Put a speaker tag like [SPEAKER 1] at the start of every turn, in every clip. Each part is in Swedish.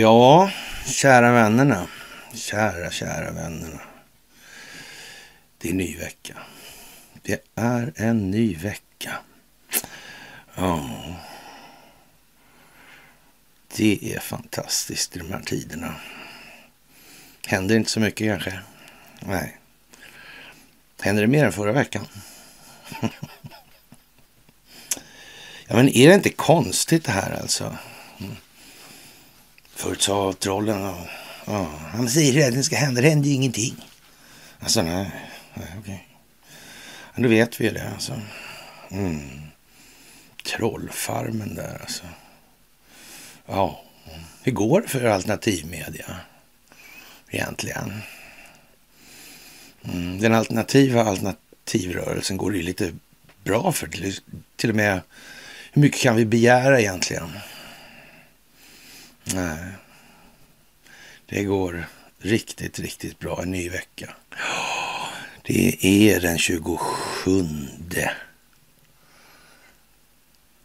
[SPEAKER 1] Ja, kära vännerna. Kära, kära vännerna. Det är ny vecka. Det är en ny vecka. Ja. Det är fantastiskt i de här tiderna. Händer inte så mycket kanske. Nej. Händer det mer än förra veckan? ja, men är det inte konstigt det här alltså? Förut sa trollen, och, ja, han säger att det ska hända, det händer ju ingenting. Alltså nej, nej okej. Men då vet vi ju det alltså. Mm. Trollfarmen där alltså. Ja, hur går det för alternativmedia egentligen? Mm. Den alternativa alternativrörelsen går det ju lite bra för. Till och med, hur mycket kan vi begära egentligen? Nej. Det går riktigt, riktigt bra. En ny vecka. Det är den 27.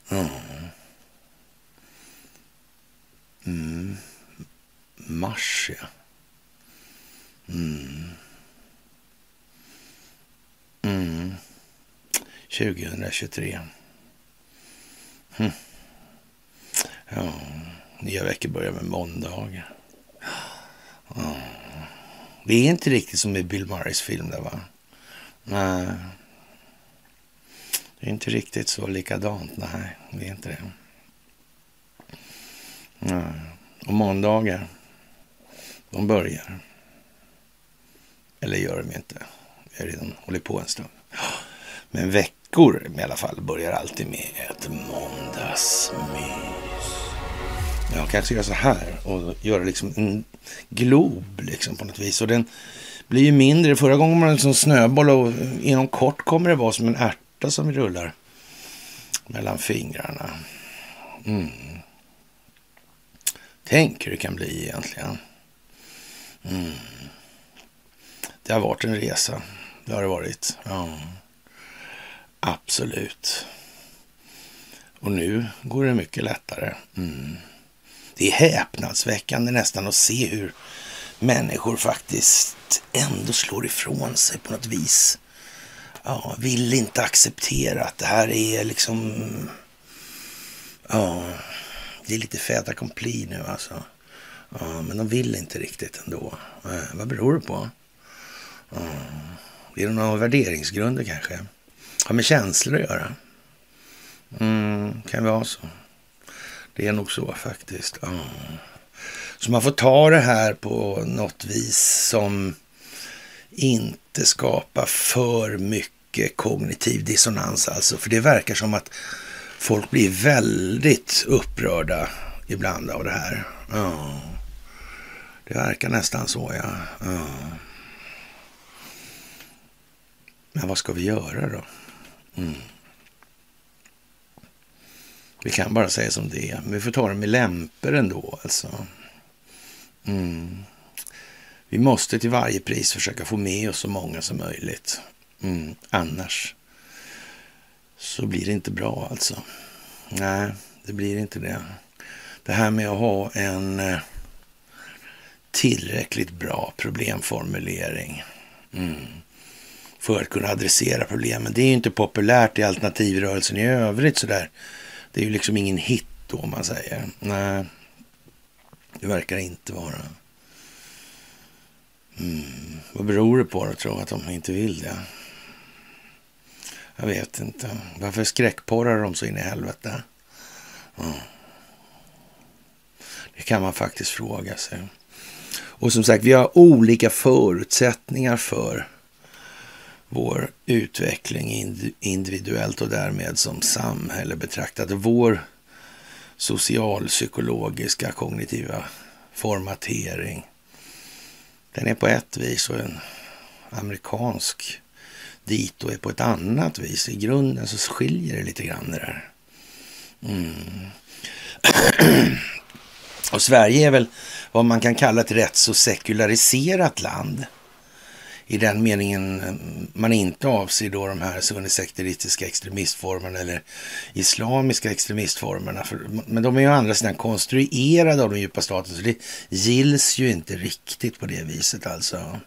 [SPEAKER 1] Mm. Mm. Mars, ja. Mm. Mm. 2023. Mm. Hm. Ja. Nya veckor börjar med måndagar. Mm. Det är inte riktigt som i Bill Murrays film där va? Nej. Det är inte riktigt så likadant. Nej, det är inte det. Nej. Och måndagar, de börjar. Eller gör de inte. Vi har redan hållit på en stund. Men veckor i alla fall börjar alltid med ett måndagsmys. Jag kanske gör så här och gör liksom en glob liksom på något vis. Och den blir ju mindre. Förra gången var den en liksom snöboll och inom kort kommer det vara som en ärta som rullar mellan fingrarna. Mm. Tänk hur det kan bli egentligen. Mm. Det har varit en resa. Det har det varit. Ja. Absolut. Och nu går det mycket lättare. Mm. Det är häpnadsväckande nästan att se hur människor faktiskt ändå slår ifrån sig på något vis. Ja, vill inte acceptera att det här är liksom... Ja, det är lite fait accompli nu alltså. Ja, men de vill inte riktigt ändå. Ja, vad beror det på? Ja, är det några värderingsgrunder kanske? Har med känslor att göra? Mm, kan vara så. Det är nog så faktiskt. Ja. Så man får ta det här på något vis som inte skapar för mycket kognitiv dissonans alltså. För det verkar som att folk blir väldigt upprörda ibland av det här. Ja. Det verkar nästan så, ja. ja. Men vad ska vi göra då? Mm. Vi kan bara säga som det är. Men vi får ta det med lämpor ändå alltså. Mm. Vi måste till varje pris försöka få med oss så många som möjligt. Mm. Annars så blir det inte bra alltså. Nej, det blir inte det. Det här med att ha en eh, tillräckligt bra problemformulering. Mm. För att kunna adressera problemen. Det är ju inte populärt i alternativrörelsen i övrigt sådär. Det är ju liksom ingen hit då om man säger. Nej, det verkar inte vara. Mm. Vad beror det på då, tror att de inte vill det? Jag vet inte. Varför skräckporrar de så in i helvete? Mm. Det kan man faktiskt fråga sig. Och som sagt, vi har olika förutsättningar för vår utveckling individuellt och därmed som samhälle betraktat. Vår socialpsykologiska kognitiva formatering. Den är på ett vis och en amerikansk dito är på ett annat vis. I grunden så skiljer det lite grann det där. Mm. och Sverige är väl vad man kan kalla ett rätt så sekulariserat land i den meningen eh, man inte avser då de här sunnisekteristiska extremistformerna eller islamiska extremistformerna. För, men de är ju å andra sidan konstruerade av den djupa staten så det gills ju inte riktigt på det viset alltså.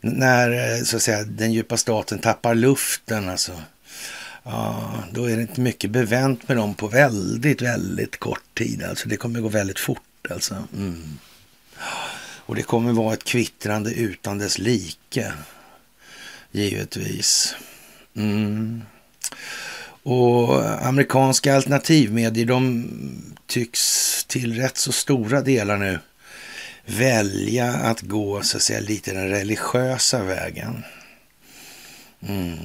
[SPEAKER 1] När eh, så att säga den djupa staten tappar luften alltså. Ja, då är det inte mycket bevänt med dem på väldigt, väldigt kort tid. Alltså det kommer gå väldigt fort alltså. Mm. Och det kommer vara ett kvittrande utan dess like. Givetvis. Mm. Och amerikanska alternativmedier de tycks till rätt så stora delar nu välja att gå så att säga lite den religiösa vägen. Mm.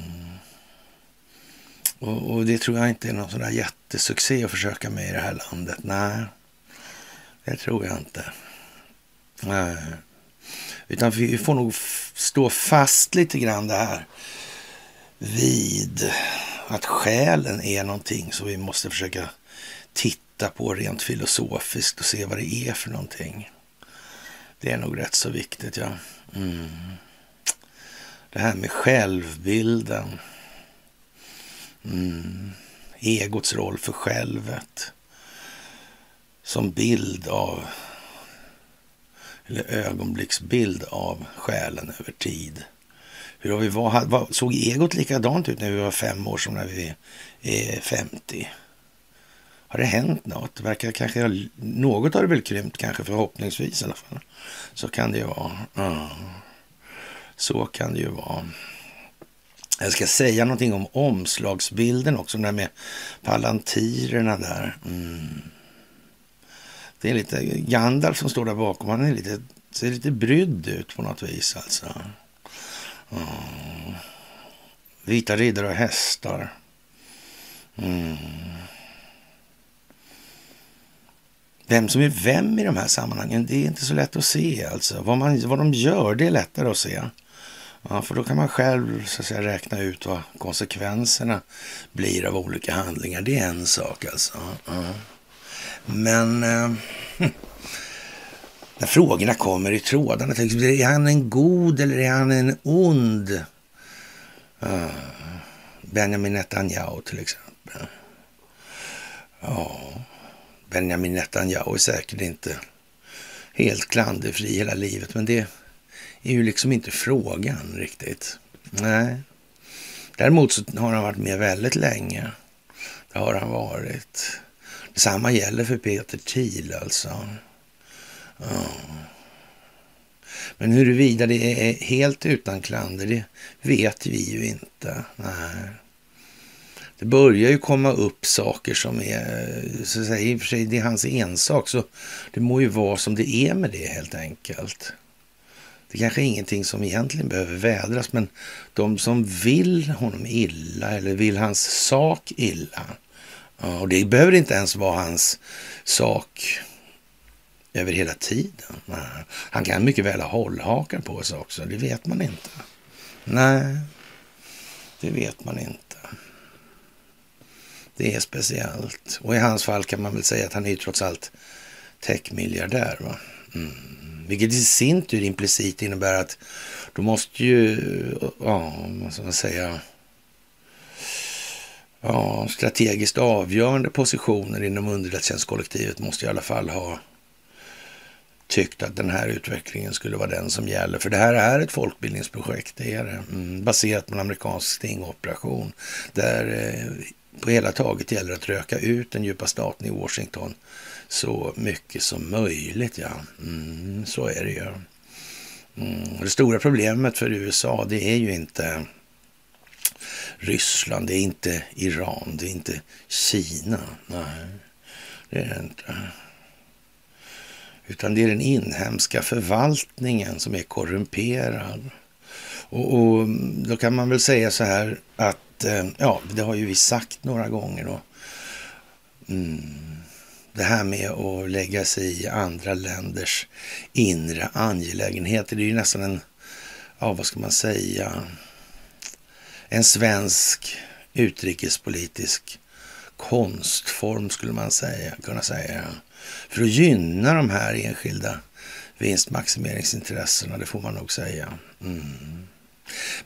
[SPEAKER 1] Och, och, det tror jag inte är någon sån där jättesuccé att försöka med i det här landet. Nej, det tror jag inte. Nej. Utan vi får nog stå fast lite grann det här vid att själen är någonting som vi måste försöka titta på rent filosofiskt och se vad det är för någonting. Det är nog rätt så viktigt, ja. Mm. Det här med självbilden. Mm. Egots roll för självet. Som bild av eller ögonblicksbild av själen över tid. Hur har vi var, såg egot likadant ut när vi var fem år som när vi är 50? Har det hänt något? Verkar kanske, något har det väl krympt kanske förhoppningsvis i alla fall. Så kan det ju vara. Mm. Så kan det ju vara. Jag ska säga någonting om omslagsbilden också, den där med palantirerna där. Mm. Det är lite Gandalf som står där bakom. Han är lite, ser lite brydd ut på något vis alltså. Mm. Vita riddare och hästar. Mm. Vem som är vem i de här sammanhangen, det är inte så lätt att se alltså. Vad, man, vad de gör, det är lättare att se. Ja, för då kan man själv så att säga, räkna ut vad konsekvenserna blir av olika handlingar. Det är en sak alltså. Mm. Men eh, när frågorna kommer i trådarna, är han en god eller är han en ond? Uh, Benjamin Netanyahu till exempel. Ja, Benjamin Netanyahu är säkert inte helt klanderfri hela livet, men det är ju liksom inte frågan riktigt. Nej. Däremot så har han varit med väldigt länge. Det har han varit. Detsamma gäller för Peter Thiel alltså. Ja. Men huruvida det är helt utan klander, det vet vi ju inte. Nej. Det börjar ju komma upp saker som är, så att säga, i och för sig det är hans ensak, så det må ju vara som det är med det helt enkelt. Det kanske är ingenting som egentligen behöver vädras, men de som vill honom illa eller vill hans sak illa, Ja, och det behöver inte ens vara hans sak över hela tiden. Nej. Han kan mycket väl ha hållhakar på sig också, det vet man inte. Nej, det vet man inte. Det är speciellt. Och i hans fall kan man väl säga att han är ju trots allt techmiljardär. Va? Mm. Vilket i sin tur implicit innebär att då måste ju, ja, vad ska man säga, ja, strategiskt avgörande positioner inom underrättelsetjänstkollektivet måste i alla fall ha tyckt att den här utvecklingen skulle vara den som gäller. För det här är ett folkbildningsprojekt, det är det. Mm, baserat på en amerikansk stingoperation där eh, på hela taget gäller att röka ut den djupa staten i Washington så mycket som möjligt. Ja, mm, så är det ju. Mm, det stora problemet för USA, det är ju inte Ryssland, det är inte Iran, det är inte Kina. Nej, det är det inte. Utan det är den inhemska förvaltningen som är korrumperad. Och, och då kan man väl säga så här att, eh, ja, det har ju vi sagt några gånger då. Mm, det här med att lägga sig i andra länders inre angelägenheter, det är ju nästan en, ja vad ska man säga, en svensk utrikespolitisk konstform skulle man säga, kunna säga. För att gynna de här enskilda vinstmaximeringsintressena, det får man nog säga. Mm.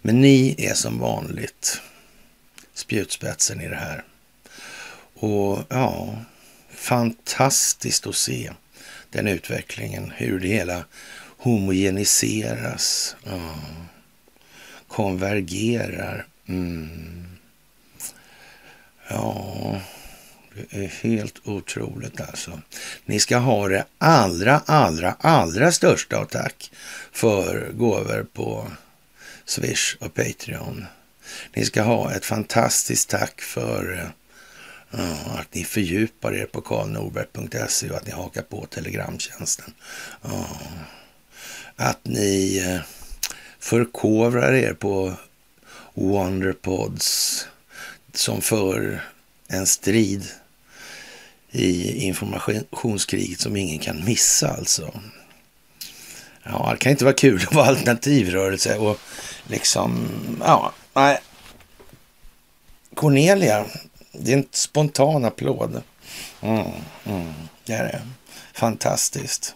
[SPEAKER 1] Men ni är som vanligt spjutspetsen i det här. Och ja, fantastiskt att se den utvecklingen, hur det hela homogeniseras, ja, konvergerar. Mm. Ja, det är helt otroligt alltså. Ni ska ha det allra, allra, allra största av tack för gåvor på Swish och Patreon. Ni ska ha ett fantastiskt tack för uh, att ni fördjupar er på karlnorberg.se och att ni hakar på telegramtjänsten. Uh, att ni uh, förkovrar er på Wonderpods som för en strid i informationskriget som ingen kan missa alltså. Ja, det kan inte vara kul att vara alternativrörelse och liksom, ja, nej. Cornelia, det är en spontan applåd. Mm, mm, det är det. Fantastiskt.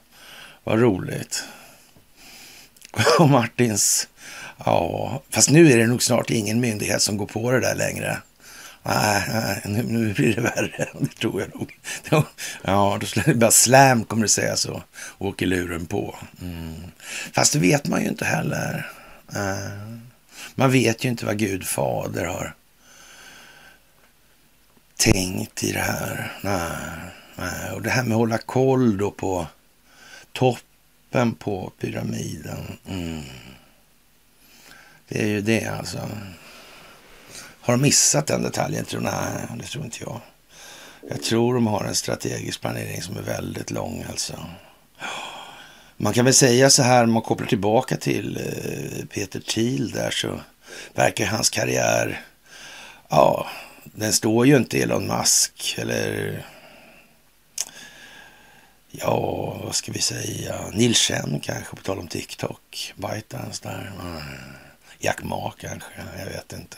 [SPEAKER 1] Vad roligt. Och Martins, ja, fast nu är det nog snart ingen myndighet som går på det där längre. Nej, nej nu, blir det värre. Det tror jag nog. Ja, då skulle det bara slam kommer det säga så. Åker luren på. Mm. Fast det vet man ju inte heller. Eh, man vet ju inte vad Gud fader har tänkt i det här. Nej, nej. Och det här med att hålla koll då på toppen på pyramiden. Mm. Det är ju det alltså. Har de missat den detaljen? Tror, nej, det tror inte jag. Jag tror de har en strategisk planering som är väldigt lång alltså. Man kan väl säga så här, om man kopplar tillbaka till eh, Peter Thiel där så verkar hans karriär, ja, den står ju inte Elon Musk eller ja, vad ska vi säga, Neil Chen kanske på tal om TikTok, ByteDance där, Jack Ma kanske, jag vet inte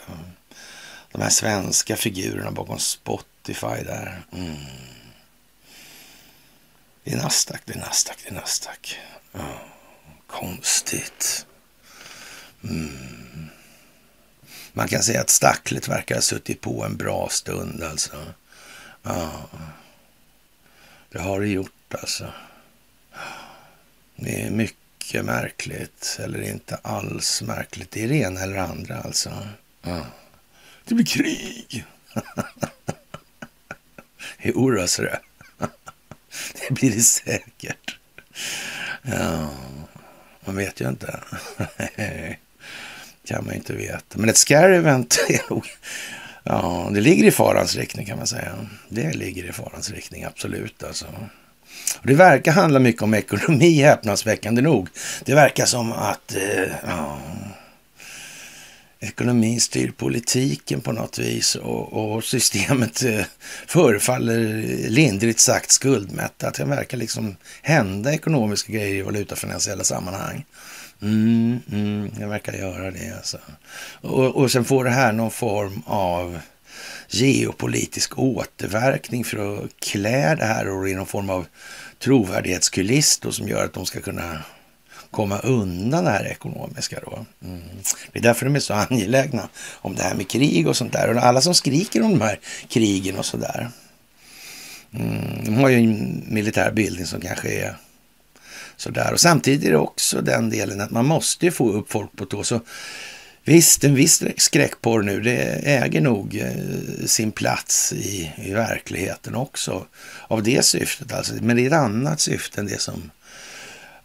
[SPEAKER 1] de här svenska figurerna bakom Spotify där. Mm. Det är Nasdaq, det är Nasdaq, det är Nasdaq. Oh, konstigt. Mm. Man kan säga att stacklet verkar ha suttit på en bra stund alltså. Ja, det har det gjort alltså. Det är mycket mycket märkligt, eller inte alls märkligt. Det är det ena eller andra alltså. Ja. Det blir krig. jo, då, så det. det blir det säkert. Ja, man vet ju inte. kan man inte veta. Men ett scary event är nog... Ja, det ligger i farans riktning kan man säga. Det ligger i farans riktning, absolut alltså. Och det verkar handla mycket om ekonomi, häpnadsväckande nog. Det verkar som att... Eh, ja, ekonomin styr politiken på något vis och, och systemet eh, förefaller lindrigt sagt skuldmättat. Det verkar liksom hända ekonomiska grejer i valutafinansiella sammanhang. Mm, mm, det verkar göra det alltså. Och, och sen får det här någon form av geopolitisk återverkning för att klä det här i någon form av trovärdighetskuliss då, som gör att de ska kunna komma undan det här ekonomiska då. Mm. Det är därför de är så angelägna om det här med krig och sånt där. Och alla som skriker om de här krigen och sådär. Mm. De har ju en militär bildning som kanske är sådär. Och samtidigt är det också den delen att man måste få upp folk på tå. Så visst, en viss skräckporr nu, det äger nog eh, sin plats i, i verkligheten också. Av det syftet alltså. Men det är ett annat syfte än det som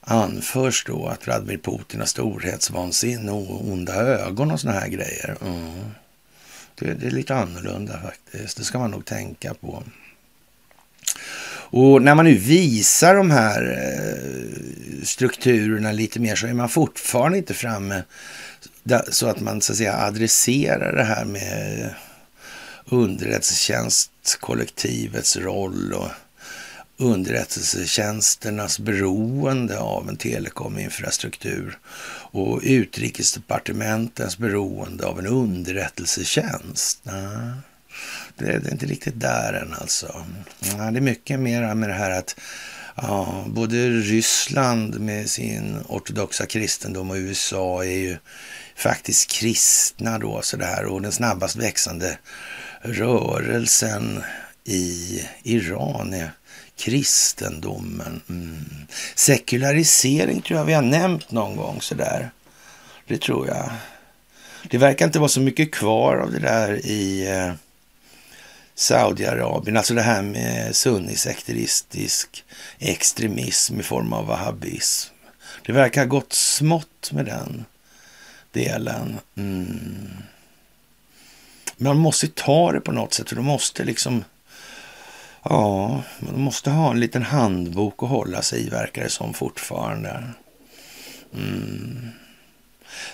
[SPEAKER 1] anförs då att Vladimir Putin har storhetsvansinne och onda ögon och såna här grejer. Mm. Det, det, är lite annorlunda faktiskt. Det ska man nog tänka på. Och när man nu visar de här eh, strukturerna lite mer så är man fortfarande inte framme så att man så att säga adresserar det här med underrättelsetjänstkollektivets roll och underrättelsetjänsternas beroende av en telekominfrastruktur och utrikesdepartementens beroende av en underrättelsetjänst. Ah, Nej, det är inte riktigt där än alltså. Nej, det är mycket mer med det här att Ja, både Ryssland med sin ortodoxa kristendom och USA är ju faktiskt kristna då sådär och den snabbast växande rörelsen i Iran är kristendomen. Mm. Sekularisering tror jag vi har nämnt någon gång sådär. Det tror jag. Det verkar inte vara så mycket kvar av det där i eh, Saudiarabien. Alltså det här med sunnisekteristisk extremism i form av wahhabism. Det verkar ha gått smått med den delen. Mm. Man måste ta det på något sätt. För de måste liksom... Ja, man måste ha en liten handbok att hålla sig i, verkar det som fortfarande. Mm.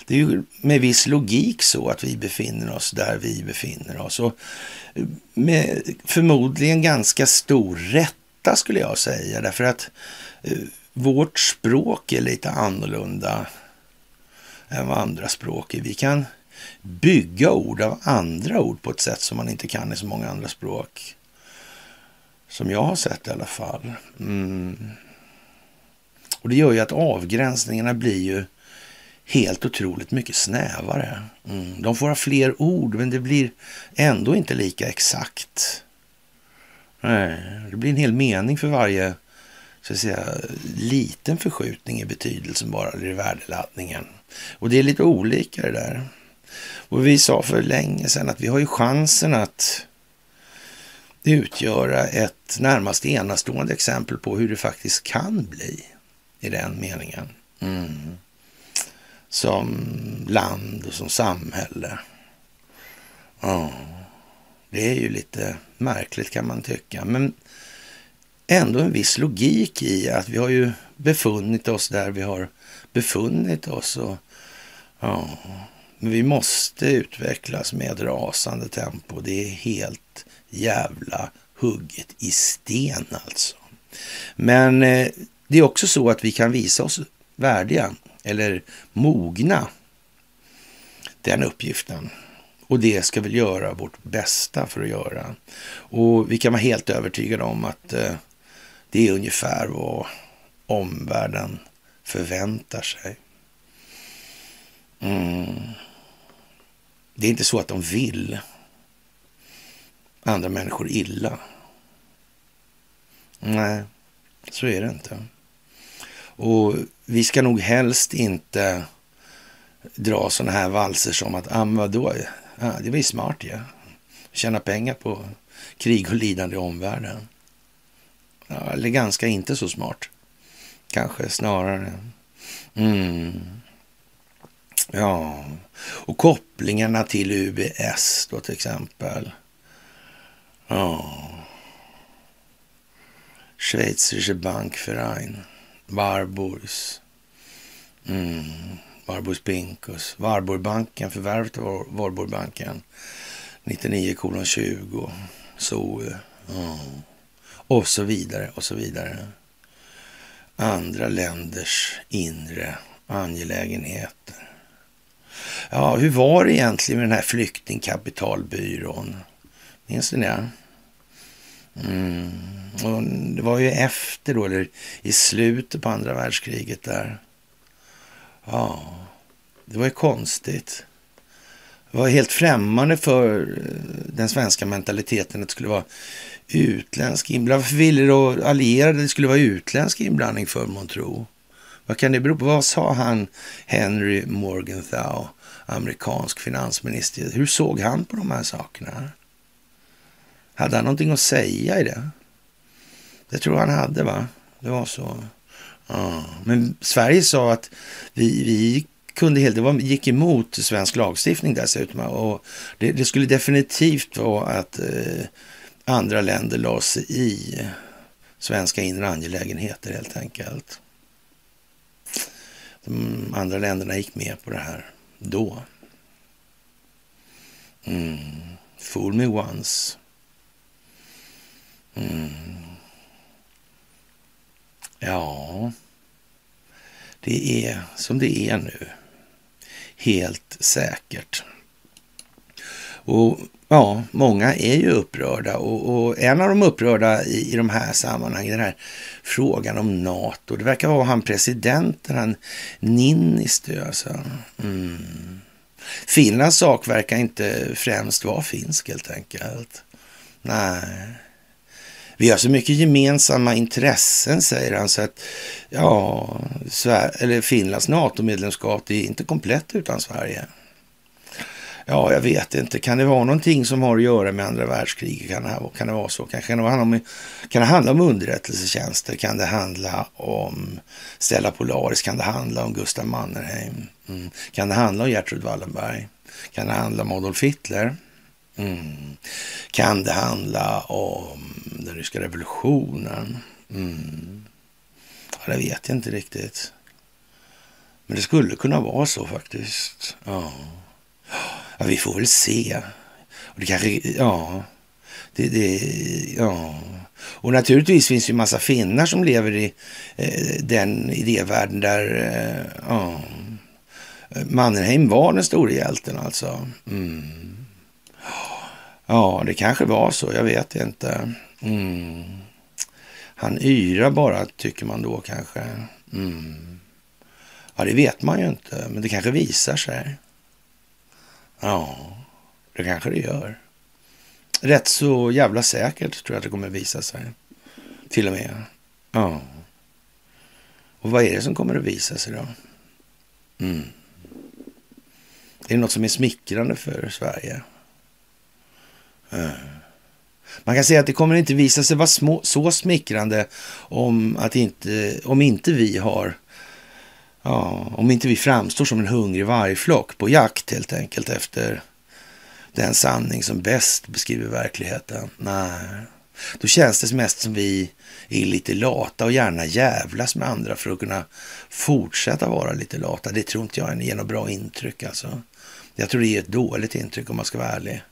[SPEAKER 1] Det är ju med viss logik så att vi befinner oss där vi befinner oss. Och med förmodligen ganska stor rätta skulle jag säga. Därför att eh, vårt språk är lite annorlunda än vad andra språk är. Vi kan bygga ord av andra ord på ett sätt som man inte kan i så många andra språk. Som jag har sett i alla fall. Mm. Och det gör ju att avgränsningarna blir ju helt otroligt mycket snävare. Mm. De får ha fler ord, men det blir ändå inte lika exakt. Nej, det blir en hel mening för varje så att säga, liten förskjutning i betydelsen bara, eller i värdeladdningen. Och det är lite olika det där. Och vi sa för länge sedan att vi har ju chansen att utgöra ett närmast enastående exempel på hur det faktiskt kan bli i den meningen. Mm som land och som samhälle. Ja, det är ju lite märkligt kan man tycka. Men ändå en viss logik i att vi har ju befunnit oss där vi har befunnit oss. Och, ja, men vi måste utvecklas med rasande tempo. Det är helt jävla hugget i sten alltså. Men eh, det är också så att vi kan visa oss värdiga eller mogna den uppgiften. Och det ska vi göra vårt bästa för att göra. Och vi kan vara helt övertygade om att eh, det är ungefär vad omvärlden förväntar sig. Mm. Det är inte så att de vill andra människor illa. Nej, så är det inte. Och vi ska nog helst inte dra sådana här valser som att, ah, vadå, ja, det var ju smart ja. Tjäna pengar på krig och lidande i omvärlden. Ja, eller ganska inte så smart. Kanske snarare. Mm. Ja, och kopplingarna till UBS då till exempel. Ja. Schweizerische Bankverein. Warburgs. Mm. Warburgs Pinkus, Warburgbanken, förvärvet av Warburgbanken. 99 kolon 20. Så. ja. Och så vidare och så vidare. Andra länders inre angelägenheter. Ja, hur var det egentligen med den här flyktingkapitalbyrån? Minns ni det? Mm. Och det var ju efter då, eller i slutet på andra världskriget där. Ja, det var ju konstigt. Det var helt främmande för eh, den svenska mentaliteten att det skulle vara utländsk inblandning. Varför ville då allierade det skulle vara utländsk inblandning för tro? Vad kan det bero på? Vad sa han, Henry Morgenthau, amerikansk finansminister? Hur såg han på de här sakerna? Hade han någonting att säga i det? Det tror han hade, va? Det var så. Ja. Men Sverige sa att vi, vi kunde helt, det var, gick emot svensk lagstiftning dessutom. Och det, det skulle definitivt vara att eh, andra länder la sig i svenska inre angelägenheter helt enkelt. De andra länderna gick med på det här då. Mm. Fool me once. Mm. Ja, det är som det är nu. Helt säkert. Och ja, många är ju upprörda och, och, en av de upprörda i, i de här sammanhangen, den här frågan om NATO, det verkar vara han presidenten, han Niinistö alltså. Mm. Finlands sak verkar inte främst vara finsk helt enkelt. Nej. Vi har så mycket gemensamma intressen, säger han, så att ja, Sver eller Finlands NATO-medlemskap är inte komplett utan Sverige. Ja, jag vet inte. Kan det vara någonting som har att göra med andra världskriget? Kan det, kan det vara så? Kanske kan det handla om, kan det handla om underrättelsetjänster? Kan det handla om Stella Polaris? Kan det handla om Gustav Mannerheim? Mm. Kan det handla om Gertrud Wallenberg? Kan det handla om Adolf Hitler? Mm. Kan det handla om den ryska revolutionen? Mm. Ja, det vet jag inte riktigt. Men det skulle kunna vara så faktiskt. Ja. Ja, vi får väl se. Och det kanske, ja, det, det, ja. Och naturligtvis finns ju massa finnar som lever i eh, den idévärlden där, eh, ja, Mannerheim var den store hjälten alltså. Mm. Ja, det kanske var så, jag vet inte. Mm. Han yrar bara, tycker man då kanske. Mm. Ja, det vet man ju inte, men det kanske visar sig. Ja, det kanske det gör. Rätt så jävla säkert tror jag att det kommer visa sig. Till och med. Ja. Och vad är det som kommer att visa sig då? Mm. Är det något som är smickrande för Sverige? Mm. Man kan säga att det kommer inte visa sig vara små, så smickrande om, att inte, om inte vi har Ja, om inte vi framstår som en hungrig vargflock på jakt helt enkelt efter den sanning som bäst beskriver verkligheten. Nej, då känns det mest som vi är lite lata och gärna jävlas med andra för att kunna fortsätta vara lite lata. Det tror inte jag ger något bra intryck alltså. Jag tror det ger ett dåligt intryck om man ska vara ärlig.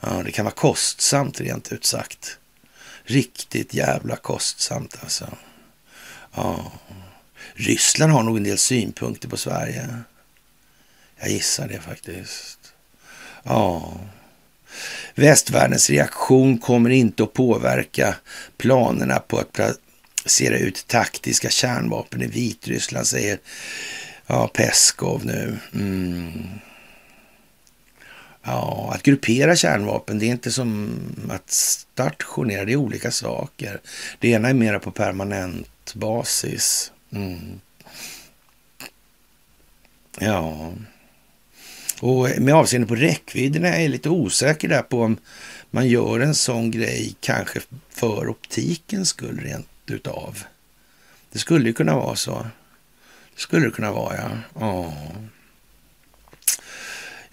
[SPEAKER 1] Ja, det kan vara kostsamt rent ut sagt. Riktigt jävla kostsamt alltså. Ja. Ryssland har nog en del synpunkter på Sverige. Jag gissar det faktiskt. Ja. Västvärldens reaktion kommer inte att påverka planerna på att placera ut taktiska kärnvapen i Vitryssland, säger ja, Peskov nu. Mm. Ja, att gruppera kärnvapen, det är inte som att stationera, det är olika saker. Det ena är mera på permanent basis. Mm. Ja. Och med avseende på räckvidden är jag lite osäker där på om man gör en sån grej kanske för optikens skull rent utav. Det skulle ju kunna vara så. Det skulle det kunna vara, ja. ja.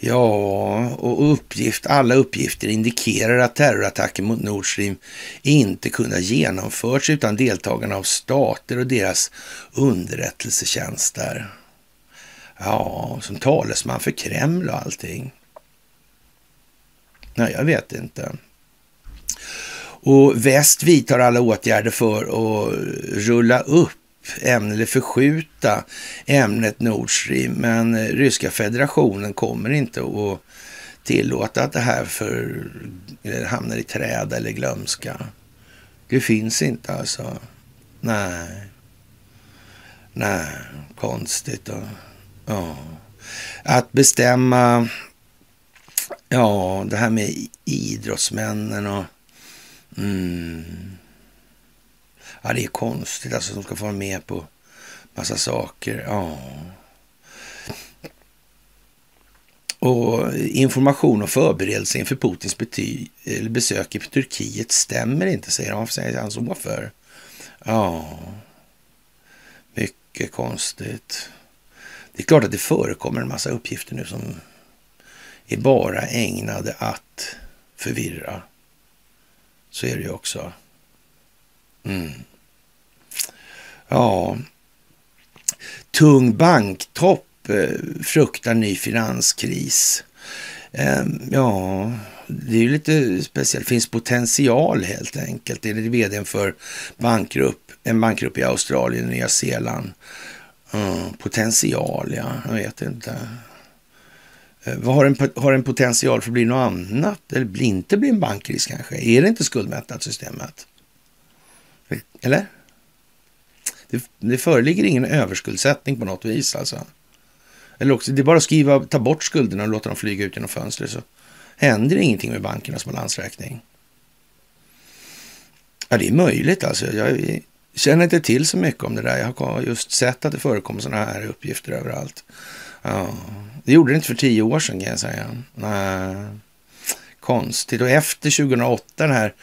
[SPEAKER 1] Ja, och uppgift, alla uppgifter indikerar att terrorattacken mot Nord Stream inte kunde ha genomförts utan deltagarna av stater och deras underrättelsetjänster. Ja, som talesman för Kreml och allting. Nej, jag vet inte. Och väst vidtar alla åtgärder för att rulla upp ämne eller förskjuta ämnet Nord Stream. Men eh, ryska federationen kommer inte att tillåta att det här för, eh, hamnar i träda eller glömska. Det finns inte alltså. Nej. Nej, konstigt. Och, ja. Att bestämma, ja, det här med idrottsmännen och mm, Ja, det är konstigt alltså. De ska få vara med på massa saker. Ja. Och information och förberedelse inför Putins bety- eller besök i Turkiet stämmer inte, säger han. Varför säger han så för? Ja, mycket konstigt. Det är klart att det förekommer en massa uppgifter nu som är bara ägnade att förvirra. Så är det ju också. Mm. Ja, tung banktopp eh, fruktar ny finanskris. Ehm, ja, det är ju lite speciellt. Finns potential helt enkelt. Det är vdn för bankgrupp, en bankgrupp i Australien och Nya Zeeland. Mm, potential, ja, jag vet inte. Eh, vad har en, har en potential för att bli något annat? Eller inte bli en bankkris kanske? Är det inte skuldmättat systemet? Eller? Det, det föreligger ingen överskuldsättning på något vis alltså. Eller också, det är bara att skriva, ta bort skulderna och låta dem flyga ut genom fönstret så händer ingenting med bankernas balansräkning. Ja, det är möjligt alltså. Jag känner inte till så mycket om det där. Jag har just sett att det förekommer sådana här uppgifter överallt. Ja, det gjorde det inte för tio år sedan kan jag säga. Nej, konstigt. Och efter 2008, den här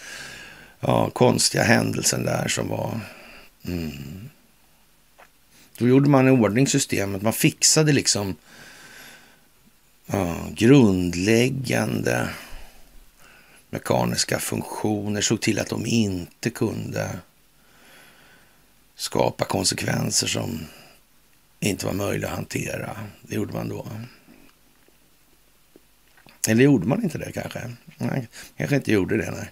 [SPEAKER 1] ja, konstiga händelsen där som var... Mm, då gjorde man i ordning systemet. Man fixade liksom ja, grundläggande mekaniska funktioner. Såg till att de inte kunde skapa konsekvenser som inte var möjliga att hantera. Det gjorde man då. Eller gjorde man inte det kanske? Nej, kanske inte gjorde det. Nej.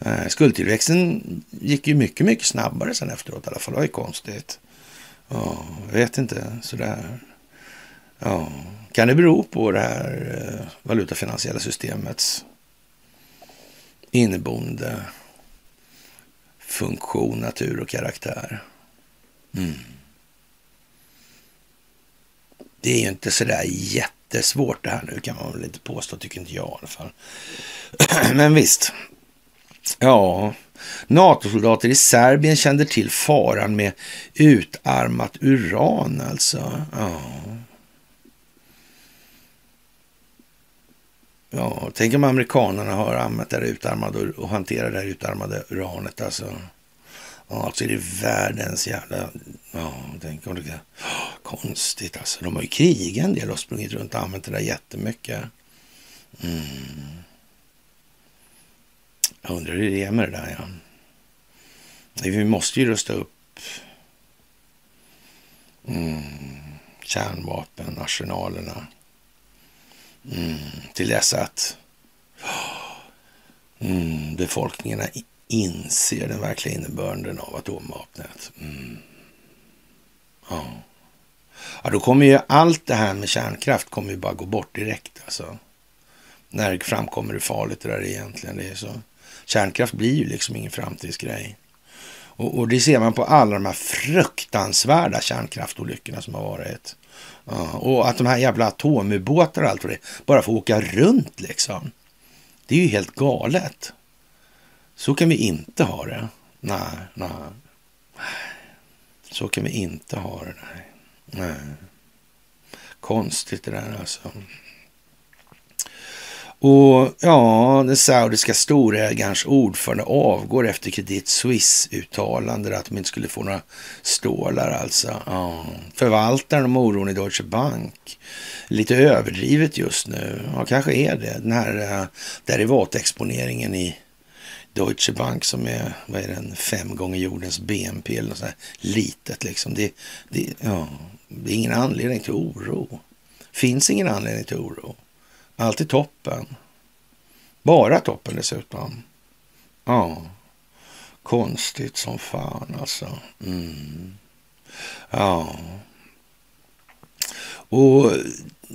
[SPEAKER 1] Eh, skuldtillväxten gick ju mycket, mycket snabbare sen efteråt i alla fall. Det var ju konstigt. Ja, jag vet inte sådär. Ja, kan det bero på det här eh, valutafinansiella systemets inneboende funktion, natur och karaktär? Mm. Det är ju inte sådär jättesvårt det här nu kan man väl inte påstå, tycker inte jag i alla fall. Men visst. Ja, NATO-soldater i Serbien kände till faran med utarmat uran alltså. Ja. Ja, tänk om amerikanerna har använt det utarmade och hanterar det här utarmade uranet alltså. Ja, alltså är det världens jävla... Ja, tänk om det... är konstigt alltså. De har ju krigat en del och sprungit runt och använt det där jättemycket. Mm. Jag undrar hur det är med det där, ja. Vi måste ju rusta upp mm, kärnvapenarsenalerna mm, till dess att mm, befolkningarna inser den verkliga innebörden av atomvapnet. Mm. Ja. ja, då kommer ju allt det här med kärnkraft kommer ju bara gå bort direkt alltså. När framkommer hur farligt det där egentligen är. Så kärnkraft blir ju liksom ingen framtidsgrej. Och, och det ser man på alla de här fruktansvärda kärnkraftolyckorna som har varit. Ja, och att de här jävla atomubåtar och allt för det bara får åka runt liksom. Det är ju helt galet. Så kan vi inte ha det. Nej, nej. Så kan vi inte ha det. Nej. nej. Konstigt det där alltså. Och ja, den saudiska storägarens ordförande avgår efter Credit Suisse-uttalande att de inte skulle få några stålar alltså. Ja. Förvaltaren om oron i Deutsche Bank. Lite överdrivet just nu. Ja, kanske är det. Den här äh, derivatexponeringen i Deutsche Bank som är, vad är den, fem gånger jordens BNP eller något sånt litet liksom. Det, det, ja, det är ingen anledning till oro. Finns ingen anledning till oro. Alltid toppen. Bara toppen dessutom. Ja, konstigt som fan alltså. Mm. Ja. Och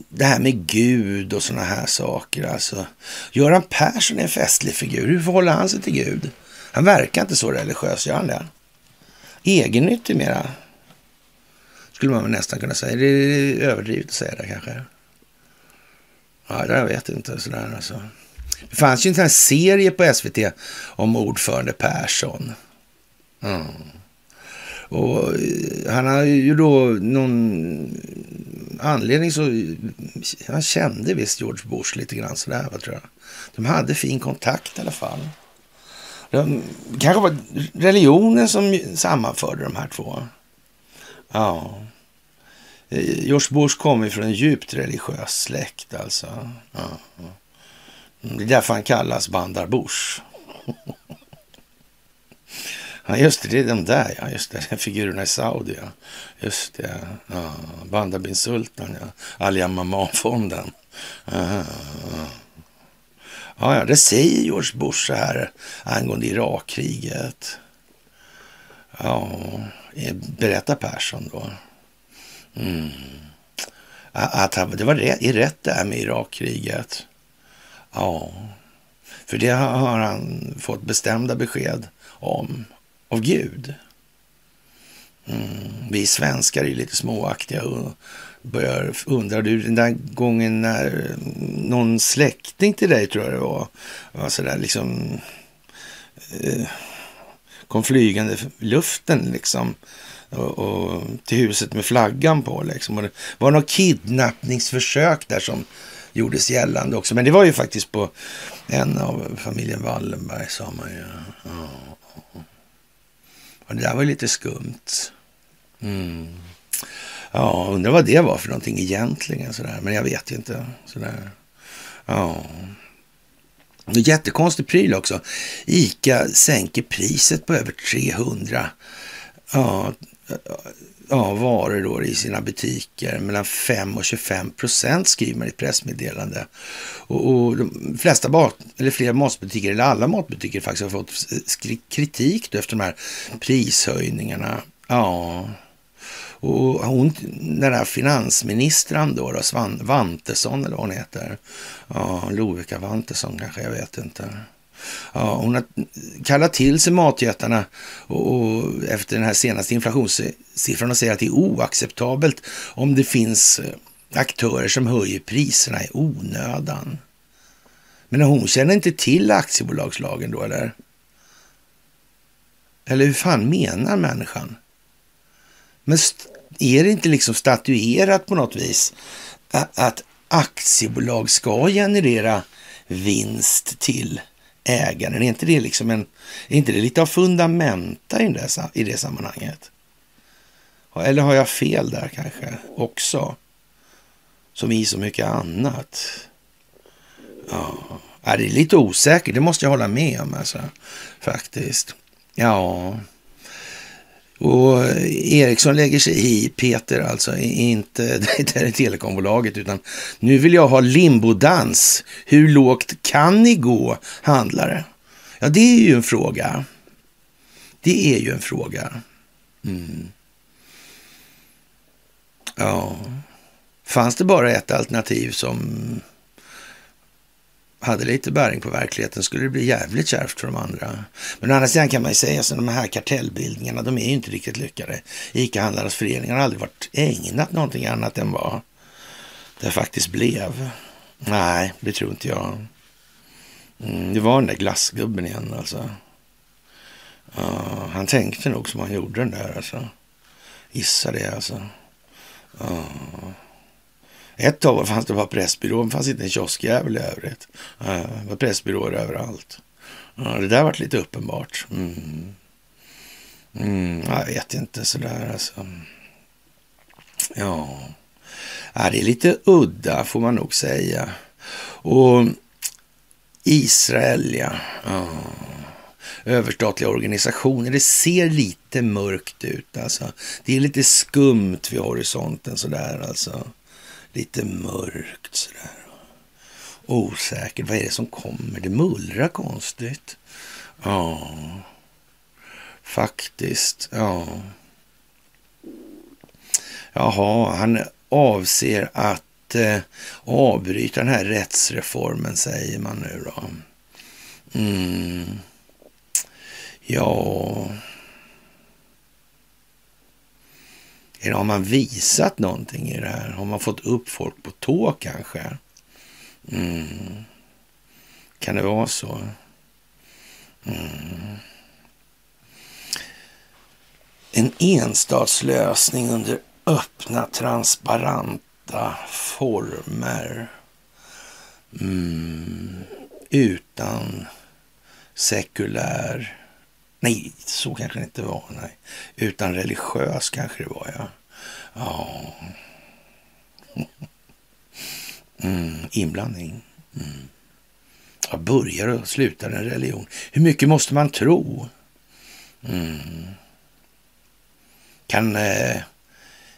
[SPEAKER 1] det här med Gud och sådana här saker. Alltså, Göran Persson är en festlig figur. Hur förhåller han sig till Gud? Han verkar inte så religiös, gör han det? Egennyttig mera, skulle man nästan kunna säga. Det är överdrivet att säga det kanske. Ja, jag vet inte sådär alltså. Det fanns ju en sån här serie på SVT om ordförande Persson. Mm. Och eh, han har ju då någon anledning så... Han kände visst George Bush lite grann sådär, vad tror jag. De hade fin kontakt i alla fall. Det kanske var religionen som sammanförde de här två. Ja. Eh, George Bush kommer ju från en djupt religiös släkt alltså. Ja. Det är därför han kallas Bandar Bush. Ja, just det, det är de där ja. Just det, figurerna i Saudi ja. Just det, ja. Bandar bin Sultan ja. Al-Yamama-fonden. Ja, ja, det säger George Bush så här angående Irakkriget. Ja, eh, berätta Persson då. Mm. Att det var rätt, är rätt det här med Irakkriget. Ja, för det har han fått bestämda besked om av Gud. Mm. Vi svenskar är lite småaktiga och börjar undra. Du, den där gången när eh, någon släkting till dig, tror jag det var, var sådär liksom eh, kom flygande i luften liksom och, och, till huset med flaggan på liksom. Och det var något kidnappningsförsök där som gjordes gällande också. Men det var ju faktiskt på en av familjen Wallenberg sa man ju. Ja. Och det där var lite skumt. Mm. Ja, undrar vad det var för någonting egentligen sådär. Men jag vet ju inte. Sådär. Ja. Jättekonstig pryl också. Ica sänker priset på över 300 ja, ja, varor då i sina butiker. Mellan 5 och 25 procent skriver man i ett pressmeddelande. Och, och de flesta mat, eller flera matbutiker, eller alla matbutiker faktiskt har fått kritik då efter de här prishöjningarna. Ja, och hon, den där finansministern då, då Svan, Vantesson eller vad hon heter. Ja, Lovika Vantesson kanske, jag vet inte. Ja, hon har kallat till sig matjättarna och, och efter den här senaste inflationssiffran och säger att det är oacceptabelt om det finns eh, aktörer som höjer priserna i onödan. Men hon känner inte till aktiebolagslagen då eller? Eller hur fan menar människan? Men är det inte liksom statuerat på något vis att aktiebolag ska generera vinst till ägaren? Är inte det, liksom en, är inte det lite av fundamenta i det, i det sammanhanget? Eller har jag fel där kanske också? Som i så mycket annat. Ja, det är lite osäkert, det måste jag hålla med om alltså, faktiskt. Ja, och Ericsson lägger sig i, Peter alltså, inte det är telekombolaget, utan nu vill jag ha limbodans. Hur lågt kan ni gå, handlare? Ja, det är ju en fråga. Det är ju en fråga. Mm. Ja, fanns det bara ett alternativ som hade lite bäring på verkligheten skulle det bli jävligt kärvt för de andra. Men å andra sidan kan man ju säga att de här kartellbildningarna, de är ju inte riktigt lyckade. ICA-handlarnas förening har aldrig varit ägnat någonting annat än vad det faktiskt blev. Nej, det tror inte jag. Mm, det var den där glassgubben igen alltså. Uh, han tänkte nog som han gjorde den där alltså. Gissa det alltså. Uh. Ett tag fanns det bara Pressbyrån, det fanns inte en kioskjävel i övrigt. Eh, det var pressbyråer överallt. Det där varit lite uppenbart. Mm. Mm, jag vet inte sådär alltså. Ja, ja, det är lite udda får man nog säga. Och Israel, ja. ja. Överstatliga organisationer, det ser lite mörkt ut alltså. Det är lite skumt vid horisonten sådär alltså. Lite mörkt sådär. Osäkert. Vad är det som kommer? Det mullrar konstigt. Ja, faktiskt. Ja. Jaha, han avser att eh, avbryta den här rättsreformen, säger man nu då. Mm. Ja... Eller har man visat någonting i det här? Har man fått upp folk på tå kanske? Mm. Kan det vara så? Mm. En enstatslösning under öppna, transparenta former. Mm. Utan sekulär Nej, så kanske det inte var. Nej. Utan religiös kanske det var, ja. Ja. Mm, inblandning. Mm. Ja, börjar och slutar en religion. Hur mycket måste man tro? Mm. Kan eh,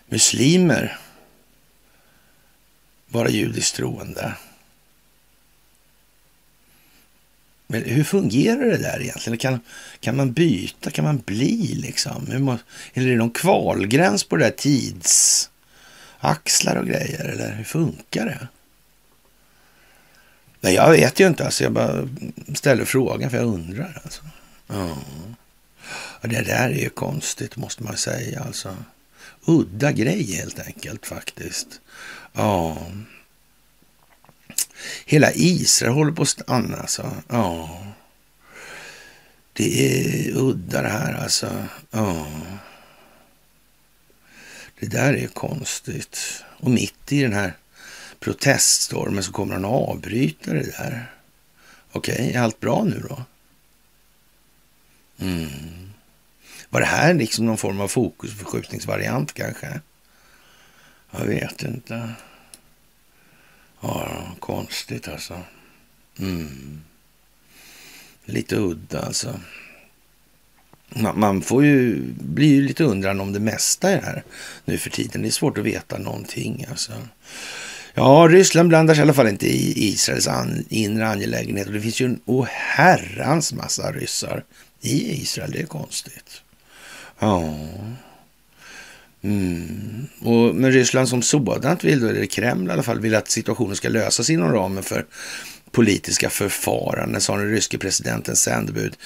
[SPEAKER 1] muslimer vara judiskt troende? Men hur fungerar det där egentligen? Kan, kan man byta? Kan man bli liksom? Eller är det någon kvalgräns på det där tids... axlar och grejer? Eller hur funkar det? Nej, jag vet ju inte. Alltså, jag bara ställer frågan för jag undrar. Alltså. Ja. Det där är ju konstigt måste man säga. Alltså. Udda grej helt enkelt faktiskt. Ja. Hela Israel håller på att stanna alltså. Ja. Det är udda det här alltså. Ja. Det där är konstigt. Och mitt i den här proteststormen så kommer han att avbryta det där. Okej, okay, är allt bra nu då? Mm. Var det här liksom någon form av fokusförskjutningsvariant kanske? Jag vet inte. Ja, konstigt alltså. Mm. Lite udda alltså. Man får ju bli lite undrande om det mesta i det här nu för tiden. Det är svårt att veta någonting alltså. Ja, Ryssland blandar sig i alla fall inte i Israels an, inre angelägenheter. Det finns ju en oherrans massa ryssar i Israel. Det är konstigt. Ja. Mm. Och, men Ryssland som sådant vill, då, eller Kreml i alla fall, vill att situationen ska lösas inom ramen för politiska förfaranden, sa den ryske presidentens sändebud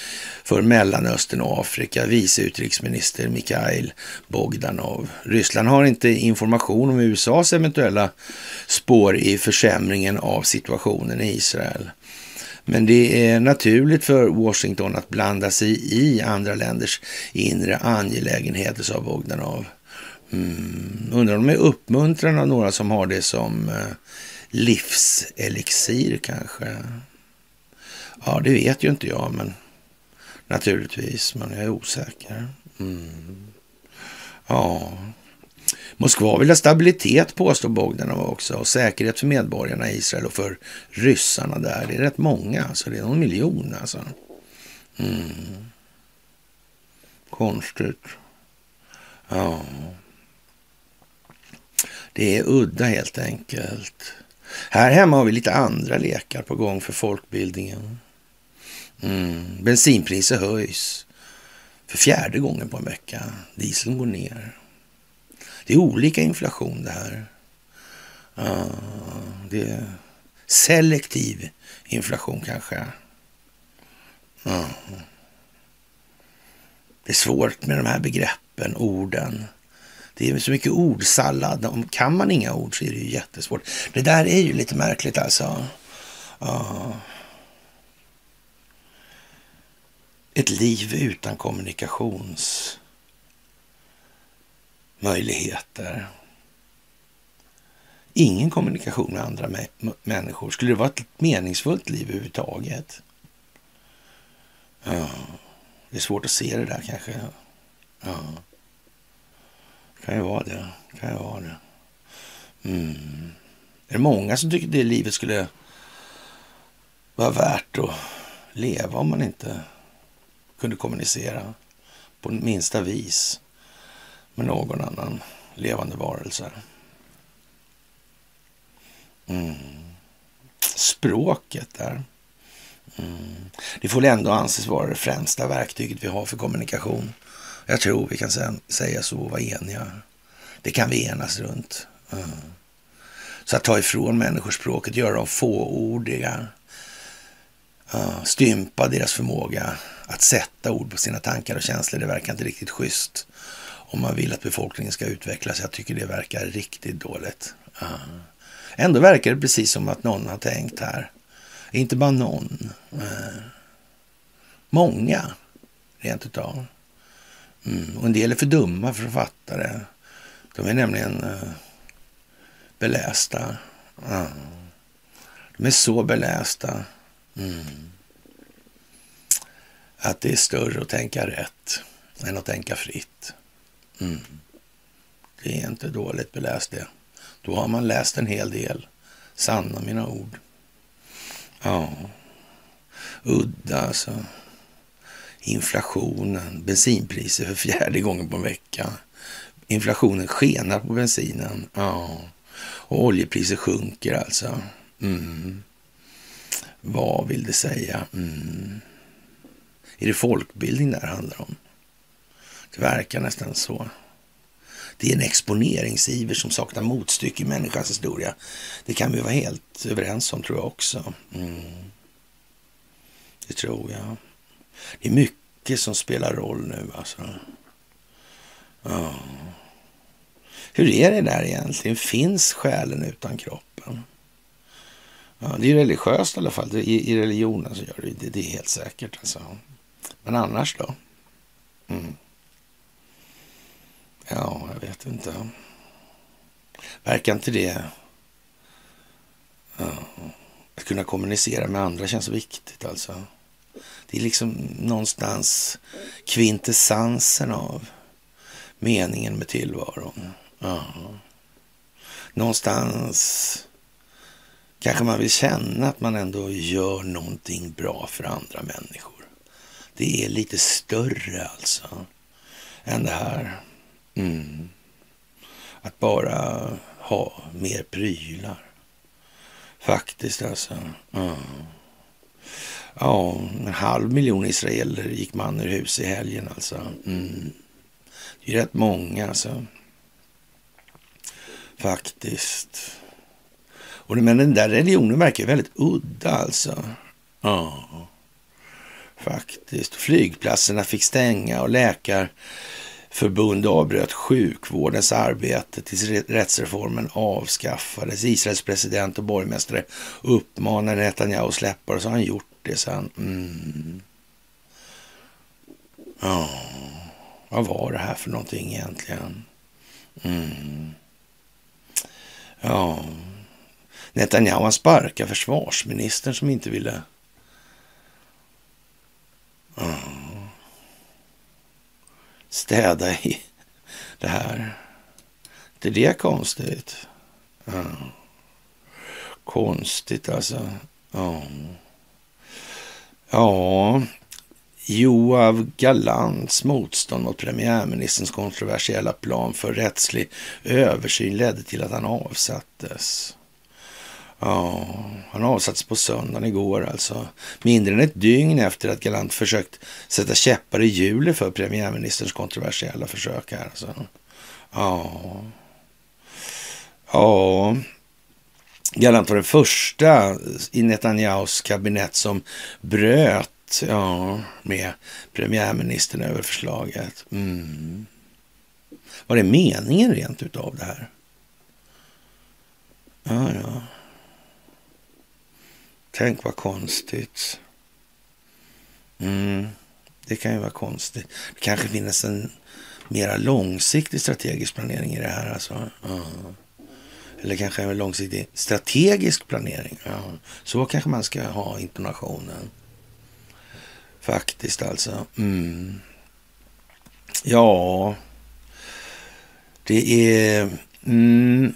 [SPEAKER 1] för Mellanöstern och Afrika, vice utrikesminister Mikhail Bogdanov. Ryssland har inte information om USAs eventuella spår i försämringen av situationen i Israel. Men det är naturligt för Washington att blanda sig i andra länders inre angelägenheter, sa Bogdanov. Mm. Undrar om de är uppmuntrande av några som har det som eh, livselixir kanske. Ja, det vet ju inte jag, men naturligtvis, men jag är osäker. Mm. Ja, Moskva vill ha stabilitet påstår Bogdanov också och säkerhet för medborgarna i Israel och för ryssarna där. Det är rätt många, alltså det är någon miljon alltså. Mm. Konstigt. Ja. Det är udda helt enkelt. Här hemma har vi lite andra lekar på gång för folkbildningen. Mm. Bensinpriset höjs för fjärde gången på en vecka. Dieseln går ner. Det är olika inflation det här. Uh, det är selektiv inflation kanske. Uh. Det är svårt med de här begreppen, orden. Det är så mycket ordsallad. Kan man inga ord så är det ju jättesvårt. Det där är ju lite märkligt alltså. Uh. Ett liv utan kommunikationsmöjligheter. Ingen kommunikation med andra människor. Skulle det vara ett meningsfullt liv överhuvudtaget? Ja, det är svårt att se det där kanske. Ja. Kan ju vara det. Kan ju vara det. Mm. Är det många som tycker det livet skulle vara värt att leva om man inte kunde kommunicera på minsta vis med någon annan levande varelse? Mm. Språket där. Mm. Det får ändå anses vara det främsta verktyget vi har för kommunikation. Jag tror vi kan säga så och vara eniga. Det kan vi enas runt. Mm. Så att ta ifrån människor språket, göra dem fåordiga, uh, stympa deras förmåga att sätta ord på sina tankar och känslor, det verkar inte riktigt schysst. Om man vill att befolkningen ska utvecklas. Jag tycker det verkar riktigt dåligt. Uh. Ändå verkar det precis som att någon har tänkt här. Inte bara någon. Uh. Många, rent utav. Mm. Och en del är för dumma för att fatta det. De är nämligen uh, belästa. Uh. De är så belästa. Mm. Att det är större att tänka rätt än att tänka fritt. Mm. Det är inte dåligt beläst det. Då har man läst en hel del. Sanna mina ord. Ja, udda alltså inflationen, bensinpriser för fjärde gången på en vecka. Inflationen skenar på bensinen. Ja. Och oljepriser sjunker alltså. Mm. Vad vill det säga? Mm. Är det folkbildning det här handlar om? Det verkar nästan så. Det är en exponeringsiver som saknar motstycke i människans historia. Det kan vi vara helt överens om tror jag också. Mm. Det tror jag. Det är mycket som spelar roll nu alltså. Ja. Hur är det där egentligen? Finns själen utan kroppen? Ja, det är religiöst i alla fall. I, i religionen så gör det det. Det är helt säkert. Alltså. Men annars då? Mm. Ja, jag vet inte. Verkar inte det... Ja. Att kunna kommunicera med andra känns viktigt alltså. Det är liksom någonstans kvintessensen av meningen med tillvaron. Ja. Någonstans kanske man vill känna att man ändå gör någonting bra för andra människor. Det är lite större alltså än det här. Mm. Att bara ha mer prylar. Faktiskt alltså. Mm ja, en halv miljon israeler gick man ur hus i helgen alltså. Mm. Det är rätt många alltså. Faktiskt. Och, men den där religionen verkar väldigt udda alltså. Ja, faktiskt. Flygplatserna fick stänga och läkarförbund avbröt sjukvårdens arbete tills rättsreformen avskaffades. Israels president och borgmästare uppmanade Netanyahu att släppa och så har han gjort det sen. Mm. Ja, vad var det här för någonting egentligen? Mm. Ja, Netanyahu sparkar försvarsministern som inte ville... Ja. Städa i det här. Det är det konstigt? Ja. Konstigt alltså. Ja. Ja, Joav Galants motstånd mot premiärministerns kontroversiella plan för rättslig översyn ledde till att han avsattes. Ja, han avsattes på söndagen igår alltså. Mindre än ett dygn efter att Galant försökt sätta käppar i hjulet för premiärministerns kontroversiella försök här. Alltså. Ja. Ja. Galant var den första i Netanyahus kabinett som bröt ja, med premiärministern över förslaget. Mm. Var det meningen rent utav det här? Ja, ja. Tänk vad konstigt. Mm. Det kan ju vara konstigt. Det kanske finns en mera långsiktig strategisk planering i det här. Alltså. Mm. Eller kanske en långsiktig strategisk planering. Ja. Så kanske man ska ha intonationen. Faktiskt alltså. Mm. Ja, det är... Mm.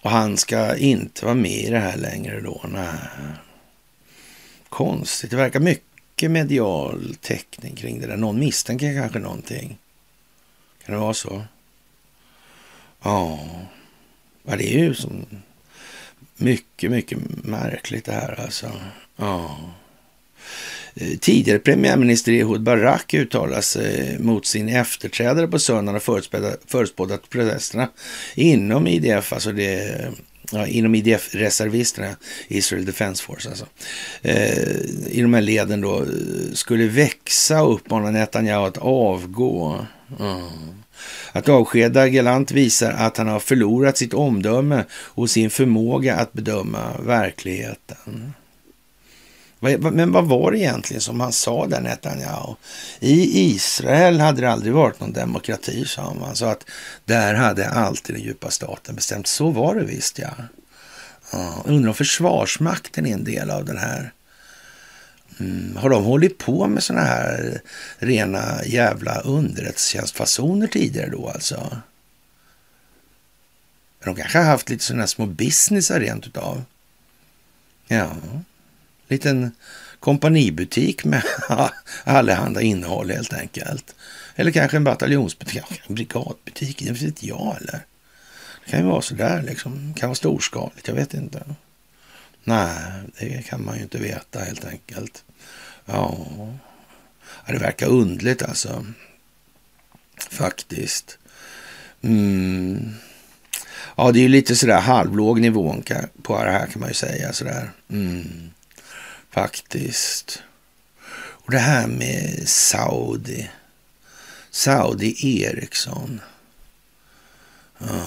[SPEAKER 1] Och han ska inte vara med i det här längre då. Nej. Konstigt. Det verkar mycket medial täckning kring det där. Någon misstänker kanske någonting. Kan det vara så? Ja, ja det är ju som mycket, mycket märkligt det här alltså. Ja. Eh, tidigare premiärminister Ehud Barak uttalade eh, sig mot sin efterträdare på söndagen och förutspådde att protesterna inom IDF, alltså det ja, inom IDF-reservisterna, Israel Defense Force alltså, eh, i de här leden då, eh, skulle växa och uppmana Netanyahu att avgå. Mm. Att avskeda Galant visar att han har förlorat sitt omdöme och sin förmåga att bedöma verkligheten. Men vad var det egentligen som han sa där Netanyahu? I Israel hade det aldrig varit någon demokrati, sa han. Så att där hade alltid den djupa staten bestämt. Så var det visst, ja. ja undrar om Försvarsmakten är en del av den här. Mm, har de hållit på med såna här rena jävla underrättelsetjänstfasoner tidigare då alltså? De kanske har haft lite sådana små businessar rent utav. Ja liten kompanibutik med allehanda innehåll helt enkelt. Eller kanske en bataljonsbutik, en brigadbutik, det vet inte jag eller. Det kan ju vara sådär liksom, det kan vara storskaligt, jag vet inte. Nej, det kan man ju inte veta helt enkelt. Ja, det verkar undligt alltså. Faktiskt. Mm. Ja, det är ju lite sådär halvlåg nivån på det här kan man ju säga sådär. Mm. Faktiskt. Och det här med Saudi. Saudi Eriksson. Ja.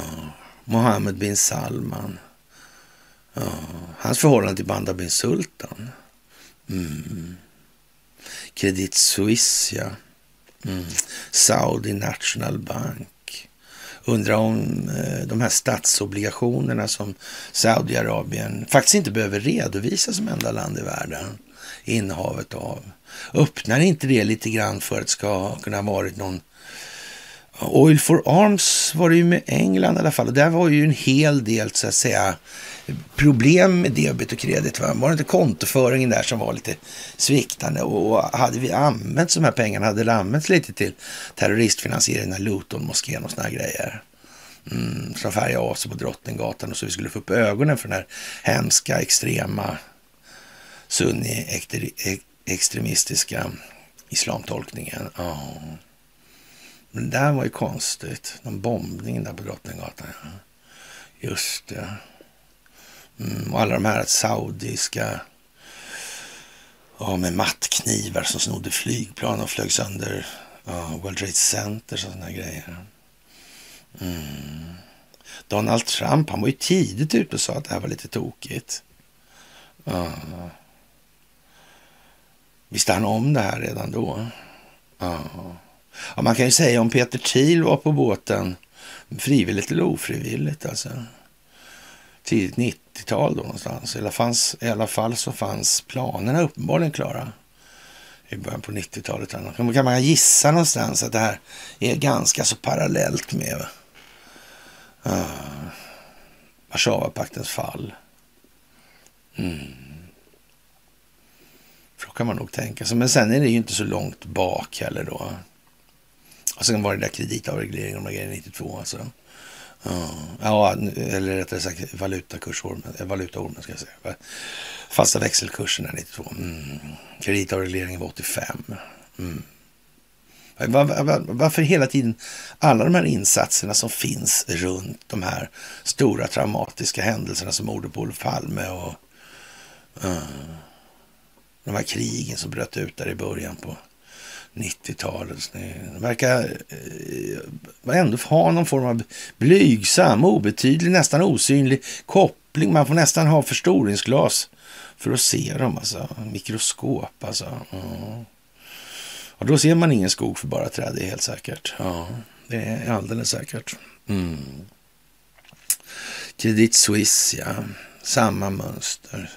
[SPEAKER 1] Mohammed bin Salman. Ja. Hans förhållande till Banda bin Sultan. Mm. Credit Suisse, ja. Mm. Saudi National Bank. Undrar om eh, de här statsobligationerna som Saudiarabien faktiskt inte behöver redovisa som enda land i världen innehavet av. Öppnar inte det lite grann för att det ska kunna ha varit någon eh, Oil for Arms var det ju med England i alla fall och där var ju en hel del så att säga problem med debet och kredit. Va? Var det inte kontoföringen där som var lite sviktande? Och hade vi använt de här pengarna, hade det använts lite till terroristfinansiering av Luton-moskén och såna grejer? Mm, som färgade av sig på Drottninggatan och så vi skulle få upp ögonen för den här hemska, extrema, sunni-extremistiska islamtolkningen. Oh. Men det där var ju konstigt. De bombningen där på Drottninggatan. Ja. Just det. Mm, och alla de här saudiska ja, med mattknivar som snodde flygplan och flög sönder ja, World Trade Center och sådana grejer. Mm. Donald Trump, han var ju tidigt ute och sa att det här var lite tokigt. Ja. Visste han om det här redan då? Ja. ja. man kan ju säga om Peter Thiel var på båten frivilligt eller ofrivilligt alltså tidigt 90-tal då någonstans. I alla, fanns, I alla fall så fanns planerna uppenbarligen klara i början på 90-talet. Kan, kan man gissa någonstans att det här är ganska så parallellt med uh, Warszawapaktens fall. Mm. Så kan man nog tänka sig. Men sen är det ju inte så långt bak heller då. Och sen var det där kreditavregleringen och grejer 92 alltså. Ja, eller rättare sagt valutakursormen, eh, valutaormen ska jag säga. Fasta växelkursen är 92. Mm. Kreditavregleringen var 85. Mm. Var, var, varför hela tiden alla de här insatserna som finns runt de här stora traumatiska händelserna som mordet på Olof Palme och uh, de här krigen som bröt ut där i början på 90-talet. De verkar eh, eh, ändå ha någon form av blygsam, obetydlig, nästan osynlig koppling. Man får nästan ha förstoringsglas för att se dem. Alltså. Mikroskop alltså. Mm. Och då ser man ingen skog för bara träd, det är helt säkert. Ja, det är alldeles säkert. Mm. Credit Suisse, ja. Samma mönster,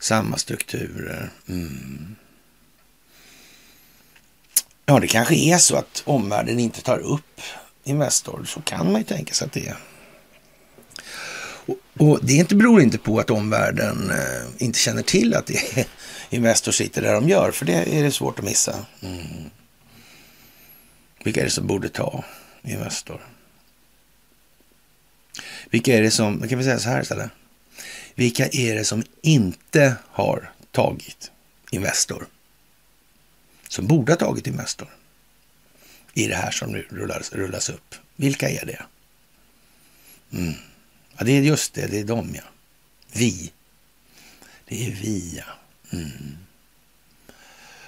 [SPEAKER 1] samma strukturer. Mm. Ja, det kanske är så att omvärlden inte tar upp Investor. Så kan man ju tänka sig att det är. Och, och det inte, beror inte på att omvärlden eh, inte känner till att det är Investor sitter där de gör, för det är det svårt att missa. Mm. Vilka är det som borde ta Investor? Vilka är det som, kan vi säga så här istället? Vilka är det som inte har tagit Investor? Som borde ha tagit Investor i det här som nu rullas, rullas upp. Vilka är det? Mm. Ja, det är just det, det är de ja. Vi. Det är vi ja. Mm.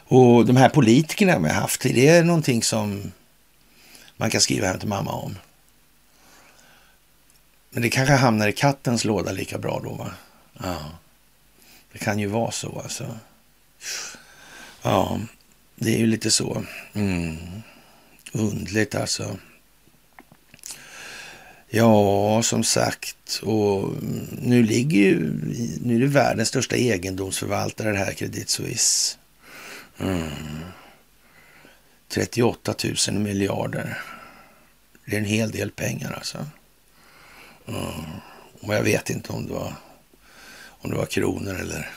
[SPEAKER 1] Och de här politikerna vi har haft, det är någonting som man kan skriva hem till mamma om. Men det kanske hamnar i kattens låda lika bra då va? Ja. Det kan ju vara så alltså. Ja, det är ju lite så. Mm. Undligt alltså. Ja, som sagt. Och nu ligger ju, nu är det världens största egendomsförvaltare det här, Credit Suisse. Mm. 38 000 miljarder. Det är en hel del pengar alltså. Mm. Och jag vet inte om det var, om det var kronor eller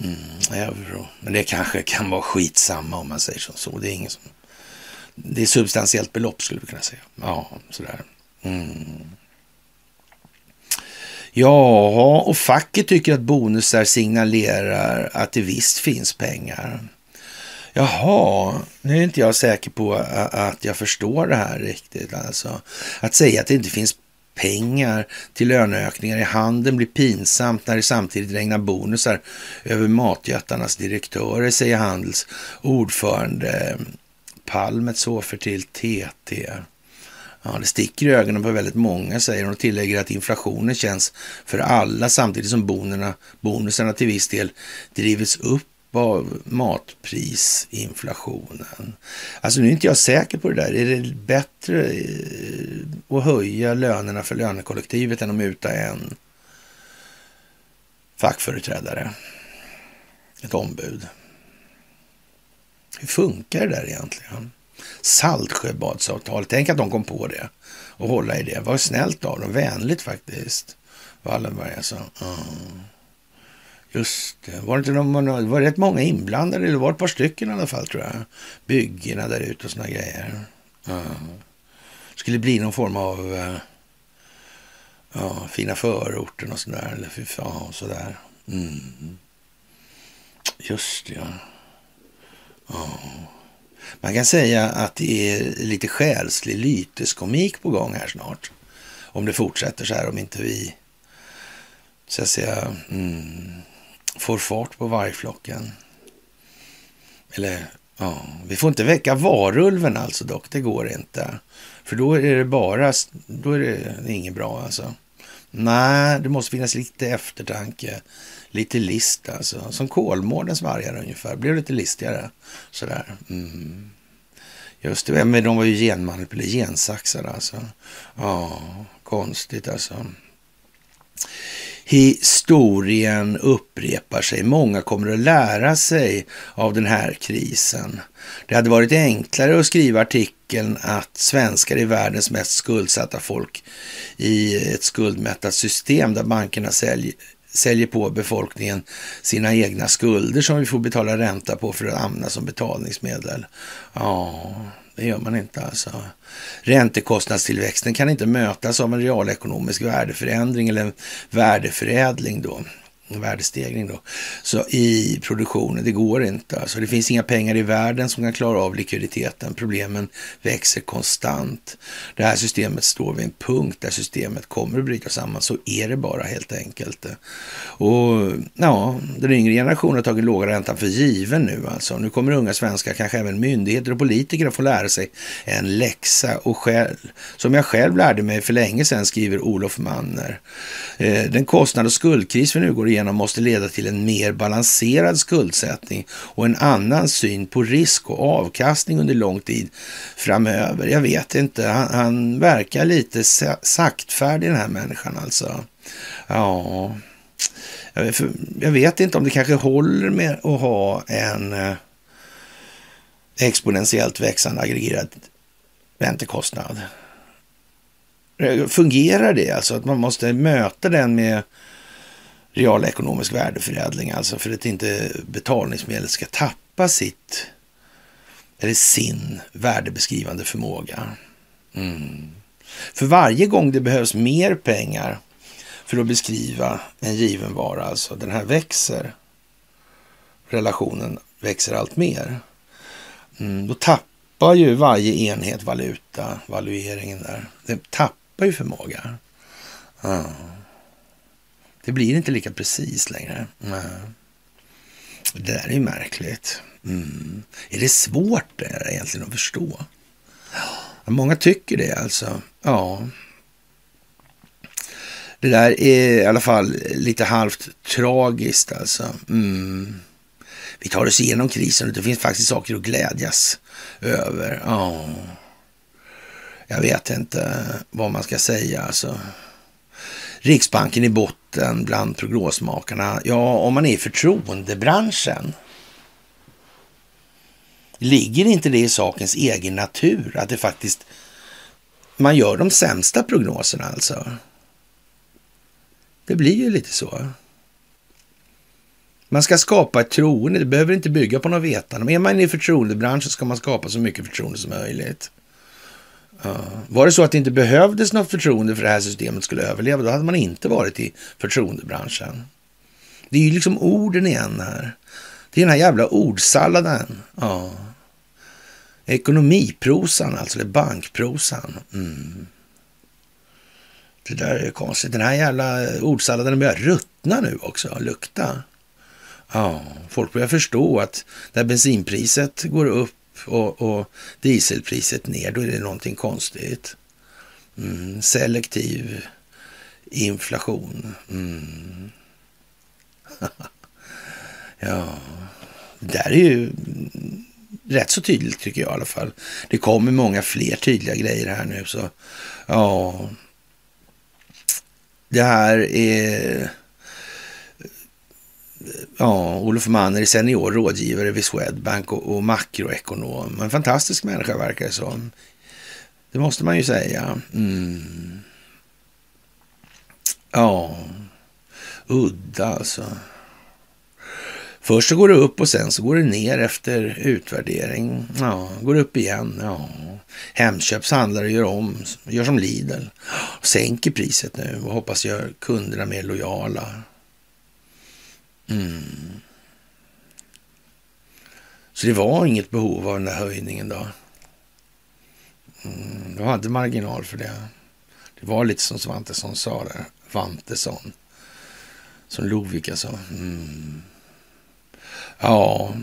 [SPEAKER 1] Mm, euro. Men det kanske kan vara skitsamma om man säger så. så. Det är ingen som... Det är substantiellt belopp skulle vi kunna säga. Ja, sådär. Mm. Ja, och facket tycker att bonusar signalerar att det visst finns pengar. Jaha, nu är inte jag säker på att jag förstår det här riktigt. Alltså, att säga att det inte finns pengar till löneökningar i handeln blir pinsamt när det samtidigt regnar bonusar över matjättarnas direktörer, säger Handels ordförande Palmet för till TT. Ja, det sticker i ögonen på väldigt många, säger hon och tillägger att inflationen känns för alla samtidigt som bonerna, bonusarna till viss del drivits upp var matprisinflationen. Alltså nu är inte jag säker på det där. Är det bättre eh, att höja lönerna för lönekollektivet än att muta en fackföreträdare? Ett ombud. Hur funkar det där egentligen? Saltsjöbadsavtalet, tänk att de kom på det och hålla i det. Vad snällt av dem, vänligt faktiskt. Wallenberg alltså. Mm. Just det. Var det, inte någon, var det rätt många inblandade? Eller var det ett par stycken i alla fall tror jag. Byggena där ute och såna grejer. Ja. Skulle bli någon form av eh, ja, fina förorten och sådär. Eller fy fan, sådär. Mm. Just det, ja. ja. Man kan säga att det är lite själslig lyteskomik på gång här snart. Om det fortsätter så här, om inte vi så att säga mm, får fart på vargflocken. Eller ja, vi får inte väcka varulven alltså dock, det går inte. För då är det bara, då är det inget bra alltså. Nej, det måste finnas lite eftertanke, lite list alltså. Som Kolmårdens vargar ungefär, blev lite listigare sådär. Mm. Just det, men de var ju genmanipulerade, gensaxade alltså. Ja, konstigt alltså. Historien upprepar sig. Många kommer att lära sig av den här krisen. Det hade varit enklare att skriva artikeln att svenskar är världens mest skuldsatta folk i ett skuldmättat system där bankerna säljer säljer på befolkningen sina egna skulder som vi får betala ränta på för att använda som betalningsmedel. Ja, det gör man inte alltså. Räntekostnadstillväxten kan inte mötas av en realekonomisk värdeförändring eller en värdeförädling då värdestegring då. Så i produktionen, det går inte. Alltså det finns inga pengar i världen som kan klara av likviditeten. Problemen växer konstant. Det här systemet står vid en punkt där systemet kommer att bryta samman. Så är det bara helt enkelt. Och ja, den yngre generationen har tagit låga räntan för given nu alltså. Nu kommer unga svenskar, kanske även myndigheter och politiker att få lära sig en läxa. Och själv, som jag själv lärde mig för länge sedan, skriver Olof Manner. Eh, den kostnad och skuldkris vi nu går igenom måste leda till en mer balanserad skuldsättning och en annan syn på risk och avkastning under lång tid framöver. Jag vet inte, han, han verkar lite saktfärdig den här människan alltså. Ja, jag vet inte om det kanske håller med att ha en eh, exponentiellt växande aggregerad räntekostnad. Fungerar det alltså att man måste möta den med realekonomisk värdeförädling, alltså för att inte betalningsmedel ska tappa sitt eller sin värdebeskrivande förmåga. Mm. För varje gång det behövs mer pengar för att beskriva en given vara, alltså den här växer, relationen växer allt mer, mm, då tappar ju varje enhet valuta, valueringen där, den tappar ju förmåga. Mm. Det blir inte lika precis längre. Nej. Det där är ju märkligt. Mm. Är det svårt det egentligen att förstå? Många tycker det alltså. Ja. Det där är i alla fall lite halvt tragiskt alltså. Mm. Vi tar oss igenom krisen och det finns faktiskt saker att glädjas över. Ja. Jag vet inte vad man ska säga alltså. Riksbanken i botten bland prognosmakarna. Ja, om man är i förtroendebranschen. Ligger inte det i sakens egen natur att det faktiskt man gör de sämsta prognoserna alltså? Det blir ju lite så. Man ska skapa ett troende, det behöver inte bygga på något vetande. Men är man i förtroendebranschen ska man skapa så mycket förtroende som möjligt. Var det så att det inte behövdes något förtroende för det här systemet skulle överleva, då hade man inte varit i förtroendebranschen. Det är ju liksom orden igen här. Det är den här jävla ordsalladen. Ja. Ekonomiprosan alltså, eller bankprosan. Mm. Det där är konstigt. Den här jävla ordsalladen börjar ruttna nu också, lukta. Ja, folk börjar förstå att när bensinpriset går upp och, och dieselpriset ner, då är det någonting konstigt. Mm, selektiv inflation. Mm. ja, det där är ju rätt så tydligt tycker jag i alla fall. Det kommer många fler tydliga grejer här nu. så ja, Det här är... Ja, Olof Manner är senior rådgivare vid Swedbank och, och makroekonom. En fantastisk människa verkar det som. Det måste man ju säga. Mm. Ja, udda alltså. Först så går det upp och sen så går det ner efter utvärdering. Ja, går upp igen. Ja. Hemköps handlare gör om, gör som Lidl. Sänker priset nu och hoppas gör kunderna mer lojala. Mm. Så det var inget behov av den där höjningen då. Mm, de hade marginal för det. Det var lite som Svantesson sa där. Vantesson. Som Lovika sa. Mm. Ja,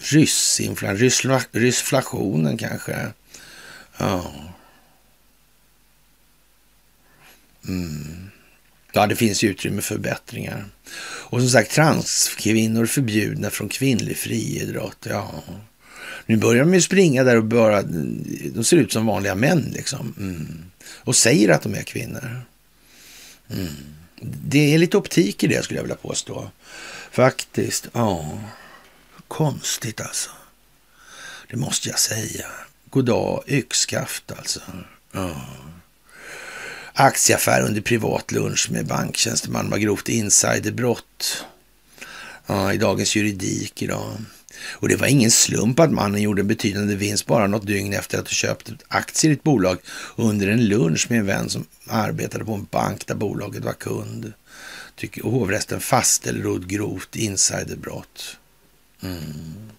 [SPEAKER 1] ryssinflation, ryssflationen kanske. Ja. Mm. Ja, det finns utrymme för förbättringar. Och som sagt, transkvinnor förbjudna från kvinnlig friidrott. Ja. Nu börjar de ju springa där och bara, de ser ut som vanliga män liksom. Mm. Och säger att de är kvinnor. Mm. Det är lite optik i det skulle jag vilja påstå. Faktiskt, ja. Konstigt alltså. Det måste jag säga. God dag, yxskaft alltså. Ja. Aktieaffär under privat lunch med banktjänsteman var grovt insiderbrott. Ja, I dagens juridik idag. Och det var ingen slump att mannen gjorde en betydande vinst bara något dygn efter att ha köpt aktier i ett bolag under en lunch med en vän som arbetade på en bank där bolaget var kund. Tycker hovrätten fastställde grovt insiderbrott. Mm.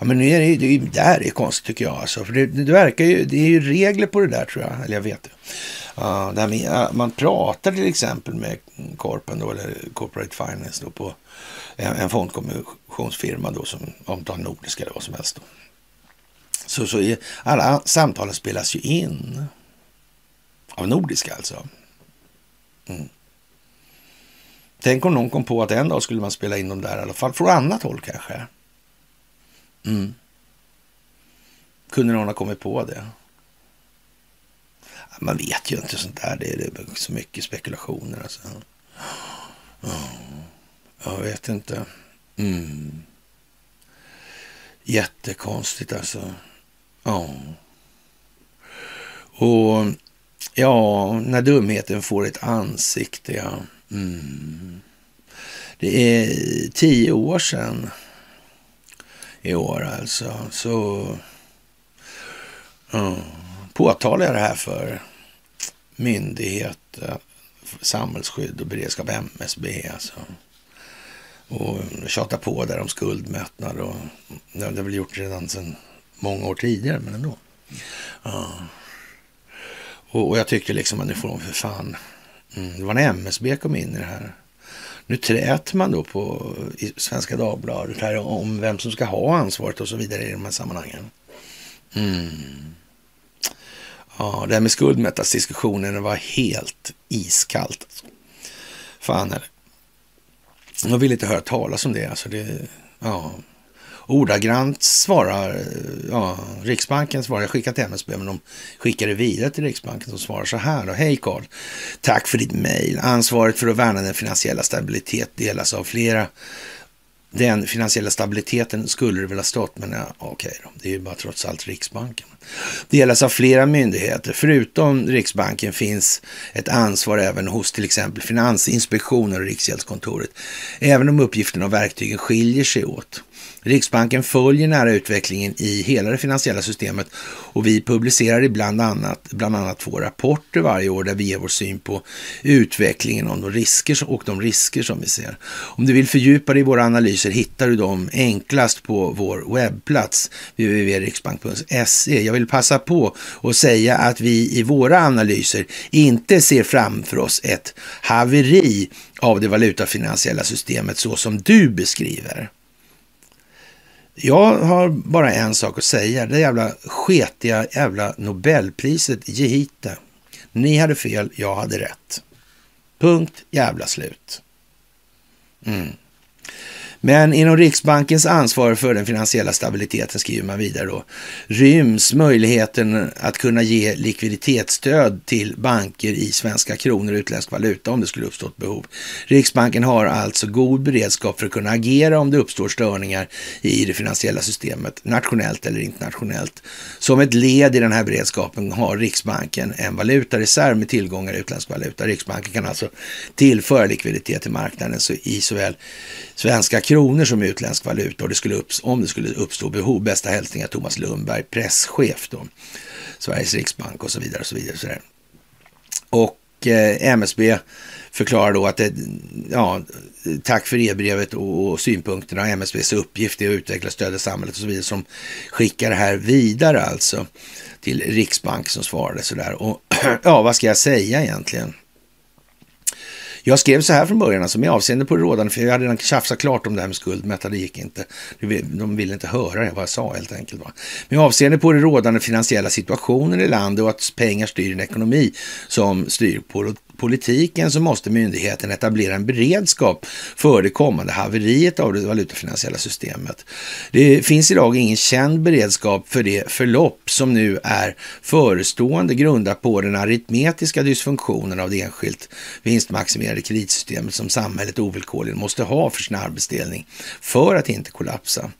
[SPEAKER 1] Ja, men nu är det, det, det här är konstigt tycker jag. Alltså, för det, det, verkar ju, det är ju regler på det där tror jag. Eller jag vet det. Uh, där med, man pratar till exempel med Corpen då, eller Corporate Finance då, på en, en fondkommissionsfirma då, som om tar Nordiska eller vad som helst. Då. Så, så är, alla samtalen spelas ju in. Av Nordiska alltså. Mm. Tänk om någon kom på att en dag skulle man spela in dem där i alla fall, från annat håll kanske. Mm. Kunde någon ha kommit på det? Man vet ju inte sånt där. Det är så mycket spekulationer. Alltså. Jag vet inte. Mm. Jättekonstigt alltså. Ja. Och ja, när dumheten får ett ansikte, ja. Mm. Det är tio år sedan i år alltså. Så mm, påtalar jag det här för myndigheter samhällsskydd och beredskap, MSB alltså. Och tjata på där om skuldmättnad och det har väl gjort redan sedan många år tidigare, men ändå. Ja. Och, och jag tyckte liksom att nu får de för fan Mm, det var när MSB kom in i det här. Nu träter man då på i Svenska Dagbladet här om vem som ska ha ansvaret och så vidare i de här sammanhangen. Mm. Ja, det här med skuldmättasdiskussionen var helt iskallt. Fan är det. Jag vill inte höra talas om det. Alltså det ja ordagrant svarar, ja, Riksbanken svarar, jag skickar till MSB, men de skickar det vidare till Riksbanken som svarar så här. Då. Hej Karl, tack för ditt mejl. Ansvaret för att värna den finansiella stabilitet delas av flera. Den finansiella stabiliteten skulle det väl ha stått, men ja, okej då. Det är ju bara trots allt Riksbanken. Delas av flera myndigheter. Förutom Riksbanken finns ett ansvar även hos till exempel Finansinspektionen och Riksgäldskontoret. Även om uppgifterna och verktygen skiljer sig åt Riksbanken följer nära utvecklingen i hela det finansiella systemet och vi publicerar ibland annat, bland annat två rapporter varje år där vi ger vår syn på utvecklingen om de risker och de risker som vi ser. Om du vill fördjupa dig i våra analyser hittar du dem enklast på vår webbplats www.riksbank.se. Jag vill passa på att säga att vi i våra analyser inte ser framför oss ett haveri av det valutafinansiella systemet så som du beskriver. Jag har bara en sak att säga. Det jävla sketiga jävla Nobelpriset, ge hit det. Ni hade fel, jag hade rätt. Punkt, jävla slut. Mm. Men inom Riksbankens ansvar för den finansiella stabiliteten, skriver man vidare då, ryms möjligheten att kunna ge likviditetsstöd till banker i svenska kronor och utländsk valuta om det skulle uppstå ett behov. Riksbanken har alltså god beredskap för att kunna agera om det uppstår störningar i det finansiella systemet, nationellt eller internationellt. Som ett led i den här beredskapen har Riksbanken en valutareserv med tillgångar i utländsk valuta. Riksbanken kan alltså tillföra likviditet till marknaden i såväl svenska kronor som utländsk valuta och det skulle upps om det skulle uppstå behov. Bästa hälsningar Thomas Lundberg, presschef då, Sveriges riksbank och så vidare. Och, så vidare, så där. och eh, MSB förklarar då att det, ja, tack för e-brevet och, och synpunkterna. MSBs uppgift är att utveckla stöd i samhället och så vidare som skickar det här vidare alltså till Riksbank som svarade sådär. Och ja, vad ska jag säga egentligen? Jag skrev så här från början, alltså med avseende på det rådande, för jag hade redan tjafsat klart om det här med skuldmätta, det gick inte. De ville inte höra det, vad jag sa helt enkelt. Va? Med avseende på det rådande finansiella situationen i landet och att pengar styr en ekonomi som styr på politiken så måste myndigheten etablera en beredskap för det kommande haveriet av det valutafinansiella systemet. Det finns idag ingen känd beredskap för det förlopp som nu är förestående grundat på den aritmetiska dysfunktionen av det enskilt vinstmaximerade kreditsystemet som samhället ovillkorligen måste ha för sin arbetsdelning för att inte kollapsa.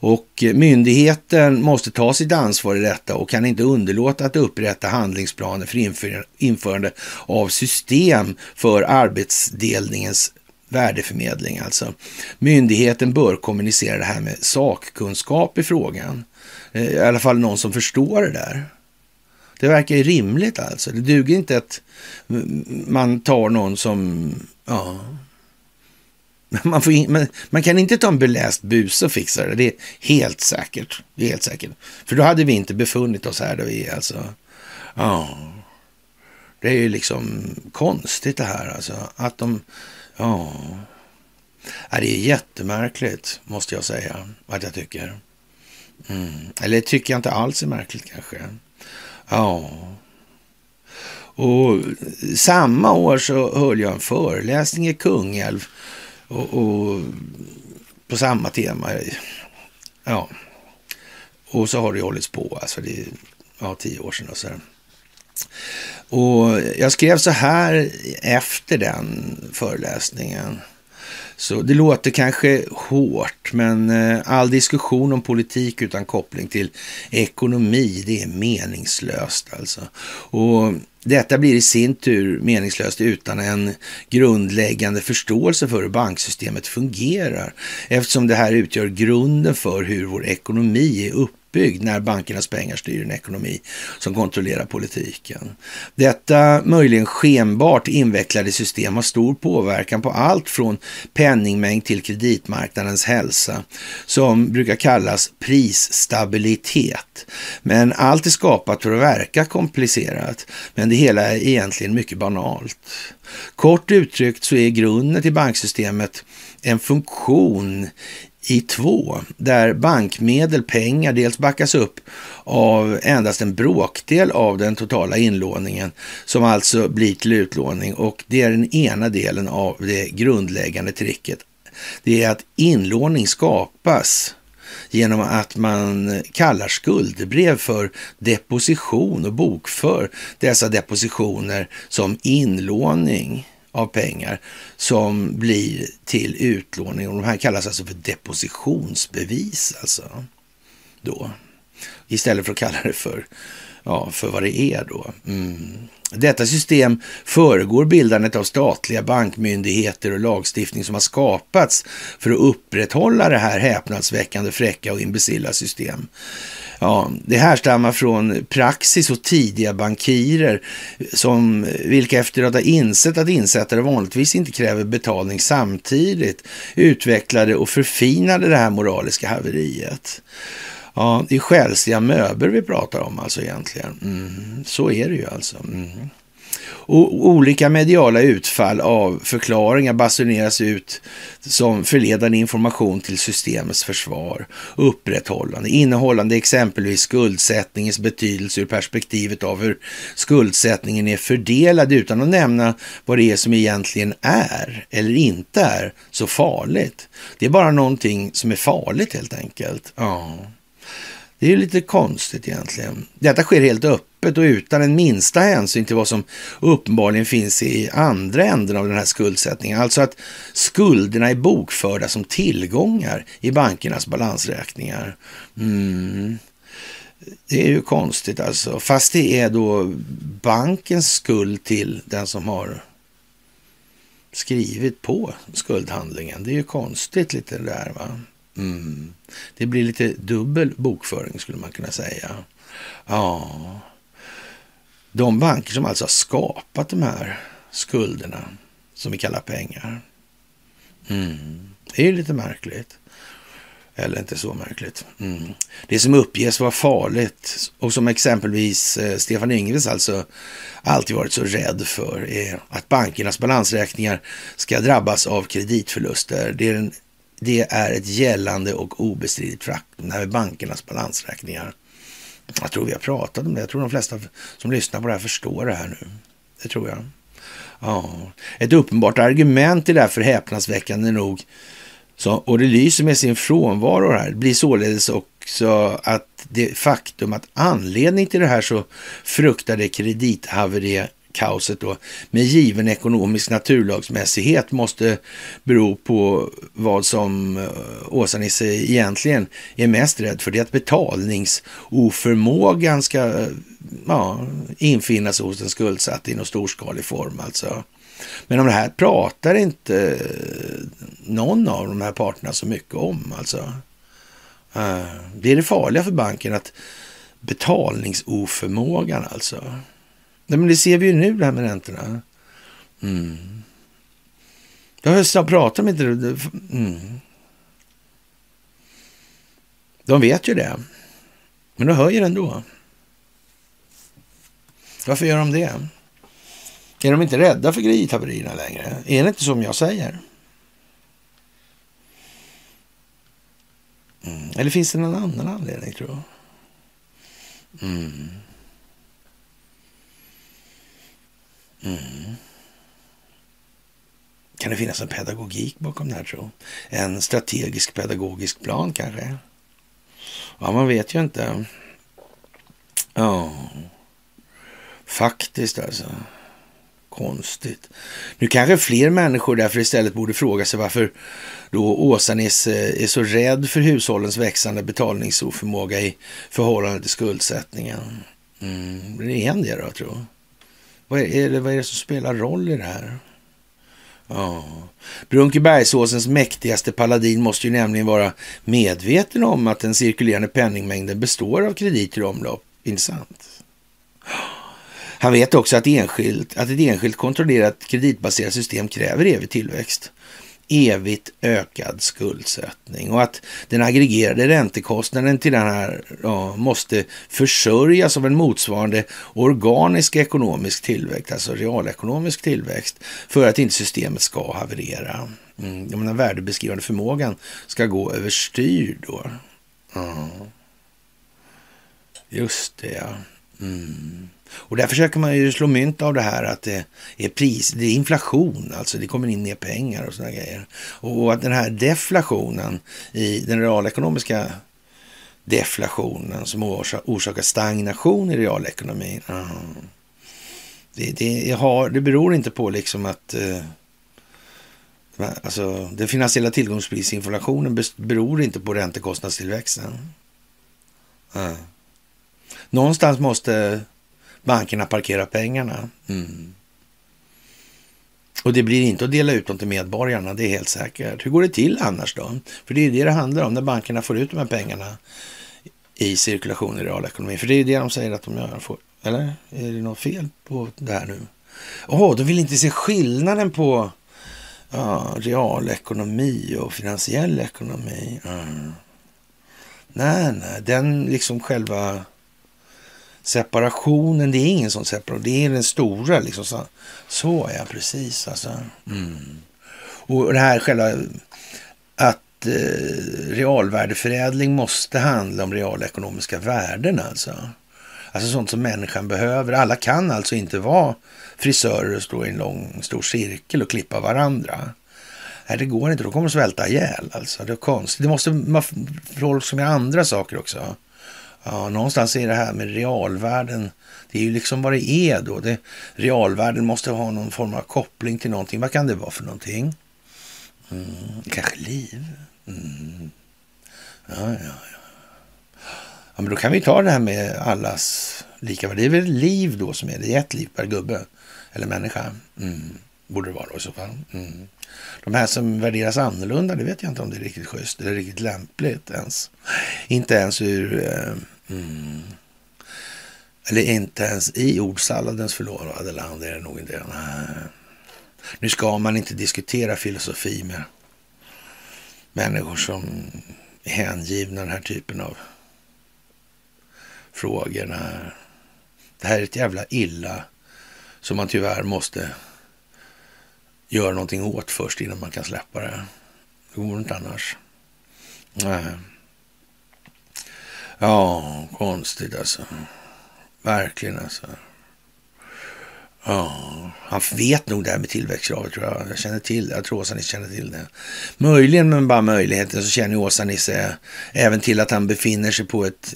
[SPEAKER 1] Och eh, myndigheten måste ta sitt ansvar i detta och kan inte underlåta att upprätta handlingsplaner för införande av system för arbetsdelningens värdeförmedling. Alltså, myndigheten bör kommunicera det här med sakkunskap i frågan. Eh, I alla fall någon som förstår det där. Det verkar ju rimligt alltså. Det duger inte att man tar någon som ja, man, får in, man, man, kan inte ta en beläst bus och fixa det. Det är helt säkert. Det är helt säkert. För då hade vi inte befunnit oss här. Då vi, alltså, ja. Det är ju liksom konstigt det här alltså. Att de, ja. ja det är jättemärkligt måste jag säga att jag tycker. Mm. Eller tycker jag inte alls är märkligt kanske. Ja. Och samma år så höll jag en föreläsning i Kungälv och, och, på samma tema. Ja. Och så har det hållits på, alltså det är ja, tio år sedan och så. Och jag skrev så här efter den föreläsningen. Så det låter kanske hårt, men eh, all diskussion om politik utan koppling till ekonomi, det är meningslöst alltså. Och detta blir i sin tur meningslöst utan en grundläggande förståelse för hur banksystemet fungerar, eftersom det här utgör grunden för hur vår ekonomi är uppbyggd uppbyggd när bankernas pengar styr en ekonomi som kontrollerar politiken. Detta möjligen skenbart invecklade system har stor påverkan på allt från penningmängd till kreditmarknadens hälsa som brukar kallas prisstabilitet. Men allt är skapat för att verka komplicerat, men det hela är egentligen mycket banalt. Kort uttryckt så är grunden till banksystemet en funktion i två, där bankmedel, pengar, dels backas upp av endast en bråkdel av den totala inlåningen som alltså blir till utlåning och det är den ena delen av det grundläggande tricket. Det är att inlåning skapas genom att man kallar skuldebrev för deposition och bokför dessa depositioner som inlåning av pengar som blir till utlåning. Och de här kallas alltså för depositionsbevis. Alltså, då. Istället för att kalla det för ja, för vad det är då. Mm. Detta system föregår bildandet av statliga bankmyndigheter och lagstiftning som har skapats för att upprätthålla det här häpnadsväckande fräcka och imbecilla system. Ja, det härstammar från praxis och tidiga bankirer som, vilka efter att ha insett att insättare vanligtvis inte kräver betalning samtidigt utvecklade och förfinade det här moraliska haveriet. Ja, det är själsliga möbler vi pratar om alltså egentligen. Mm, så är det ju alltså. Mm. Och olika mediala utfall av förklaringar basuneras ut som förledande information till systemets försvar, upprätthållande, innehållande exempelvis skuldsättningens betydelse ur perspektivet av hur skuldsättningen är fördelad utan att nämna vad det är som egentligen är eller inte är så farligt. Det är bara någonting som är farligt helt enkelt. Ja. Det är ju lite konstigt egentligen. Detta sker helt öppet och utan en minsta hänsyn till vad som uppenbarligen finns i andra änden av den här skuldsättningen. Alltså att skulderna är bokförda som tillgångar i bankernas balansräkningar. Mm. Det är ju konstigt alltså. Fast det är då bankens skuld till den som har skrivit på skuldhandlingen. Det är ju konstigt lite det där va. Mm. Det blir lite dubbel bokföring skulle man kunna säga. Ja, de banker som alltså har skapat de här skulderna som vi kallar pengar. Mm. Det är lite märkligt. Eller inte så märkligt. Mm. Det som uppges vara farligt och som exempelvis eh, Stefan Ingves alltså alltid varit så rädd för är att bankernas balansräkningar ska drabbas av kreditförluster. Det är en, det är ett gällande och obestridligt faktum. Det här med bankernas balansräkningar. Jag tror vi har pratat om det. Jag tror de flesta som lyssnar på det här förstår det här nu. Det tror jag. Ja. Ett uppenbart argument är därför häpnadsväckande nog, så, och det lyser med sin frånvaro här, det blir således också att det faktum att anledning till det här så fruktade kredithaveriet kaoset då med given ekonomisk naturlagsmässighet måste bero på vad som eh, Åsa-Nisse egentligen är mest rädd för. Det är att betalningsoförmågan ska eh, ja, infinna sig hos den skuldsatte i någon storskalig form. Alltså. Men om det här pratar inte eh, någon av de här parterna så mycket om. Alltså. Det är det farliga för banken att betalningsoförmågan alltså. Nej, men det ser vi ju nu det här med räntorna. Mm. Jag pratar med inte mm. De vet ju det. Men de höjer ändå. Varför gör de det? Är de inte rädda för kredithaverierna längre? Är det inte som jag säger? Mm. Eller finns det någon annan anledning, tror jag? Mm. Mm. Kan det finnas en pedagogik bakom det här tro? En strategisk pedagogisk plan kanske? Ja, man vet ju inte. Ja, faktiskt alltså. Konstigt. Nu kanske fler människor därför istället borde fråga sig varför då Åsanes är så rädd för hushållens växande betalningsoförmåga i förhållande till skuldsättningen. Mm, det är en det då, tror jag. Vad är, det, vad är det som spelar roll i det här? Ja. Brunkebergsåsens mäktigaste paladin måste ju nämligen vara medveten om att den cirkulerande penningmängden består av krediter i omlopp. Intressant. Han vet också att, enskilt, att ett enskilt kontrollerat kreditbaserat system kräver evig tillväxt evigt ökad skuldsättning och att den aggregerade räntekostnaden till den här ja, måste försörjas av en motsvarande organisk ekonomisk tillväxt, alltså realekonomisk tillväxt, för att inte systemet ska haverera. Mm, jag menar, värdebeskrivande förmågan ska gå överstyr då. Mm. Just det, ja. Mm. Och där försöker man ju slå mynt av det här att det är pris, det är inflation, alltså det kommer in mer pengar och sådana grejer. Och att den här deflationen i den realekonomiska deflationen som orsakar stagnation i realekonomin. Mm. det, det, har, det beror inte på liksom att eh, alltså, den finansiella tillgångsprisinflationen beror inte på räntekostnadstillväxten. Mm. Någonstans måste bankerna parkera pengarna. Mm. Och det blir inte att dela ut dem till medborgarna, det är helt säkert. Hur går det till annars då? För det är det det handlar om, när bankerna får ut de här pengarna i cirkulation i realekonomin. För det är det de säger att de gör. Eller är det något fel på det här nu? Åh, oh, de vill inte se skillnaden på ja, realekonomi och finansiell ekonomi. Mm. Nej, nej, den liksom själva separationen, det är ingen sån separation. Det är den stora liksom. Så, så ja, precis alltså. Mm. Och det här själva att eh, realvärdeförädling måste handla om realekonomiska värden alltså. Alltså sånt som människan behöver. Alla kan alltså inte vara frisörer och stå i en lång stor cirkel och klippa varandra. Nej, det går inte. Då kommer de svälta ihjäl. Alltså. Det är konstigt. Det måste vara folk som gör andra saker också. Ja, någonstans är det här med realvärden. Det är ju liksom vad det är då. Det, realvärden måste ha någon form av koppling till någonting. Vad kan det vara för någonting? Mm, kanske liv? Mm. Ja, ja, ja. Ja, men då kan vi ta det här med allas lika värde. Det är väl liv då som är det. Ett liv per gubbe eller människa. Mm. Borde det vara då i så fall. Mm. De här som värderas annorlunda, det vet jag inte om det är riktigt schysst eller riktigt lämpligt ens. Inte ens ur... Eh, mm, eller inte ens i ordsalladens förlovade land är det nog inte. Nej. Nu ska man inte diskutera filosofi med människor som är hängivna den här typen av frågor. Det här är ett jävla illa som man tyvärr måste göra någonting åt först innan man kan släppa det. Det går inte annars. Nej. Ja, konstigt alltså. Verkligen alltså. Ja, han vet nog det här med tillväxtkravet tror jag. Jag känner till Jag tror Åsa-Nisse känner till det. Möjligen, men bara möjligheten, så känner Åsa-Nisse även till att han befinner sig på ett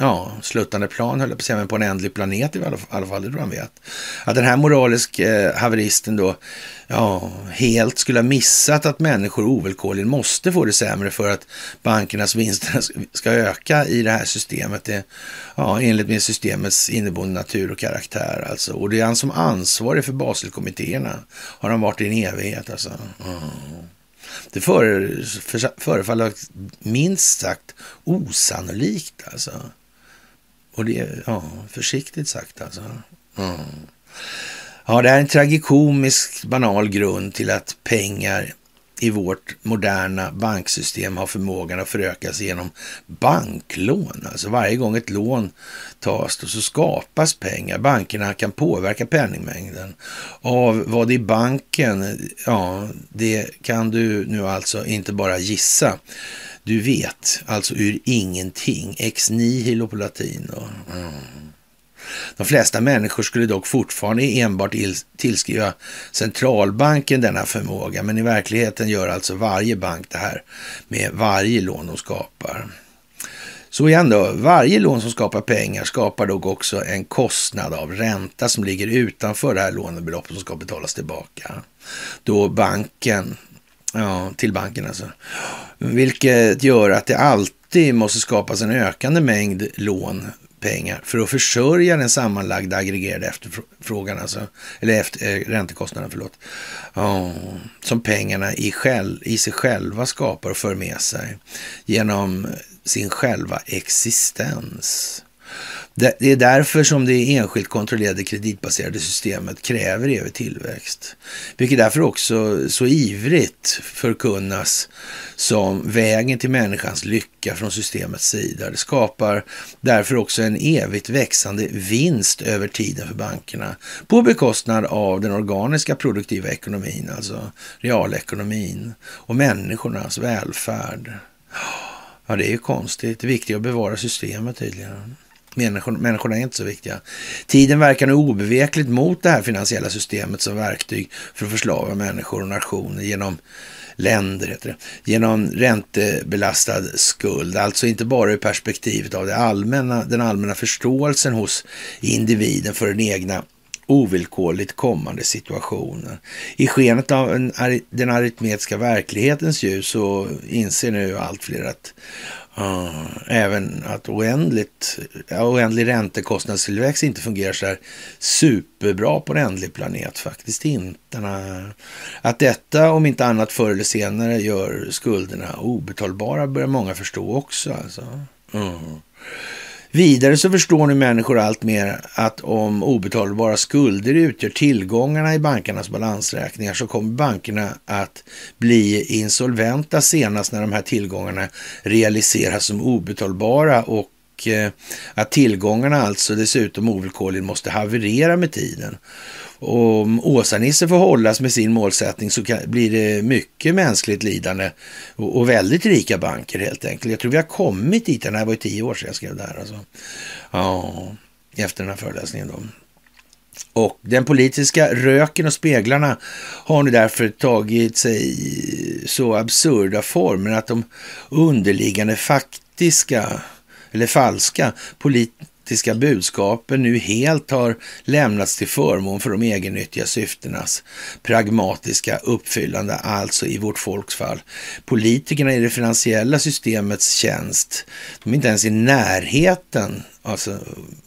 [SPEAKER 1] ja, sluttande plan, höll jag på att säga, men på en ändlig planet i alla, alla fall, det tror han vet. Att den här moralisk eh, haveristen då, ja, helt skulle ha missat att människor ovillkorligen måste få det sämre för att bankernas vinster ska öka i det här systemet. Det, ja, enligt med systemets inneboende natur och karaktär alltså. Och det är han som ansvarig för Baselkommittéerna, har han varit i en evighet alltså. Mm. Det förefaller minst sagt osannolikt alltså. Och det är ja, försiktigt sagt alltså. Mm. Ja, det är en tragikomisk banal grund till att pengar i vårt moderna banksystem har förmågan att förökas genom banklån. Alltså varje gång ett lån tas då så skapas pengar. Bankerna kan påverka penningmängden. Av vad i banken, ja, det kan du nu alltså inte bara gissa du vet, alltså ur ingenting, ex nihilo på latin. Och, mm. De flesta människor skulle dock fortfarande enbart tillskriva centralbanken denna förmåga, men i verkligheten gör alltså varje bank det här med varje lån de skapar. Så igen då, varje lån som skapar pengar skapar dock också en kostnad av ränta som ligger utanför det här lånebeloppet som ska betalas tillbaka. Då banken Ja, till banken alltså. Vilket gör att det alltid måste skapas en ökande mängd lån, pengar, för att försörja den sammanlagda aggregerade efterfrågan, alltså, eller efter, eh, räntekostnaden, förlåt. oh, som pengarna i, själv, i sig själva skapar och för med sig genom sin själva existens. Det är därför som det enskilt kontrollerade kreditbaserade systemet kräver evig tillväxt. Vilket därför också så ivrigt förkunnas som vägen till människans lycka från systemets sida. Det skapar därför också en evigt växande vinst över tiden för bankerna på bekostnad av den organiska produktiva ekonomin, alltså realekonomin och människornas välfärd. Ja, det är ju konstigt. Det är viktigt att bevara systemet tydligen. Människor, människorna är inte så viktiga. Tiden verkar nu obevekligt mot det här finansiella systemet som verktyg för att förslava människor och nationer genom länder, heter det, genom räntebelastad skuld. Alltså inte bara ur perspektivet av det allmänna, den allmänna förståelsen hos individen för den egna ovillkorligt kommande situationen. I skenet av en, den aritmetiska verklighetens ljus så inser nu allt fler att uh, även att oändligt, oändlig räntekostnadstillväxt inte fungerar så här superbra på en ändlig planet. Faktiskt inte. Att detta, om inte annat förr eller senare, gör skulderna obetalbara börjar många förstå också. Alltså. Uh. Vidare så förstår nu människor allt mer att om obetalbara skulder utgör tillgångarna i bankernas balansräkningar så kommer bankerna att bli insolventa senast när de här tillgångarna realiseras som obetalbara och eh, att tillgångarna alltså dessutom ovillkorligen måste haverera med tiden. Om Åsa-Nisse får hållas med sin målsättning så blir det mycket mänskligt lidande och, väldigt rika banker helt enkelt. Jag tror vi har kommit dit, det här var ju tio år sedan jag skrev det här. Alltså. Ja, efter den här föreläsningen då. Och den politiska röken och speglarna har nu därför tagit sig så absurda former att de underliggande faktiska eller falska polit politiska budskapen nu helt har lämnats till förmån för de egennyttiga syftenas pragmatiska uppfyllande, alltså i vårt folks fall. Politikerna i det finansiella systemets tjänst, de är inte ens i närheten alltså,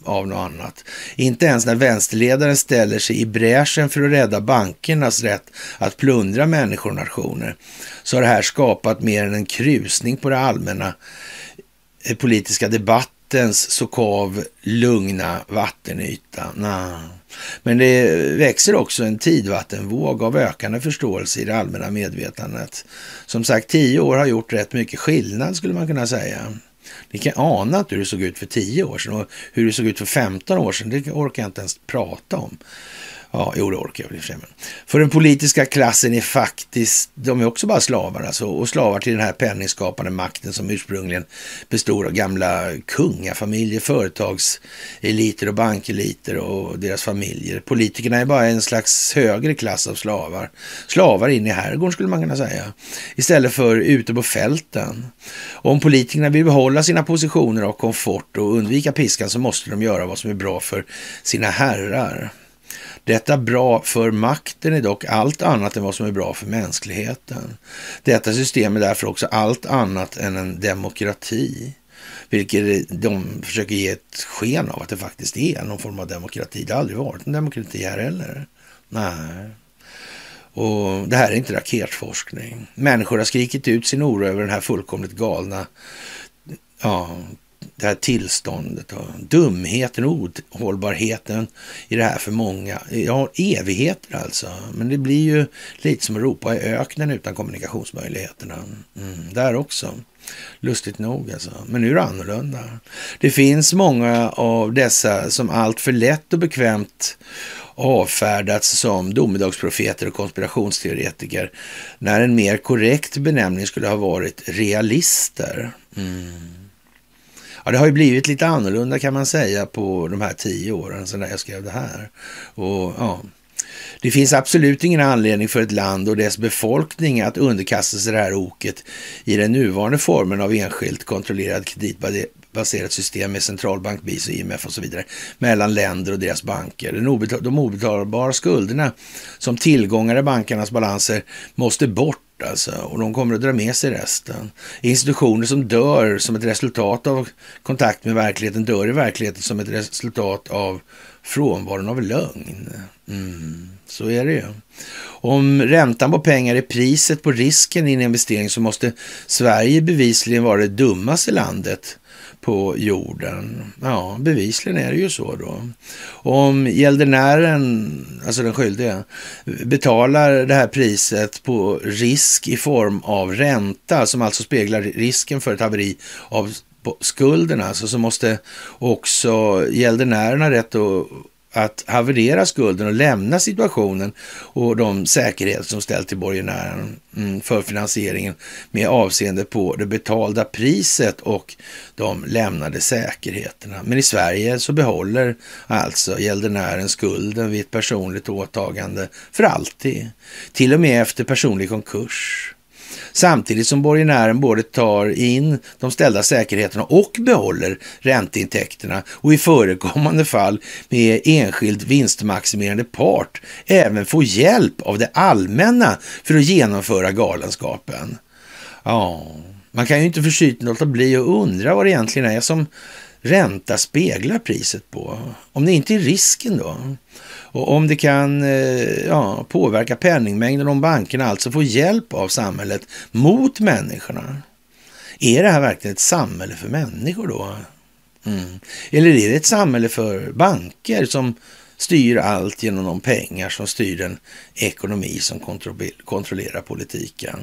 [SPEAKER 1] av något annat. Inte ens när vänsterledaren ställer sig i bräschen för att rädda bankernas rätt att plundra människor och nationer, så har det här skapat mer än en krusning på det allmänna eh, politiska debatt nattens så kav lugna vattenyta. Nah. Men det växer också en tidvattenvåg av ökande förståelse i det allmänna medvetandet. Som sagt, tio år har gjort rätt mycket skillnad skulle man kunna säga. Ni kan ana hur det såg ut för tio år sedan och hur det såg ut för 15 år sedan. Det orkar jag inte ens prata om. Ja, jo det orkar jag väl i och för sig. För den politiska klassen är faktiskt, de är också bara slavar alltså, och slavar till den här penningskapande makten som ursprungligen består av gamla kungafamiljer, företagseliter och bankeliter och deras familjer. Politikerna är bara en slags högre klass av slavar. Slavar in i herrgården skulle man kunna säga, istället för ute på fälten. Om politikerna vill behålla sina positioner av komfort och undvika piskan så måste de göra vad som är bra för sina herrar. Detta bra för makten är dock allt annat än vad som är bra för mänskligheten. Detta system är därför också allt annat än en demokrati. Vilket de försöker ge ett sken av att det faktiskt är någon form av demokrati. Det har aldrig varit en demokrati här heller. Nej. Och det här är inte raketforskning. Människor har skrikit ut sin oro över den här fullkomligt galna ja, det här tillståndet och dumheten och ohållbarheten i det här för många. Ja, evigheter alltså. Men det blir ju lite som att ropa i öknen utan kommunikationsmöjligheterna. Mm, där också. Lustigt nog alltså. Men nu är det annorlunda. Det finns många av dessa som allt för lätt och bekvämt avfärdats som domedagsprofeter och konspirationsteoretiker när en mer korrekt benämning skulle ha varit realister. Mm. Ja, det har ju blivit lite annorlunda kan man säga på de här tio åren sedan jag skrev det här. Och ja, det finns absolut ingen anledning för ett land och dess befolkning att underkasta sig det här oket i den nuvarande formen av enskilt kontrollerad kreditbaserat system med centralbank, BIS och IMF och så vidare mellan länder och deras banker. de obetalbara skulderna som tillgångar i bankernas balanser måste bort alltså, och de kommer att dra med sig resten. Institutioner som dör som ett resultat av kontakt med verkligheten dör i verkligheten som ett resultat av frånvaron av lögn. Mm, så är det ju. Om räntan på pengar är priset på risken i en investering så måste Sverige bevisligen vara det dummaste landet på jorden. Ja, bevisligen är det ju så då. Om gäldenären, alltså den skyldige, betalar det här priset på risk i form av ränta, som alltså speglar risken för ett haveri av skulden, alltså, så måste också gäldenären ha rätt att att haverera skulden och lämna situationen och de säkerheter som ställs till borgenären mm, för finansieringen med avseende på det betalda priset och de lämnade säkerheterna. Men i Sverige så behåller alltså gäldenären skulden vid ett personligt åtagande för alltid, till och med efter personlig konkurs. Samtidigt som borgenären både tar in de ställda säkerheterna och behåller ränteintäkterna och i förekommande fall med enskild vinstmaximerande part även får hjälp av det allmänna för att genomföra galenskapen. Ja, man kan ju inte försynt låta bli att undra vad det egentligen är som ränta speglar priset på. Om det inte är risken då. Och om det kan eh, ja, påverka penningmängden om bankerna alltså får hjälp av samhället mot människorna. Är det här verkligen ett samhälle för människor då? Mm. Eller är det ett samhälle för banker som styr allt genom de pengar som styr den ekonomi som kontrollerar politiken?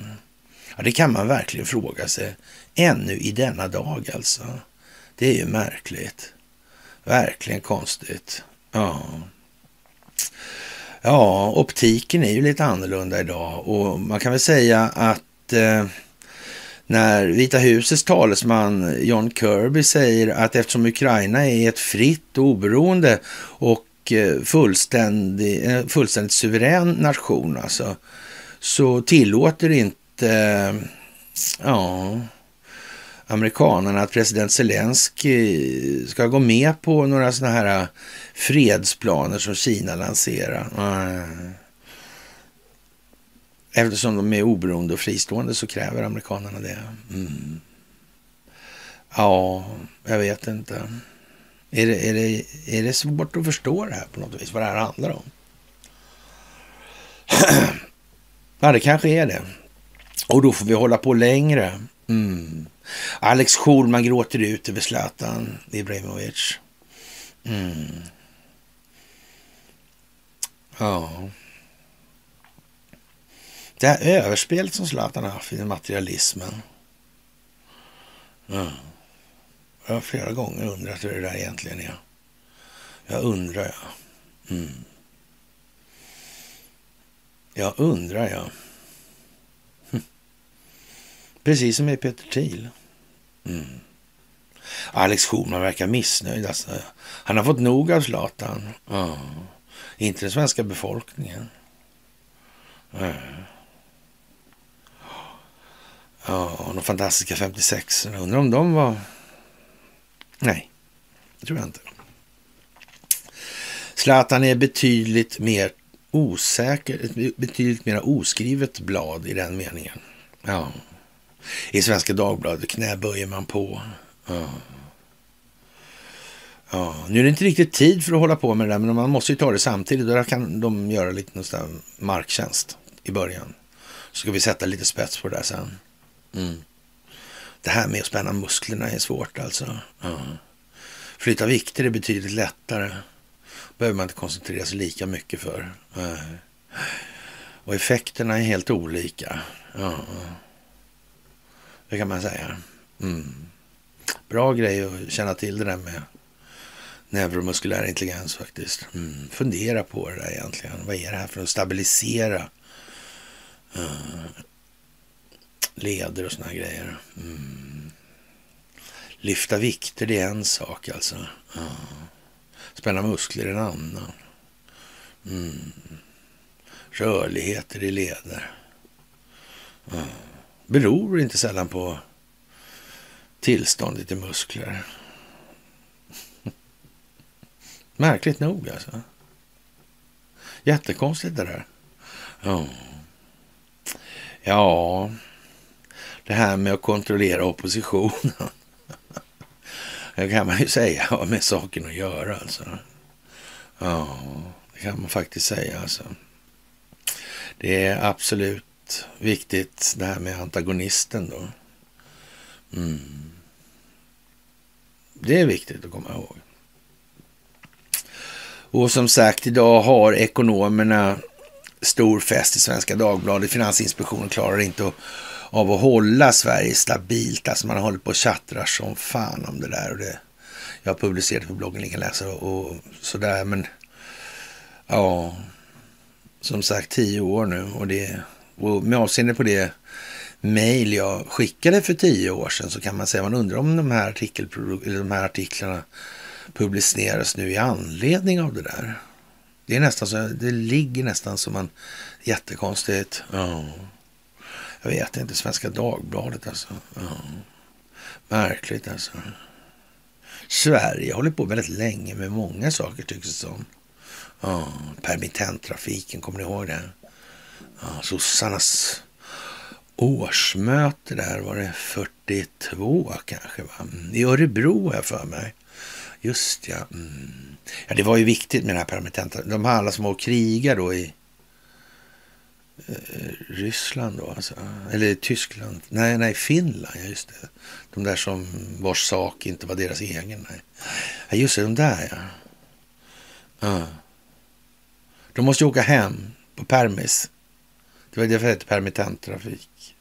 [SPEAKER 1] Ja, det kan man verkligen fråga sig ännu i denna dag alltså. Det är ju märkligt. Verkligen konstigt. Ja. Ja, optiken är ju lite annorlunda idag. Och man kan väl säga att eh, när Vita husets talesman John Kirby säger att eftersom Ukraina är ett fritt och oberoende och eh, fullständig, eh, fullständigt suverän nation alltså, så tillåter inte eh, ja, amerikanerna att president Zelensky eh, ska gå med på några sådana här eh, fredsplaner som Kina lanserar. Eh, eftersom de är oberoende och fristående så kräver amerikanerna det. Mm. Ja, jag vet inte. Är det, är, det, är det svårt att förstå det här på något vis, vad det här handlar om? ja, det kanske är det. Och då får vi hålla på längre. Mm. Alex Schulman gråter ut över Zlatan Ibrahimovic. Mm. Ja. Det här överspelet som Zlatan har haft i materialismen. Mm. Jag har flera gånger undrat hur det där egentligen är. Jag undrar, ja. Mm. Jag undrar, ja. Hm. Precis som med Peter Thiel. Mm. Alex Schulman verkar missnöjd. Alltså. Han har fått nog av Zlatan. Ja. Inte den svenska befolkningen. Ja, ja de fantastiska 56 Undrar om de var... Nej, det tror jag inte. Zlatan är betydligt mer osäker, ett betydligt mer oskrivet blad i den meningen. Ja. I Svenska Dagbladet knäböjer man på. Ja. Ja, nu är det inte riktigt tid för att hålla på med det där, men man måste ju ta det samtidigt. Där kan de göra lite någon marktjänst i början. Så ska vi sätta lite spets på det där sen. Mm. Det här med att spänna musklerna är svårt alltså. Ja. Flytta vikter är betydligt lättare. behöver man inte koncentrera sig lika mycket för. Och effekterna är helt olika. Ja. Det kan man säga. Mm. Bra grej att känna till det där med neuromuskulär intelligens faktiskt. Mm. Fundera på det där egentligen. Vad är det här för att stabilisera uh, leder och såna grejer. Mm. Lyfta vikter, det är en sak alltså. Uh. Spänna muskler är en annan. Mm. Rörligheter i leder. Uh. Beror inte sällan på tillståndet i muskler. Märkligt nog alltså. Jättekonstigt det där. Ja. ja, det här med att kontrollera oppositionen. Det kan man ju säga har med saken att göra alltså. Ja, det kan man faktiskt säga alltså. Det är absolut viktigt det här med antagonisten då. Mm. Det är viktigt att komma ihåg. Och som sagt, idag har ekonomerna stor fest i Svenska Dagbladet. Finansinspektionen klarar inte av att hålla Sverige stabilt. Alltså man har hållit på och tjattrar som fan om det där. Och det, jag har publicerat på bloggen, ni kan läsa och, och sådär. Men ja, som sagt tio år nu. Och, det, och med avseende på det mejl jag skickade för tio år sedan så kan man säga man undrar om de här, artikel, de här artiklarna publiceras nu i anledning av det där. Det är nästan så, det ligger nästan som en jättekonstigt. Ja. Jag vet inte, Svenska Dagbladet alltså. Ja. Märkligt alltså. Sverige håller på väldigt länge med många saker tycks det som. Ja, permittenttrafiken, kommer ni ihåg det? Ja, sossarnas årsmöte där var det 42 kanske. Va? Mm, I Örebro har jag för mig. Just ja. Mm. ja. Det var ju viktigt med den här permittenta. De här alla som har krigar då i eh, Ryssland då alltså. Eller Tyskland. Nej, nej, Finland. Ja, just det. De där som vars sak inte var deras egen. Nej. Ja, just det, de där ja. ja. De måste ju åka hem på permis. Det var därför det hette permittenttrafik.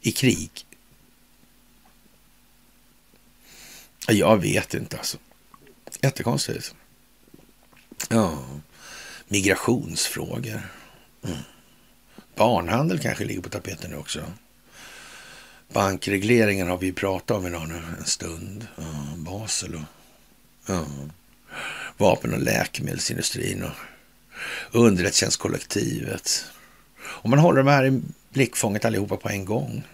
[SPEAKER 1] I krig. Jag vet inte alltså. Jättekonstigt. Liksom. Ja, migrationsfrågor. Mm. Barnhandel kanske ligger på tapeten nu också. Bankregleringen har vi pratat om idag nu en stund. Ja, Basel och ja, vapen och läkemedelsindustrin och underrättelsetjänstkollektivet. Om man håller de här i blickfånget allihopa på en gång.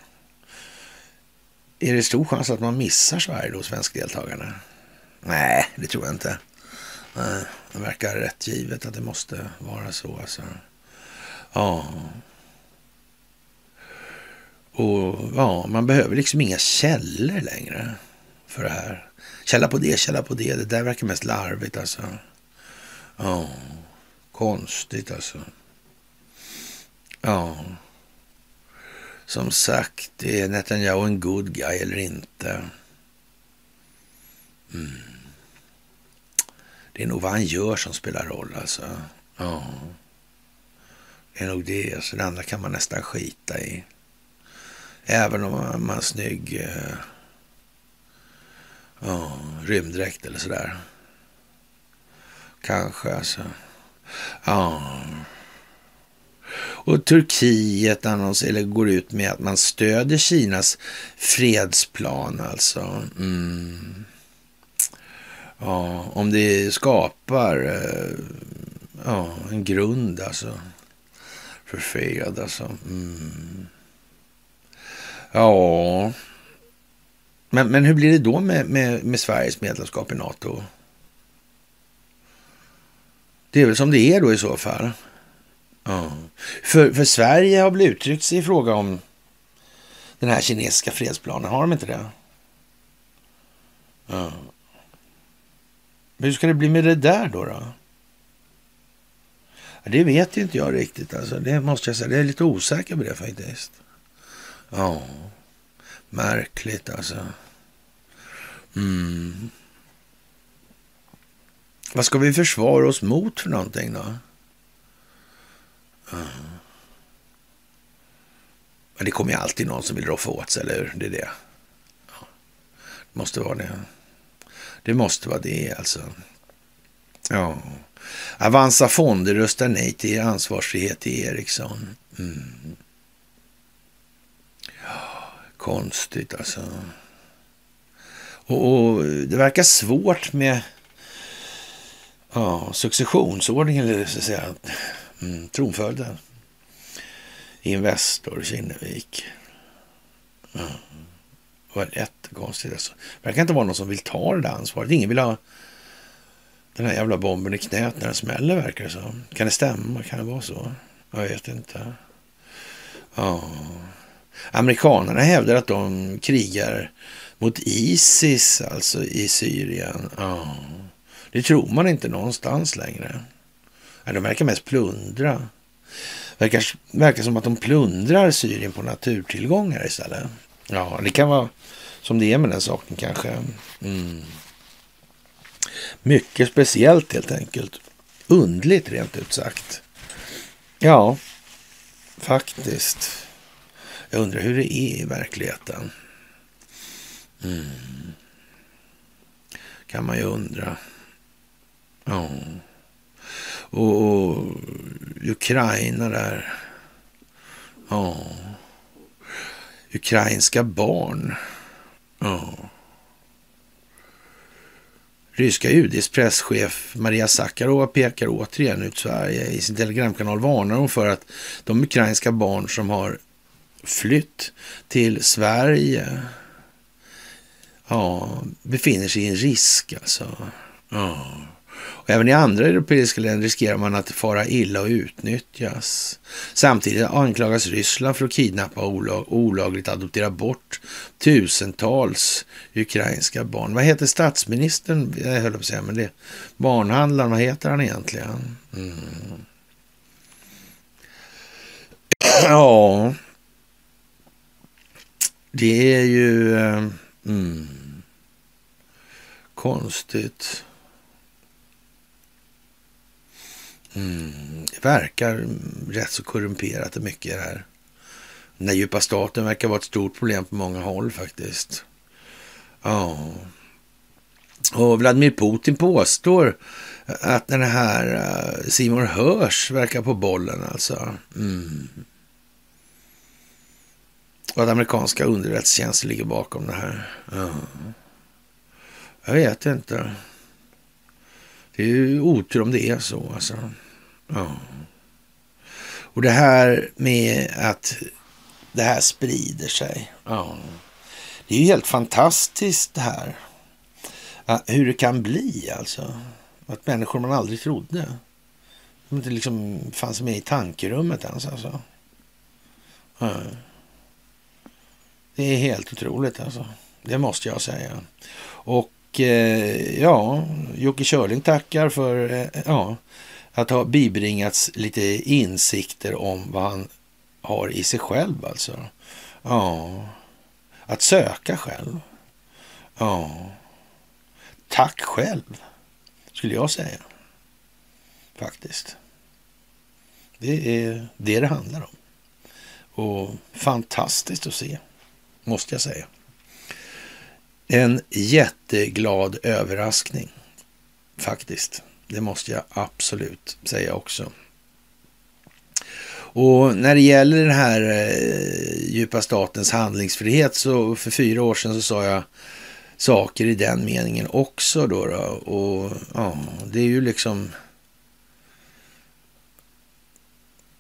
[SPEAKER 1] Är det stor chans att man missar Sverige då, svenskdeltagarna? Nej, det tror jag inte. det verkar rätt givet att det måste vara så. Alltså. Ja. Och ja, man behöver liksom inga källor längre för det här. Källa på det, källa på det. Det där verkar mest larvigt alltså. Ja, konstigt alltså. Ja. Som sagt, är Netanyahu en good guy eller inte? Mm. Det är nog vad han gör som spelar roll alltså. Ja. Det är nog det. Alltså, det andra kan man nästan skita i. Även om man har en snygg eh, ja, rymddräkt eller sådär. Kanske alltså. Ja. Och Turkiet annons, eller går ut med att man stöder Kinas fredsplan alltså. Mm. Ja, om det skapar eh, ja, en grund alltså för fred alltså. Mm. Ja, men, men hur blir det då med, med, med Sveriges medlemskap i NATO? Det är väl som det är då i så fall. Ja. För, för Sverige har väl uttryckt sig i fråga om den här kinesiska fredsplanen. Har de inte det? Ja. Men hur ska det bli med det där då? då? Ja, det vet inte jag riktigt. Alltså, det måste jag säga. Jag är lite osäker på det faktiskt. Ja, märkligt alltså. Mm. Vad ska vi försvara oss mot för någonting då? Men det kommer ju alltid någon som vill roffa åt sig, eller hur? Det är det. Ja. Det måste vara det. Det måste vara det alltså. Ja. Avanza Fonder röstar nej till ansvarsfrihet i Ericsson. Mm. Ja, konstigt alltså. Och, och, det verkar svårt med ja, successionsordningen, eller så att säga, mm, tronföljden. Investor Kinnevik. Mm. Det var jättekonstigt. Alltså. Det verkar inte vara någon som vill ta det där ansvaret. Ingen vill ha den här jävla bomben i knät när den smäller, verkar det som. Kan det stämma? Kan det vara så? Jag vet inte. Ja. Amerikanerna hävdar att de krigar mot Isis, alltså i Syrien. Ja. Det tror man inte någonstans längre. De verkar mest plundra. Verkar, verkar som att de plundrar Syrien på naturtillgångar istället. Ja, det kan vara som det är med den saken kanske. Mm. Mycket speciellt helt enkelt. Undligt rent ut sagt. Ja, faktiskt. Jag undrar hur det är i verkligheten. Mm. Kan man ju undra. Ja. Och, och Ukraina där. Ja. Ukrainska barn. Ja. Ryska UDs presschef Maria Sakarova pekar återigen ut Sverige. I sin telegramkanal varnar hon för att de ukrainska barn som har flytt till Sverige ja, befinner sig i en risk alltså. Ja. Och även i andra europeiska länder riskerar man att fara illa och utnyttjas. Samtidigt anklagas Ryssland för att kidnappa och olag olagligt adoptera bort tusentals ukrainska barn. Vad heter statsministern? Jag höll på att säga, men det barnhandlaren, vad heter han egentligen? Mm. Ja, det är ju eh, mm, konstigt. Mm, det verkar rätt så korrumperat och mycket det här. Den där djupa staten verkar vara ett stort problem på många håll faktiskt. Ja. Och Vladimir Putin påstår att den här eh, Simon Hörs verkar på bollen alltså. Mm. Och att amerikanska underrättelsetjänster ligger bakom det här. Ja. Jag vet inte. Det är ju otur om det är så alltså. Ja. Och det här med att det här sprider sig. Ja. Det är ju helt fantastiskt det här. Hur det kan bli alltså. Att människor man aldrig trodde. Som inte liksom fanns med i tankerummet ens alltså. Ja. Det är helt otroligt alltså. Det måste jag säga. Och eh, ja, Jocke Körling tackar för eh, ja, att ha bibringats lite insikter om vad han har i sig själv alltså. Ja, att söka själv. Ja, tack själv skulle jag säga. Faktiskt. Det är det det handlar om. Och fantastiskt att se, måste jag säga. En jätteglad överraskning, faktiskt. Det måste jag absolut säga också. Och när det gäller den här eh, djupa statens handlingsfrihet så för fyra år sedan så sa jag saker i den meningen också då. då. Och ja, det är ju liksom...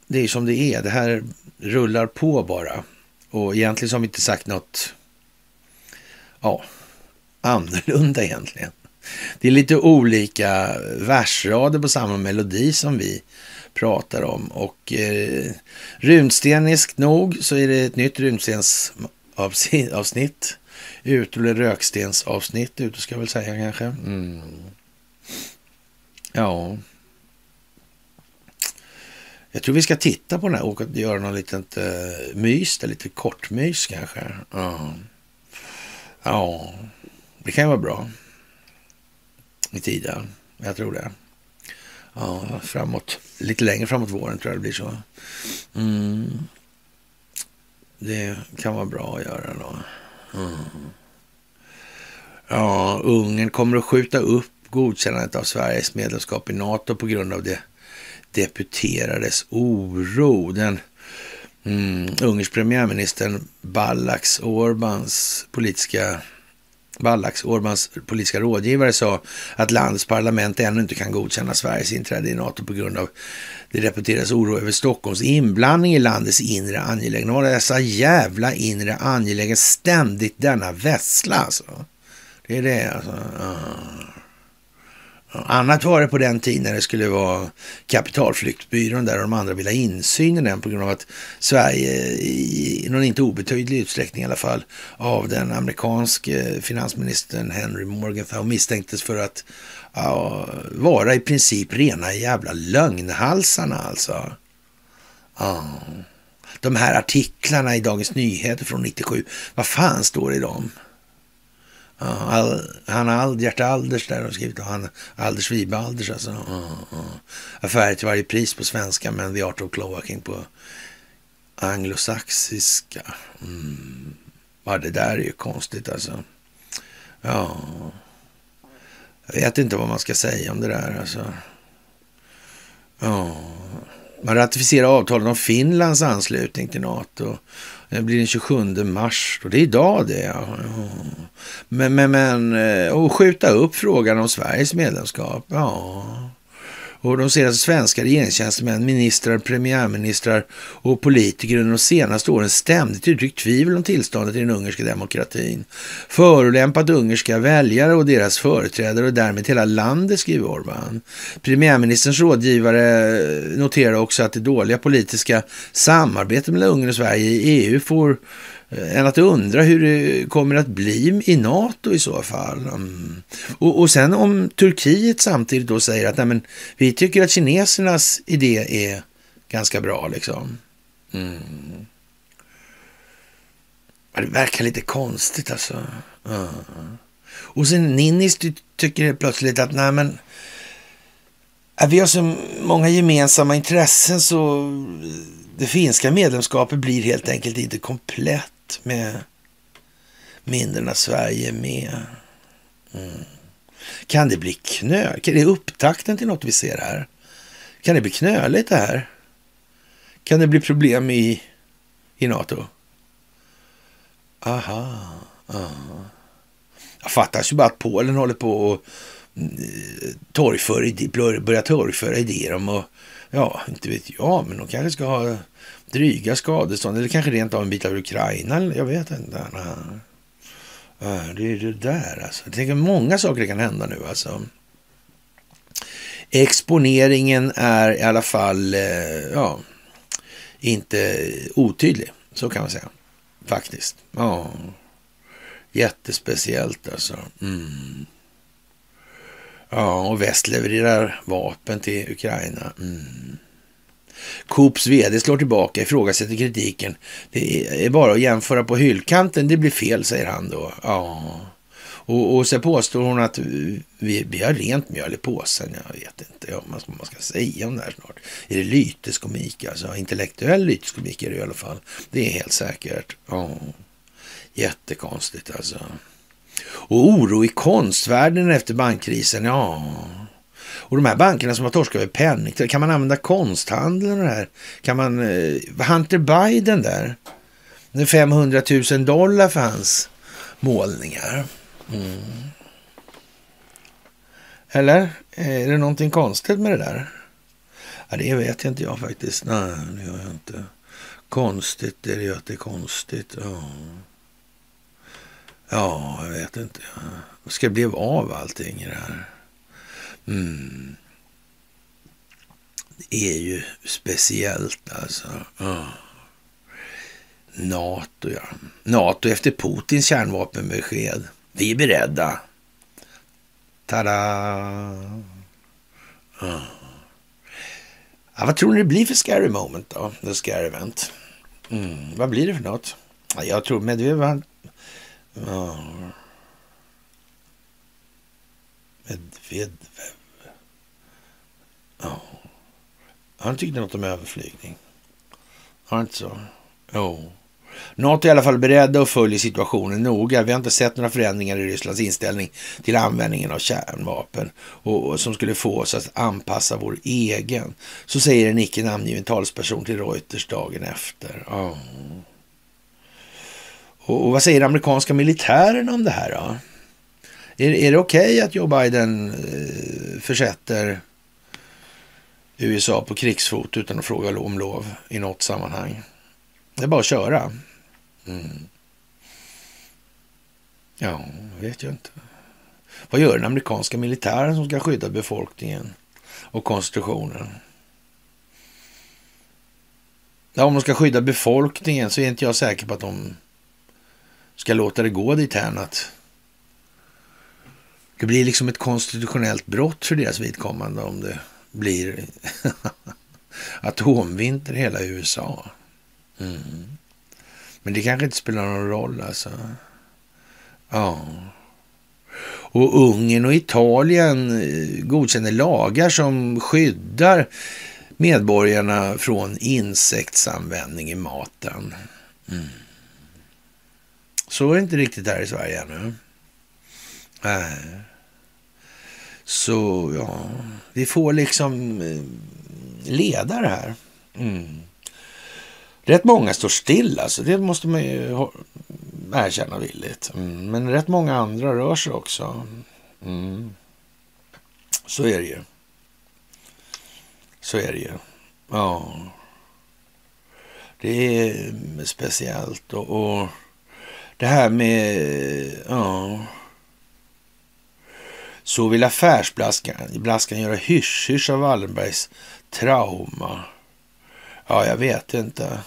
[SPEAKER 1] Det är som det är. Det här rullar på bara. Och egentligen så har vi inte sagt något ja, annorlunda egentligen. Det är lite olika versrader på samma melodi som vi pratar om. Och eh, runsteniskt nog så är det ett nytt runstensavsnitt. Ut eller rökstensavsnitt ute ska jag väl säga kanske. Mm. Ja. Jag tror vi ska titta på den här och göra någon litet uh, eh, mys, lite kortmys kanske. Ja. ja, det kan ju vara bra i tiden. Jag tror det. Ja, framåt, lite längre framåt våren tror jag det blir så. Mm. Det kan vara bra att göra då. Mm. Ja, Ungern kommer att skjuta upp godkännandet av Sveriges medlemskap i NATO på grund av det deputerades oro. Den mm, ungersk premiärministern Ballax Orbans politiska Ballax, Orbans politiska rådgivare, sa att landets parlament ännu inte kan godkänna Sveriges inträde i NATO på grund av det repeteras oro över Stockholms inblandning i landets inre angelägenheter. Dessa jävla inre angelägenheter, ständigt denna vessla alltså. Det är det alltså. Ah. Annat var det på den tiden när det skulle vara kapitalflyktbyrån där och de andra ville ha insyn i den på grund av att Sverige i någon inte obetydlig utsträckning i alla fall av den amerikanske eh, finansministern Henry Morgenthau misstänktes för att ja, vara i princip rena jävla lögnhalsarna alltså. Ja. De här artiklarna i Dagens Nyheter från 97, vad fan står det i dem? Ja, han Aldert Alders där har skrivit och han Alders Wibe-Alders alltså. Ja. Affärer till varje pris på svenska men The Art of Cloaking på anglosaxiska. Mm. Ja, det där är ju konstigt alltså. Ja, jag vet inte vad man ska säga om det där alltså. Ja, man ratificerar avtalet om Finlands anslutning till NATO. Det blir den 27 mars. Då. det är idag det. Ja. Men, men, men, eh, och skjuta upp frågan om Sveriges medlemskap. Ja. Och de senaste svenska regeringstjänstemän, ministrar, premiärministrar och politiker under de senaste åren ständigt uttryckt tvivel om tillståndet i den ungerska demokratin. Förolämpat ungerska väljare och deras företrädare och därmed hela landet, skriver Orban. Premiärministerns rådgivare noterar också att det dåliga politiska samarbetet mellan Ungern och Sverige i EU får än att undra hur det kommer att bli i NATO i så fall. Mm. Och, och, sen om Turkiet samtidigt då säger att nej, men, vi tycker att kinesernas idé är ganska bra liksom. Mm. Det verkar lite konstigt alltså. Mm. Och sen Ninnis tycker plötsligt att nej men äh, vi har så många gemensamma intressen så det finska medlemskapet blir helt enkelt inte komplett med mindre när Sverige är med. Mm. Kan det bli knö? Kan det upptakten till något vi ser här? Kan det bli knöligt det här? Kan det bli problem i, i NATO? Aha. aha. Jag fattar ju bara att Polen håller på att mm, torgföra, börja torgföra idéer om att, ja, inte vet jag, men de kanske ska ha dryga skadestånd eller kanske rent av en bit av Ukraina. Jag vet inte. Det är det där alltså. Jag tänker många saker kan hända nu alltså. Exponeringen är i alla fall eh, ja, inte otydlig. Så kan man säga. Faktiskt. Ja. Jättespeciellt alltså. Mm. Ja, och väst levererar vapen till Ukraina. Mm. Coops vd slår tillbaka, ifrågasätter kritiken. Det är bara att jämföra på hyllkanten, det blir fel, säger han då. Ja. Och, och så påstår hon att vi, vi har rent mjöl i påsen. Jag vet inte ja, vad man ska säga om det här snart. Är det lyteskomik alltså? Intellektuell lyteskomik är det i alla fall. Det är helt säkert. Ja. Jättekonstigt alltså. Och oro i konstvärlden efter bankkrisen. Ja, och de här bankerna som har torskat över penning, kan man använda konsthandeln och det här? Kan man, eh, Hunter Biden där, 500 000 dollar för hans målningar. Mm. Eller? Eh, är det någonting konstigt med det där? Ja, det vet jag inte jag faktiskt. Nej, det gör jag inte. Konstigt är det ju att det är konstigt. Ja, ja jag vet inte. Vad ska det bli av allting i det här? Mm. Det är ju speciellt alltså. Oh. Nato, ja. Nato efter Putins kärnvapenbesked. Vi är beredda. Tada! Oh. Ja, vad tror ni det blir för scary moment då? The scary event. Mm. Vad blir det för något? Ja, jag tror Medvedev... Oh. Medvedev. Ja. Han tyckte något om överflygning. Har inte så? Jo. Nato är i alla fall beredda och följer situationen noga. Vi har inte sett några förändringar i Rysslands inställning till användningen av kärnvapen och, och som skulle få oss att anpassa vår egen. Så säger en icke namngiven talsperson till Reuters dagen efter. Oh. Och, och, vad säger amerikanska militären om det här då? Är, är det okej okay att Joe Biden eh, försätter USA på krigsfot utan att fråga om lov i något sammanhang. Det är bara att köra. Mm. Ja, vet jag inte. Vad gör den amerikanska militären som ska skydda befolkningen och konstitutionen? Ja, om de ska skydda befolkningen så är inte jag säker på att de ska låta det gå dit här att det blir liksom ett konstitutionellt brott för deras vidkommande om det blir atomvinter i hela USA. Mm. Men det kanske inte spelar någon roll alltså. Ja. Och Ungern och Italien eh, godkänner lagar som skyddar medborgarna från insektsanvändning i maten. Mm. Så är det inte riktigt här i Sverige ännu. Nej. Så ja, vi får liksom eh, leda det här. Mm. Rätt många står still alltså, det måste man ju erkänna villigt. Mm. Men rätt många andra rör sig också. Mm. Så är det ju. Så är det ju. Ja. Det är mm, speciellt och, och det här med, ja. Så vill affärsblaskan göra hysch-hysch av Wallenbergs trauma. Ja, jag vet inte.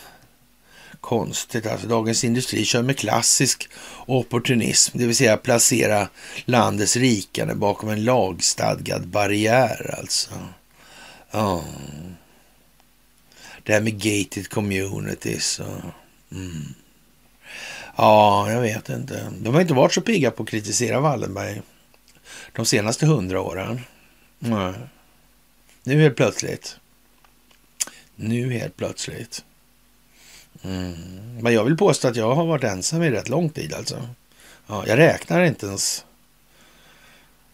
[SPEAKER 1] Konstigt alltså. Dagens Industri kör med klassisk opportunism, det vill säga placera landets rikande bakom en lagstadgad barriär alltså. Ja. Det här med gated communities och... Mm. Ja, jag vet inte. De har inte varit så pigga på att kritisera Wallenberg de senaste hundra åren. Nej. Nu helt plötsligt. Nu helt plötsligt. Mm. Men jag vill påstå att jag har varit ensam i rätt lång tid alltså. Ja, jag räknar inte ens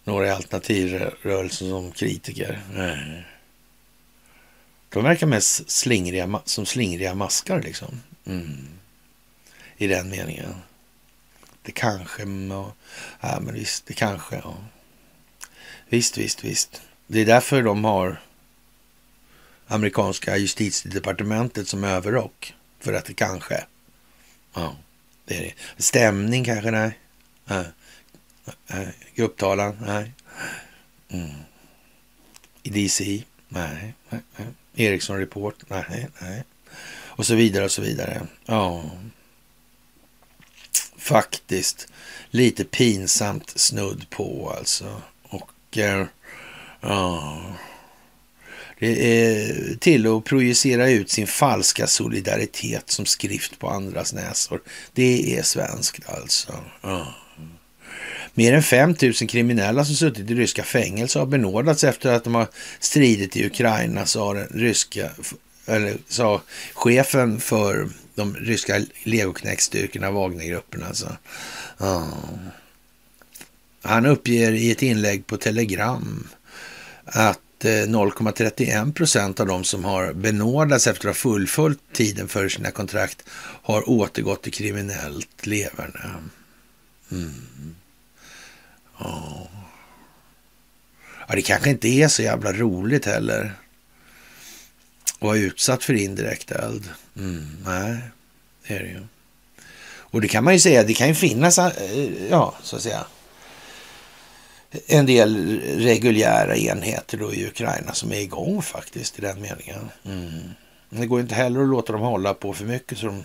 [SPEAKER 1] några alternativrörelser som kritiker. Nej. De verkar mest slingriga, som slingriga maskar liksom. Mm. I den meningen. Det kanske, ja, ja men visst, det kanske, ja. Visst, visst, visst. Det är därför de har amerikanska justitiedepartementet som överrock. För att det kanske, ja, det är det. Stämning kanske, nej. nej. Grupptalan, nej. Mm. I DC, nej. nej, nej. Ericsson Report, nej, nej. Och så vidare och så vidare. Ja, faktiskt lite pinsamt snudd på alltså. Eh, ja, det är till att projicera ut sin falska solidaritet som skrift på andras näsor. Det är svenskt alltså. Ja. Mer än 5 000 kriminella som suttit i ryska fängelser har benådats efter att de har stridit i Ukraina, sa den ryska, eller sa chefen för de ryska legoknäckstyrkorna, Wagnergruppen alltså. Ja. Han uppger i ett inlägg på Telegram att eh, 0,31 procent av de som har benådats efter att ha fullföljt tiden för sina kontrakt har återgått till kriminellt leverne. Mm. Ja. ja, det kanske inte är så jävla roligt heller att vara utsatt för indirekt eld. Mm, nej, det är det ju. Och det kan man ju säga, det kan ju finnas, eh, ja, så att säga, en del reguljära enheter då i Ukraina som är igång faktiskt i den meningen. Mm. Det går inte heller att låta dem hålla på för mycket så de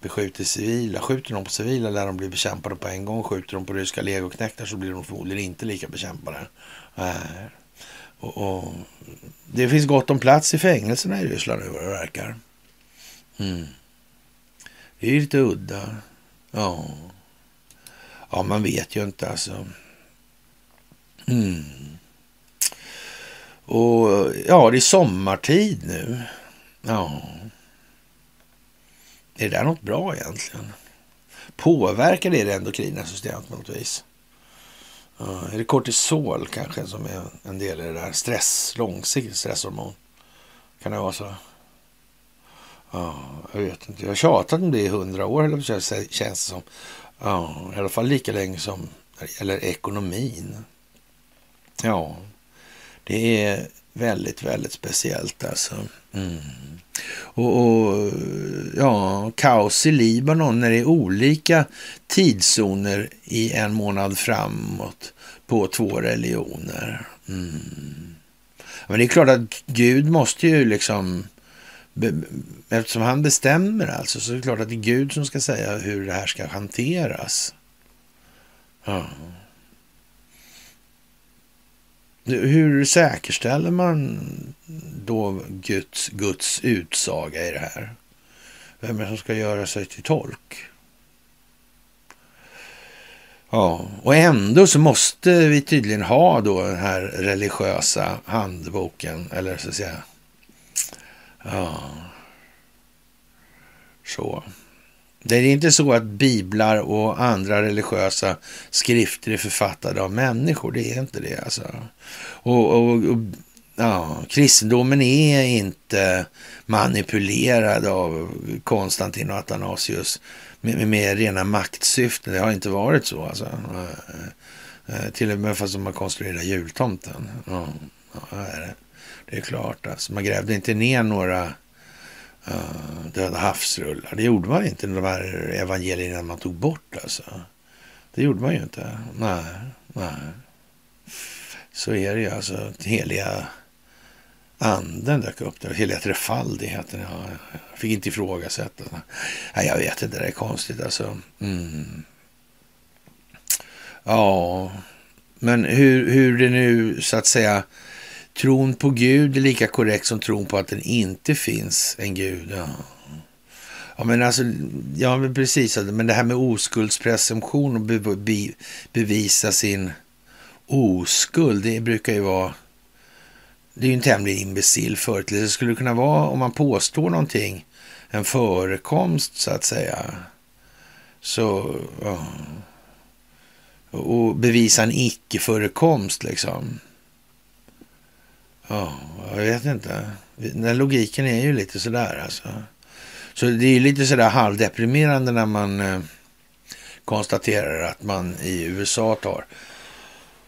[SPEAKER 1] beskjuter civila. Skjuter de på civila lär de bli bekämpade på en gång. Skjuter de på ryska legoknektar så blir de förmodligen inte lika bekämpade. Äh. Och, och, det finns gott om plats i fängelserna i Ryssland nu vad det verkar. Mm. Det är lite udda. Ja. ja, man vet ju inte alltså. Mm. Och ja, det är sommartid nu. Ja. Är det där något bra egentligen? Påverkar det det endokrina systemet på något vis? Uh, är det kortisol kanske som är en del i det där? Stress, långsiktigt stresshormon. Kan det vara så? Ja, jag vet inte. Jag har tjatat om det i hundra år, eller känns det som. Ja, i alla fall lika länge som eller ekonomin. Ja, det är väldigt, väldigt speciellt alltså. Mm. Och, och, ja, kaos i Libanon när det är olika tidszoner i en månad framåt på två religioner. Mm. Men det är klart att Gud måste ju liksom, eftersom han bestämmer alltså, så är det klart att det är Gud som ska säga hur det här ska hanteras. Ja. Hur säkerställer man då Guds, Guds utsaga i det här? Vem är det som ska göra sig till tolk? Ja, och ändå så måste vi tydligen ha då den här religiösa handboken, eller så att säga. Ja, så. Det är inte så att biblar och andra religiösa skrifter är författade av människor. Det är inte det alltså. Och, och, och ja, kristendomen är inte manipulerad av Konstantin och Athanasius med, med, med rena maktsyften. Det har inte varit så alltså. Eh, till och med fast de har konstruerat jultomten. Ja, ja, det. Är klart, alltså. Man grävde inte ner några Eh, döda havsrullar. Det gjorde man inte när de här evangelierna man tog bort alltså. Det gjorde man ju inte. Nej, nej. Så är det ju alltså. Heliga anden dök upp där. Heliga trefaldigheten. Jag fick inte ifrågasätta. Nej, jag vet inte, det är konstigt alltså. Mm. Ja, men hur, hur det nu så att säga tron på Gud är lika korrekt som tron på att det inte finns en Gud. Ja. Ja, men alltså, ja, men precis. Men det här med oskuldspresumtion och be, be, bevisa sin oskuld, det brukar ju vara... Det är ju en tämligen imbecill företeelse. Det skulle kunna vara om man påstår någonting, en förekomst så att säga. Så, ja. Och bevisa en icke-förekomst liksom. Ja, jag vet inte. Den logiken är ju lite sådär alltså. Så det är lite sådär halvdeprimerande när man eh, konstaterar att man i USA tar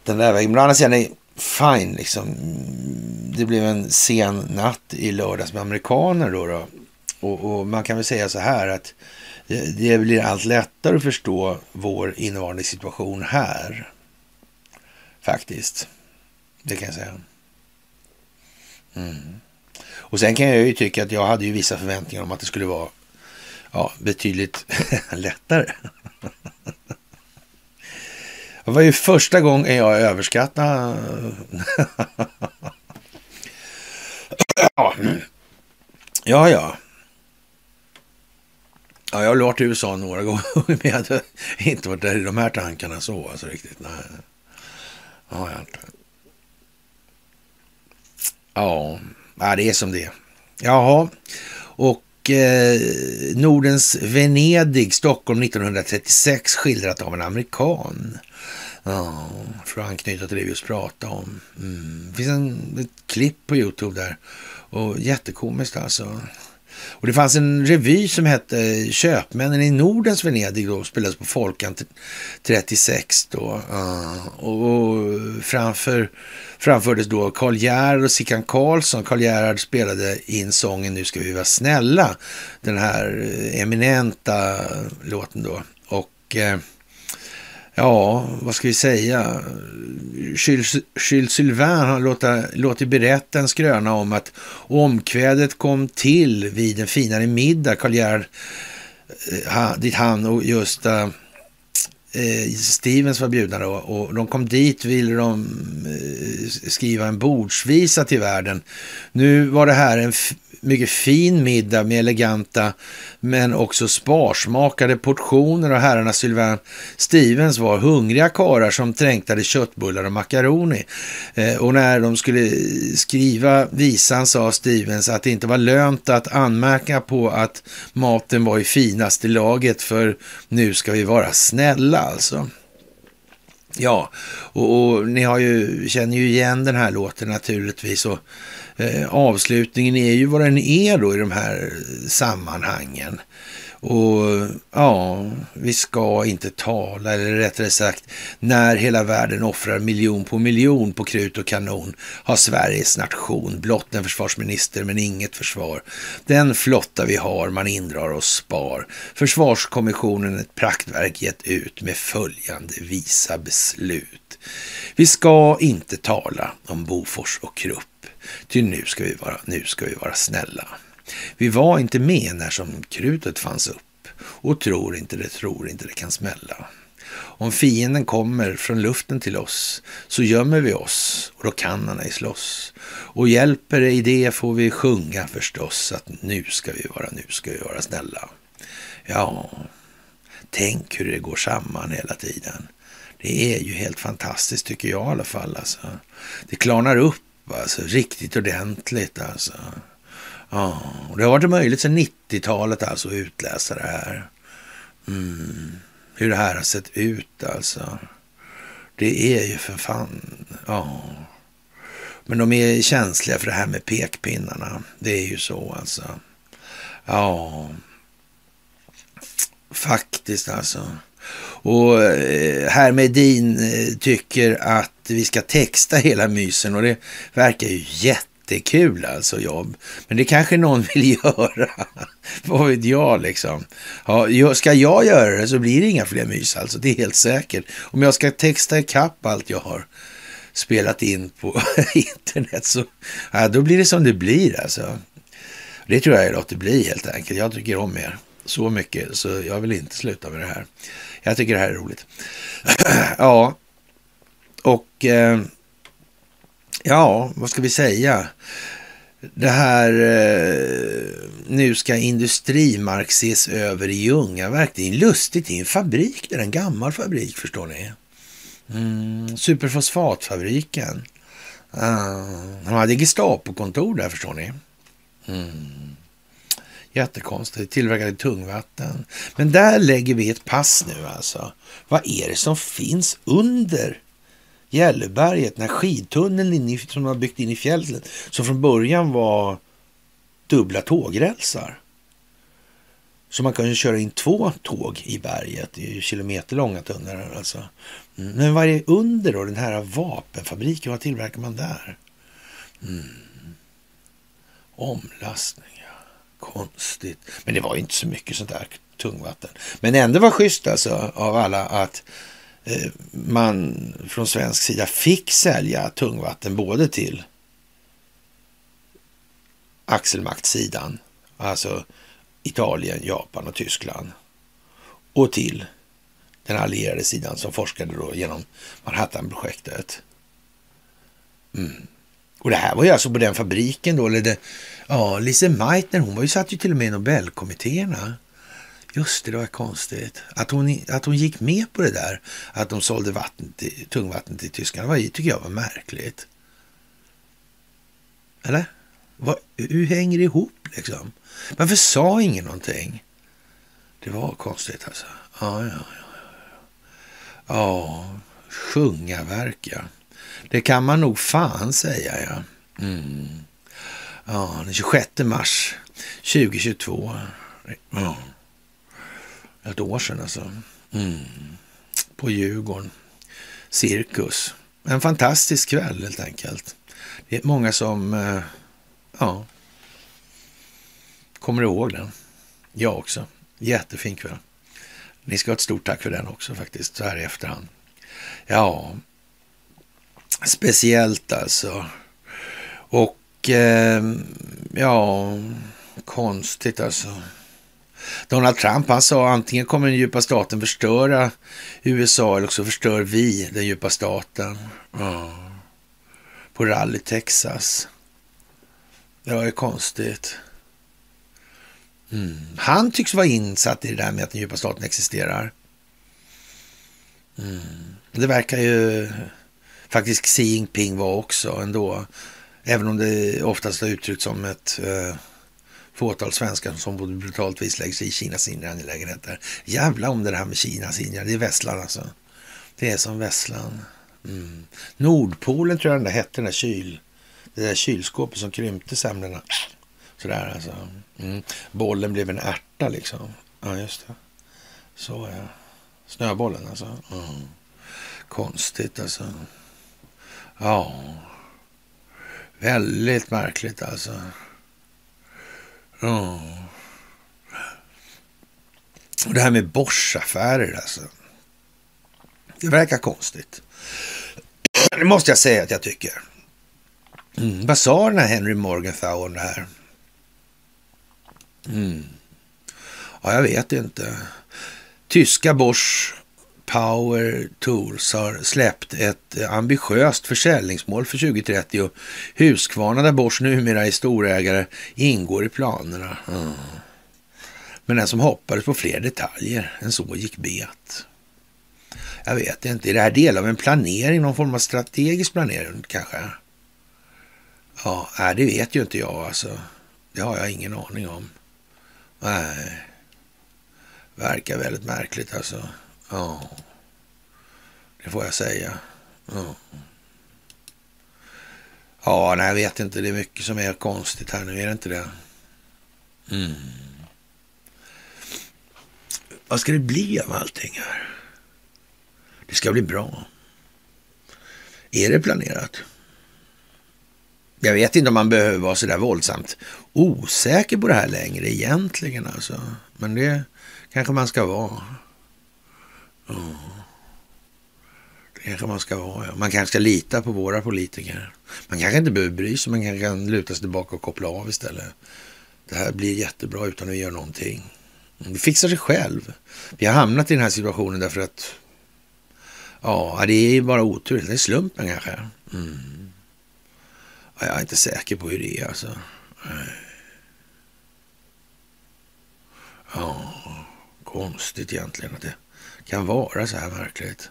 [SPEAKER 1] den där vägen. Men å andra sidan är fine liksom. Det blev en sen natt i lördags med amerikaner då. då. Och, och, man kan väl säga så här att det, det blir allt lättare att förstå vår innevarande situation här. Faktiskt. Det kan jag säga. Mm. Och sen kan jag ju tycka att jag hade ju vissa förväntningar om att det skulle vara ja, betydligt lättare. Det var ju första gången jag överskattade... ja, ja. ja. Jag har varit i USA några gånger, men jag hade inte varit där i de här tankarna så alltså riktigt. Nej. Ja, jag inte. Ja, det är som det är. Jaha, och eh, Nordens Venedig, Stockholm 1936, skildrat av en amerikan. Ja, för att anknyta till det vi just pratade om. Mm. Det finns en, ett klipp på Youtube där. Och jättekomiskt alltså. Och det fanns en revy som hette Köpmännen i Nordens Venedig och spelades på Folkan 36 då. Ah, och framför, framfördes då Karl Gerhard och Sickan Karlsson. Karl Gerhard spelade in sången Nu ska vi vara snälla, den här eh, eminenta låten då. Och eh, Ja, vad ska vi säga? Jules Sylvain har låtit, låtit berätta en skröna om att omkvädet kom till vid en finare middag, Karl Gerhard, eh, dit han och just uh, Stevens var bjudna då och de kom dit ville de skriva en bordsvisa till världen. Nu var det här en mycket fin middag med eleganta men också sparsmakade portioner och herrarna Sylvain Stevens var hungriga karar som trängtade köttbullar och makaroni. Eh, och när de skulle skriva visan sa Stevens att det inte var lönt att anmärka på att maten var i finaste laget för nu ska vi vara snälla alltså. Ja, och, och, ni har ju, känner ju igen den här låten naturligtvis. Och eh, avslutningen är ju vad den är då i de här sammanhangen. Och ja, vi ska inte tala, eller rättare sagt, när hela världen offrar miljon på miljon på krut och kanon har Sveriges nation blott en försvarsminister men inget försvar. Den flotta vi har man indrar och spar. Försvarskommissionen ett praktverk gett ut med följande visa beslut. Vi ska inte tala om Bofors och Krupp, ty nu ska vi vara, nu ska vi vara snälla. Vi var inte med när som krutet fanns upp och tror inte det, tror inte det kan smälla. Om fienden kommer från luften till oss så gömmer vi oss och då kan han ej slåss. Och hjälper i det får vi sjunga förstås att nu ska vi vara, nu ska vi vara snälla. Ja, tänk hur det går samman hela tiden. Det är ju helt fantastiskt tycker jag i alla fall. Alltså. Det klarnar upp alltså, riktigt ordentligt alltså. Ja, och det har varit möjligt sedan 90-talet alltså att utläsa det här. Mm. Hur det här har sett ut alltså. Det är ju för fan, ja. Men de är känsliga för det här med pekpinnarna. Det är ju så alltså. Ja, faktiskt alltså. Och eh, herr Medin eh, tycker att vi ska texta hela mysen och det verkar ju jättekul alltså jobb. Men det kanske någon vill göra. Vad vet jag liksom. Ja, ska jag göra det så blir det inga fler mys alltså. Det är helt säkert. Om jag ska texta ikapp allt jag har spelat in på internet så ja, då blir det som det blir alltså. Det tror jag att det blir helt enkelt. Jag tycker om er så mycket så jag vill inte sluta med det här. Jag tycker det här är roligt. ja, och eh, ja, vad ska vi säga? Det här, eh, nu ska industrimark ses över i Ljungaverk. Det är lustigt, det är en fabrik, det är en gammal fabrik förstår ni. Mm, superfosfatfabriken. Uh, de hade Gestapo-kontor där förstår ni. Mm. Jättekonstigt. Tillverkade tungvatten. Men där lägger vi ett pass nu alltså. Vad är det som finns under Gälleberget? när skidtunneln som de har byggt in i fjället. Som från början var dubbla tågrälsar. Så man kan ju köra in två tåg i berget. Det är ju kilometerlånga tunnlar alltså. Mm. Men vad är det under då? Den här vapenfabriken, vad tillverkar man där? Mm. Omlastning, ja. Konstigt. Men det var ju inte så mycket sånt där tungvatten. Men ändå var schysst alltså av alla att Eh, man från svensk sida fick sälja tungvatten både till axelmaktssidan, alltså Italien, Japan och Tyskland och till den allierade sidan som forskade då genom Manhattanprojektet. Mm. Och det här var ju alltså på den fabriken då, eller det, ja, Lise Meitner, hon var ju satt ju till och med i Nobelkommittéerna. Just det, det var konstigt. Att hon, att hon gick med på det där, att de sålde vatten till, tungvatten till tyskarna, var, tycker jag var märkligt. Eller? Vad, hur hänger det ihop liksom? Varför sa ingen någonting? Det var konstigt alltså. Ja, ja, ja. Ja, sjunga verka. Det kan man nog fan säga, ja. Mm. Ja, den 26 mars 2022. Ja. Ett år sedan alltså. Mm. På Djurgården. Cirkus. En fantastisk kväll helt enkelt. Det är många som eh, ja, kommer ihåg den. Jag också. Jättefin kväll. Ni ska ha ett stort tack för den också faktiskt, så här i efterhand. Ja, speciellt alltså. Och eh, ja, konstigt alltså. Donald Trump han sa antingen kommer den djupa staten förstöra USA eller så förstör vi den djupa staten. Mm. På rally Texas. Det var ju konstigt. Mm. Han tycks vara insatt i det där med att den djupa staten existerar. Mm. Det verkar ju faktiskt Xi Jinping vara också ändå. Även om det oftast har uttryckts som ett eh, fåtal svenskar som på brutalt vis lägger sig i Kinas inre angelägenheter. Jävla om det här med Kinas inre, det är vässlan alltså. Det är som vässlan. Mm. Nordpolen tror jag den där hette, den där kyl, det där kylskåpet som krympte semlorna. Sådär alltså. Mm. Bollen blev en ärta liksom. Ja, just det. Så ja. Snöbollen alltså. Mm. Konstigt alltså. Ja. Väldigt märkligt alltså. Ja. Och det här med Bosch-affärer alltså. Det verkar konstigt. Det måste jag säga att jag tycker. Mm. Vad sa den här Henry Morgenthau om det här? Mm. Ja, jag vet inte. Tyska Bosch Power Tours har släppt ett ambitiöst försäljningsmål för 2030 och Husqvarna där Bosch numera är storägare ingår i planerna. Mm. Men den som hoppades på fler detaljer än så gick bet. Jag vet inte, är det här del av en planering, någon form av strategisk planering kanske? Ja, det vet ju inte jag alltså. Det har jag ingen aning om. Nej. Verkar väldigt märkligt alltså. Ja. Det får jag säga. Ja. Ja, nej, jag vet inte. Det är mycket som är konstigt här nu, är det inte det? Mm. Vad ska det bli av allting här? Det ska bli bra. Är det planerat? Jag vet inte om man behöver vara så där våldsamt osäker på det här längre egentligen alltså. Men det kanske man ska vara. Oh. Det kanske man ska vara, ja. Man kanske ska lita på våra politiker. Man kanske inte behöver bry sig, man kanske kan luta sig tillbaka och koppla av istället. Det här blir jättebra utan att göra någonting. Det fixar sig själv. Vi har hamnat i den här situationen därför att ja, det är bara otur. Det är slumpen kanske. Mm. Ja, jag är inte säker på hur det är alltså. Ja, konstigt egentligen att det kan vara så här verkligt.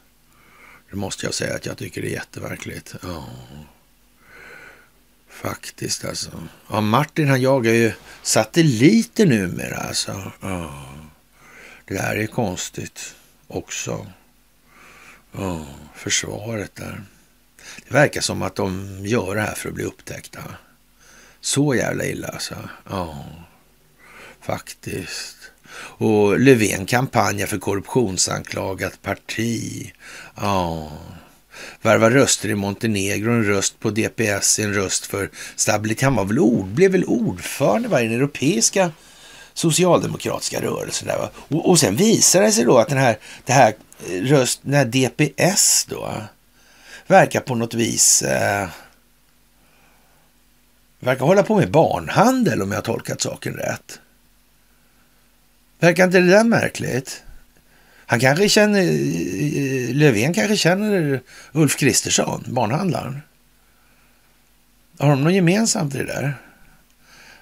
[SPEAKER 1] Det måste jag säga att jag tycker det är jätteverkligt. Ja. Faktiskt alltså. Ja, Martin han jagar ju satelliter numera alltså. Ja. Det där är konstigt också. Ja, försvaret där. Det verkar som att de gör det här för att bli upptäckta. Så jävla illa alltså. Ja, faktiskt. Och Löfven kampanjar för korruptionsanklagat parti. Ja. Värva röster i Montenegro, en röst på DPS, en röst för stabilitet. Han var väl ord, blev väl ordförande i den europeiska socialdemokratiska rörelsen. Där, och, och sen visar det sig då att den här, det här eh, röst, den här DPS då verkar på något vis eh, verkar hålla på med barnhandel om jag har tolkat saken rätt. Verkar inte det där märkligt? Han kanske känner, eh, eh, Löfven kanske känner Ulf Kristersson, barnhandlaren. Har de något gemensamt i det där?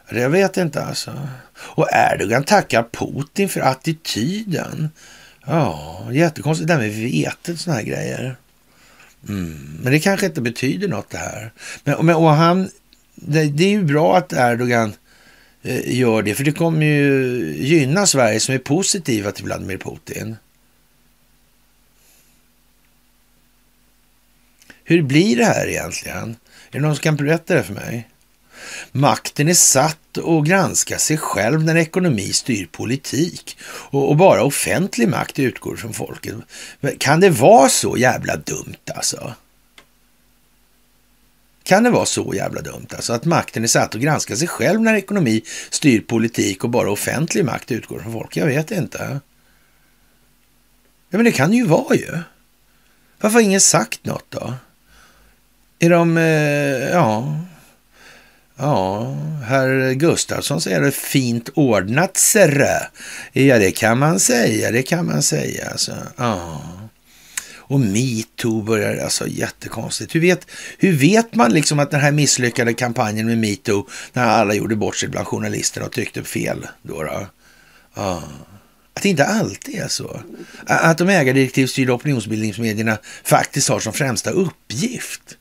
[SPEAKER 1] Jag vet inte alltså. Och Erdogan tackar Putin för attityden. Ja, jättekonstigt det där med vetet och såna här grejer. Mm. Men det kanske inte betyder något det här. Men, och han, det, det är ju bra att Erdogan Eh, gör det, för det kommer ju gynna Sverige som är positiva till Vladimir Putin. Hur blir det här egentligen? Är det någon som kan berätta det för mig? Makten är satt att granska sig själv när ekonomi styr politik och, och, bara offentlig makt utgår från folket. Kan det vara så jävla dumt alltså? Kan det vara så jävla dumt alltså att makten är satt att granska sig själv när ekonomi styr politik och bara offentlig makt utgår från folk? Jag vet inte. Ja, men det kan det ju vara ju. Varför har ingen sagt något då? Är de, eh, ja, ja, herr Gustafsson säger det fint ordnat, serre. Ja, det kan man säga, det kan man säga. Alltså. Ja. Och metoo börjar, alltså jättekonstigt. Hur vet, hur vet man liksom att den här misslyckade kampanjen med metoo, när alla gjorde bort sig bland journalisterna och tyckte fel då? då? Ah. Att det inte alltid är så. Att de ägardirektivstyrda opinionsbildningsmedierna faktiskt har som främsta uppgift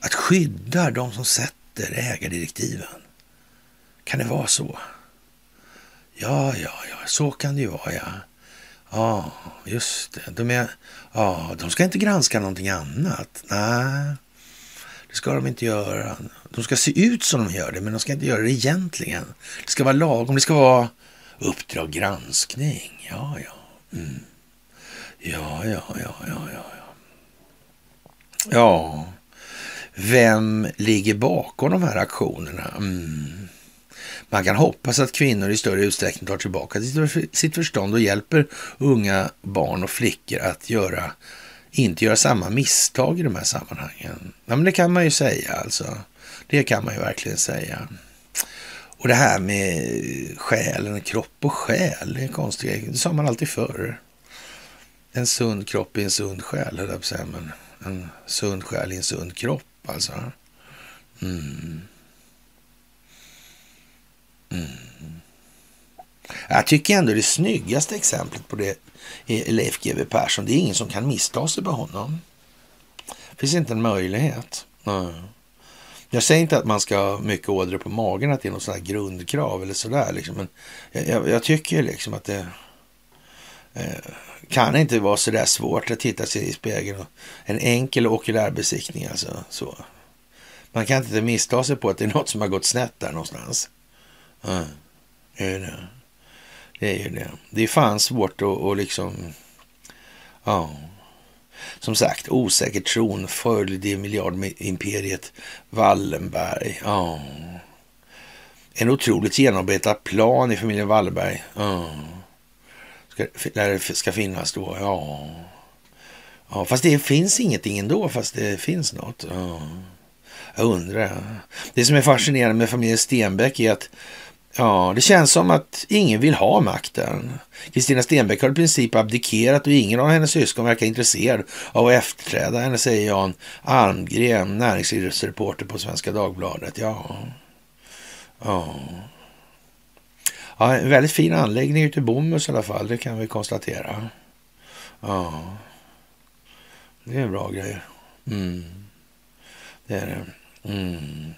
[SPEAKER 1] att skydda de som sätter ägardirektiven. Kan det vara så? Ja, ja, ja, så kan det ju vara, ja. Ja, just det. De, är, ja, de ska inte granska någonting annat. Nej, det ska de inte göra. De ska se ut som de gör det, men de ska inte göra det egentligen. Det ska vara lagom. Det ska vara Uppdrag granskning. Ja, ja. Mm. Ja, ja, ja, ja, ja. Ja, vem ligger bakom de här aktionerna? Mm. Man kan hoppas att kvinnor i större utsträckning tar tillbaka sitt förstånd och hjälper unga barn och flickor att göra, inte göra samma misstag i de här sammanhangen. Ja, men det kan man ju säga alltså. Det kan man ju verkligen säga. Och det här med själen, kropp och själ, det är konstigt. Det sa man alltid förr. En sund kropp i en sund själ, höll jag på att säga. Men en sund själ i en sund kropp, alltså. Mm. Mm. Jag tycker ändå det snyggaste exemplet på det är Leif GW Persson. Det är ingen som kan missta sig på honom. Det finns inte en möjlighet. Mm. Jag säger inte att man ska ha mycket ådror på magen, att det är något sådant grundkrav eller sådär. Liksom. Men jag, jag, tycker liksom att det eh, kan inte vara sådär svårt att titta sig i spegeln. En enkel okulärbesiktning alltså. Så. Man kan inte missta sig på att det är något som har gått snett där någonstans. Ja, det är det. Det är ju det. Det är fan svårt att, att liksom... Ja. Som sagt, osäker tron följde miljardimperiet Wallenberg. Ja. En otroligt genomarbetad plan i familjen Wallenberg. Ja. Ska, där det ska finnas då. Ja. ja. Fast det finns ingenting ändå, fast det finns något. Ja. Jag undrar. Det som är fascinerande med familjen Stenbeck är att Ja, det känns som att ingen vill ha makten. Kristina Stenbeck har i princip abdikerat och ingen av hennes syskon verkar intresserad av att efterträda henne, säger Jan Almgren, näringslivsreporter på Svenska Dagbladet. Ja, ja. ja en väldigt fin anläggning ute i Bomhus i alla fall, det kan vi konstatera. Ja, det är en bra grej. Mm. Det är det. Mm.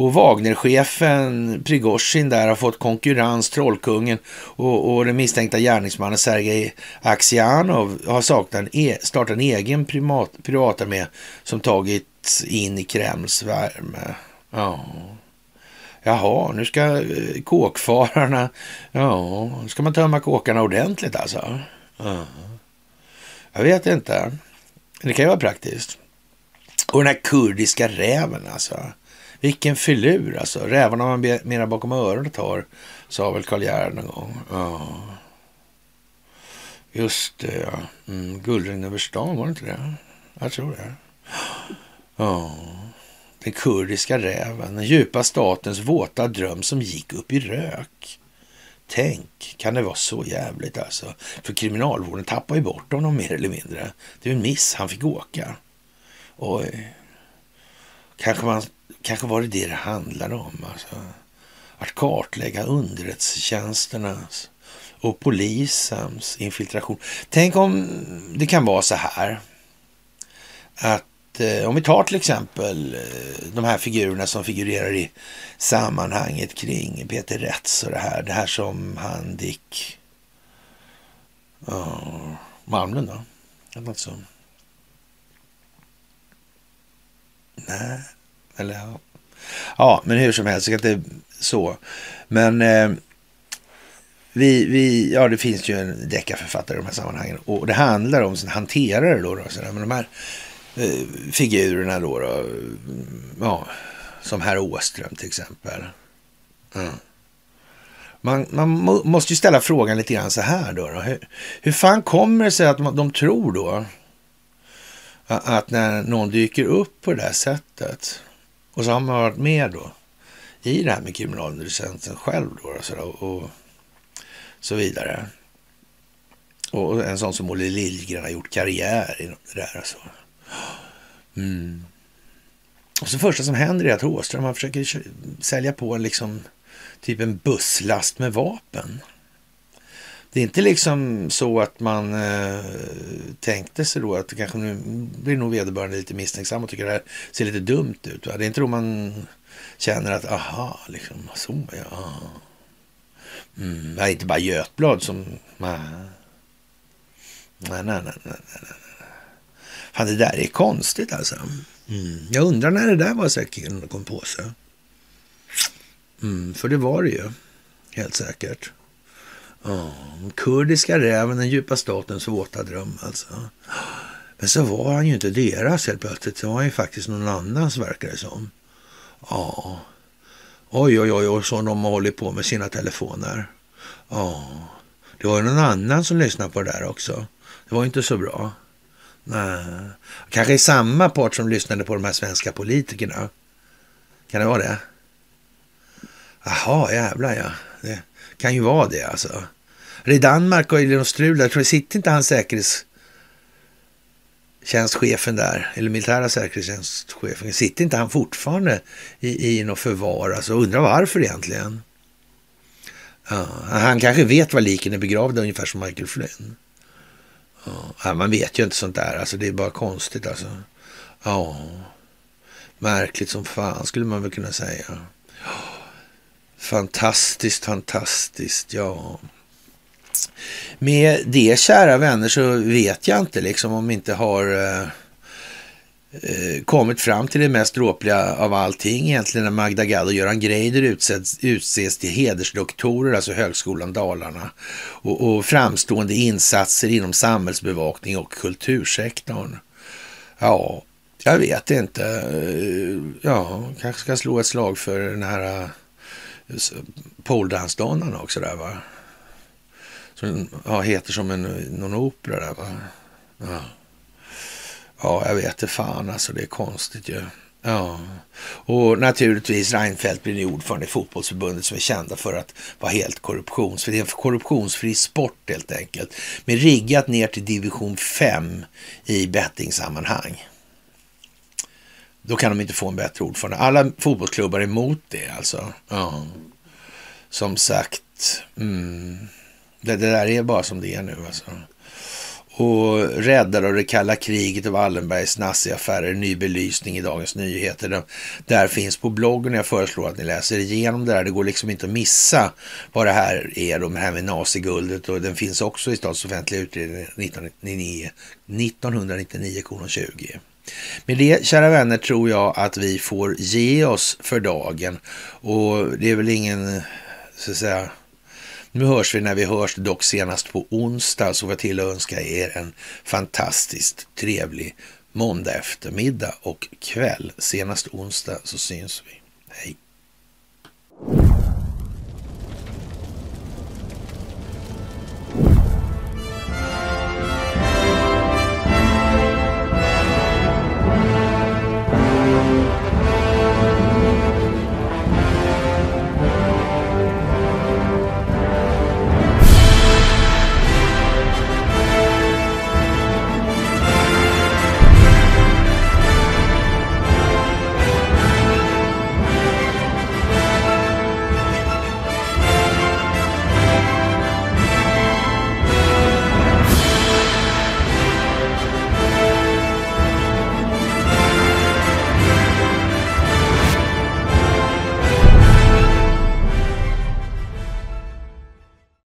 [SPEAKER 1] Och Wagnerchefen Prigozjin där har fått konkurrens, Trollkungen och, och den misstänkta gärningsmannen Sergej Aksianov har startat en, e, startat en egen primat, privatarmé som tagits in i Kremls värme. Ja. Jaha, nu ska eh, kåkfararna... Ja, nu ska man tömma kåkarna ordentligt alltså. Ja. Jag vet inte. Det kan ju vara praktiskt. Och den här kurdiska räven alltså. Vilken filur alltså. Rävarna man mera bakom öronen tar, sa väl Karl Gerhard någon gång. Ja. Just det, ja. Mm, Guldregn över stan, var det inte det? Jag tror det. Ja. Den kurdiska räven, den djupa statens våta dröm som gick upp i rök. Tänk, kan det vara så jävligt alltså? För kriminalvården tappar ju bort honom mer eller mindre. Det är en miss, han fick åka. Oj. Kanske, man, kanske var det det det handlade om. Alltså. Att kartlägga underrättelsetjänsternas och polisens infiltration. Tänk om det kan vara så här. Att eh, om vi tar till exempel eh, de här figurerna som figurerar i sammanhanget kring Peter Rätts och det här. Det här som han Dick uh, Malmlund då? Något sånt. Nej, eller ja. Ja, men hur som helst, det inte så. Men eh, vi, vi, ja, det finns ju en deckarförfattare i de här sammanhangen och det handlar om hanterare då, då sådär, men de här eh, figurerna då, då, mm, ja, som herr Åström till exempel. Mm. Man, man må, måste ju ställa frågan lite grann så här då. då. Hur, hur fan kommer det sig att de, de tror då att när någon dyker upp på det där sättet och så har man varit med då i det här med kriminalunderlicensen själv då och så, och, och så vidare. Och en sån som Olle Liljegren har gjort karriär i det där. Alltså. Mm. Och så första som händer är att Håström han försöker sälja på en liksom typ en busslast med vapen. Det är inte liksom så att man eh, tänkte sig då att det kanske nu blir nog vederbörande lite misstänksam och tycker det här ser lite dumt ut. Va? Det är inte då man känner att aha, liksom så ja. Mm, det är inte bara Götblad som... Nej, nej, nej, nej, nej. Fan, det där är konstigt alltså. Mm. Jag undrar när det där var säkert kom på sig. Mm, för det var det ju, helt säkert. Ja, kurdiska räven, den djupa statens våta dröm alltså. Men så var han ju inte deras helt plötsligt. Så var han ju faktiskt någon annans verkar det som. Ja. Oj, oj, oj, och så de har hållit på med sina telefoner. Ja. Det var ju någon annan som lyssnade på det där också. Det var ju inte så bra. Nej. Kanske samma part som lyssnade på de här svenska politikerna. Kan det vara det? Jaha, jävlar ja. Det kan ju vara det alltså. I Danmark har i något strul där, tror sitter inte han säkerhetstjänstchefen där, eller militära säkerhetstjänstchefen, sitter inte han fortfarande i, i något förvar? Alltså, undrar varför egentligen? Ja, han kanske vet var liken är begravda, ungefär som Michael Flynn. Ja, man vet ju inte sånt där, alltså det är bara konstigt alltså. Ja, märkligt som fan skulle man väl kunna säga. Fantastiskt, fantastiskt, ja. Med det, kära vänner, så vet jag inte liksom om vi inte har eh, eh kommit fram till det mest dråpliga av allting egentligen när Magda Gad och Göran Greider utses, utses till hedersdoktorer, alltså Högskolan Dalarna och, och framstående insatser inom samhällsbevakning och kultursektorn. Ja, jag vet inte. Eh, ja, kanske ska slå ett slag för den här poledansdansaren också där va. Som ja, heter som en, någon opera där va. Ja. ja, jag vet det fan alltså. Det är konstigt ju. Ja, och naturligtvis Reinfeldt blir nu ordförande i fotbollsförbundet som är kända för att vara helt korruptionsfri. Det är en korruptionsfri sport helt enkelt. Men riggat ner till division 5 i bettingsammanhang. Då kan de inte få en bättre ordförande. Alla fotbollsklubbar är emot det alltså. Ja. Som sagt, mm. det, det, där är bara som det är nu alltså. Och räddare av det kalla kriget och Wallenbergs naziaffärer, ny belysning i Dagens Nyheter. Den, där finns på bloggen. Jag föreslår att ni läser igenom det där. Det går liksom inte att missa vad det här är, det här med naziguldet. Och den finns också i Stats offentliga utredning 1999, 1999 20. Med det, kära vänner, tror jag att vi får ge oss för dagen. Och det är väl ingen, så att säga, nu hörs vi när vi hörs, dock senast på onsdag, så får jag till att önska er en fantastiskt trevlig måndag eftermiddag och kväll. Senast onsdag så syns vi. Hej!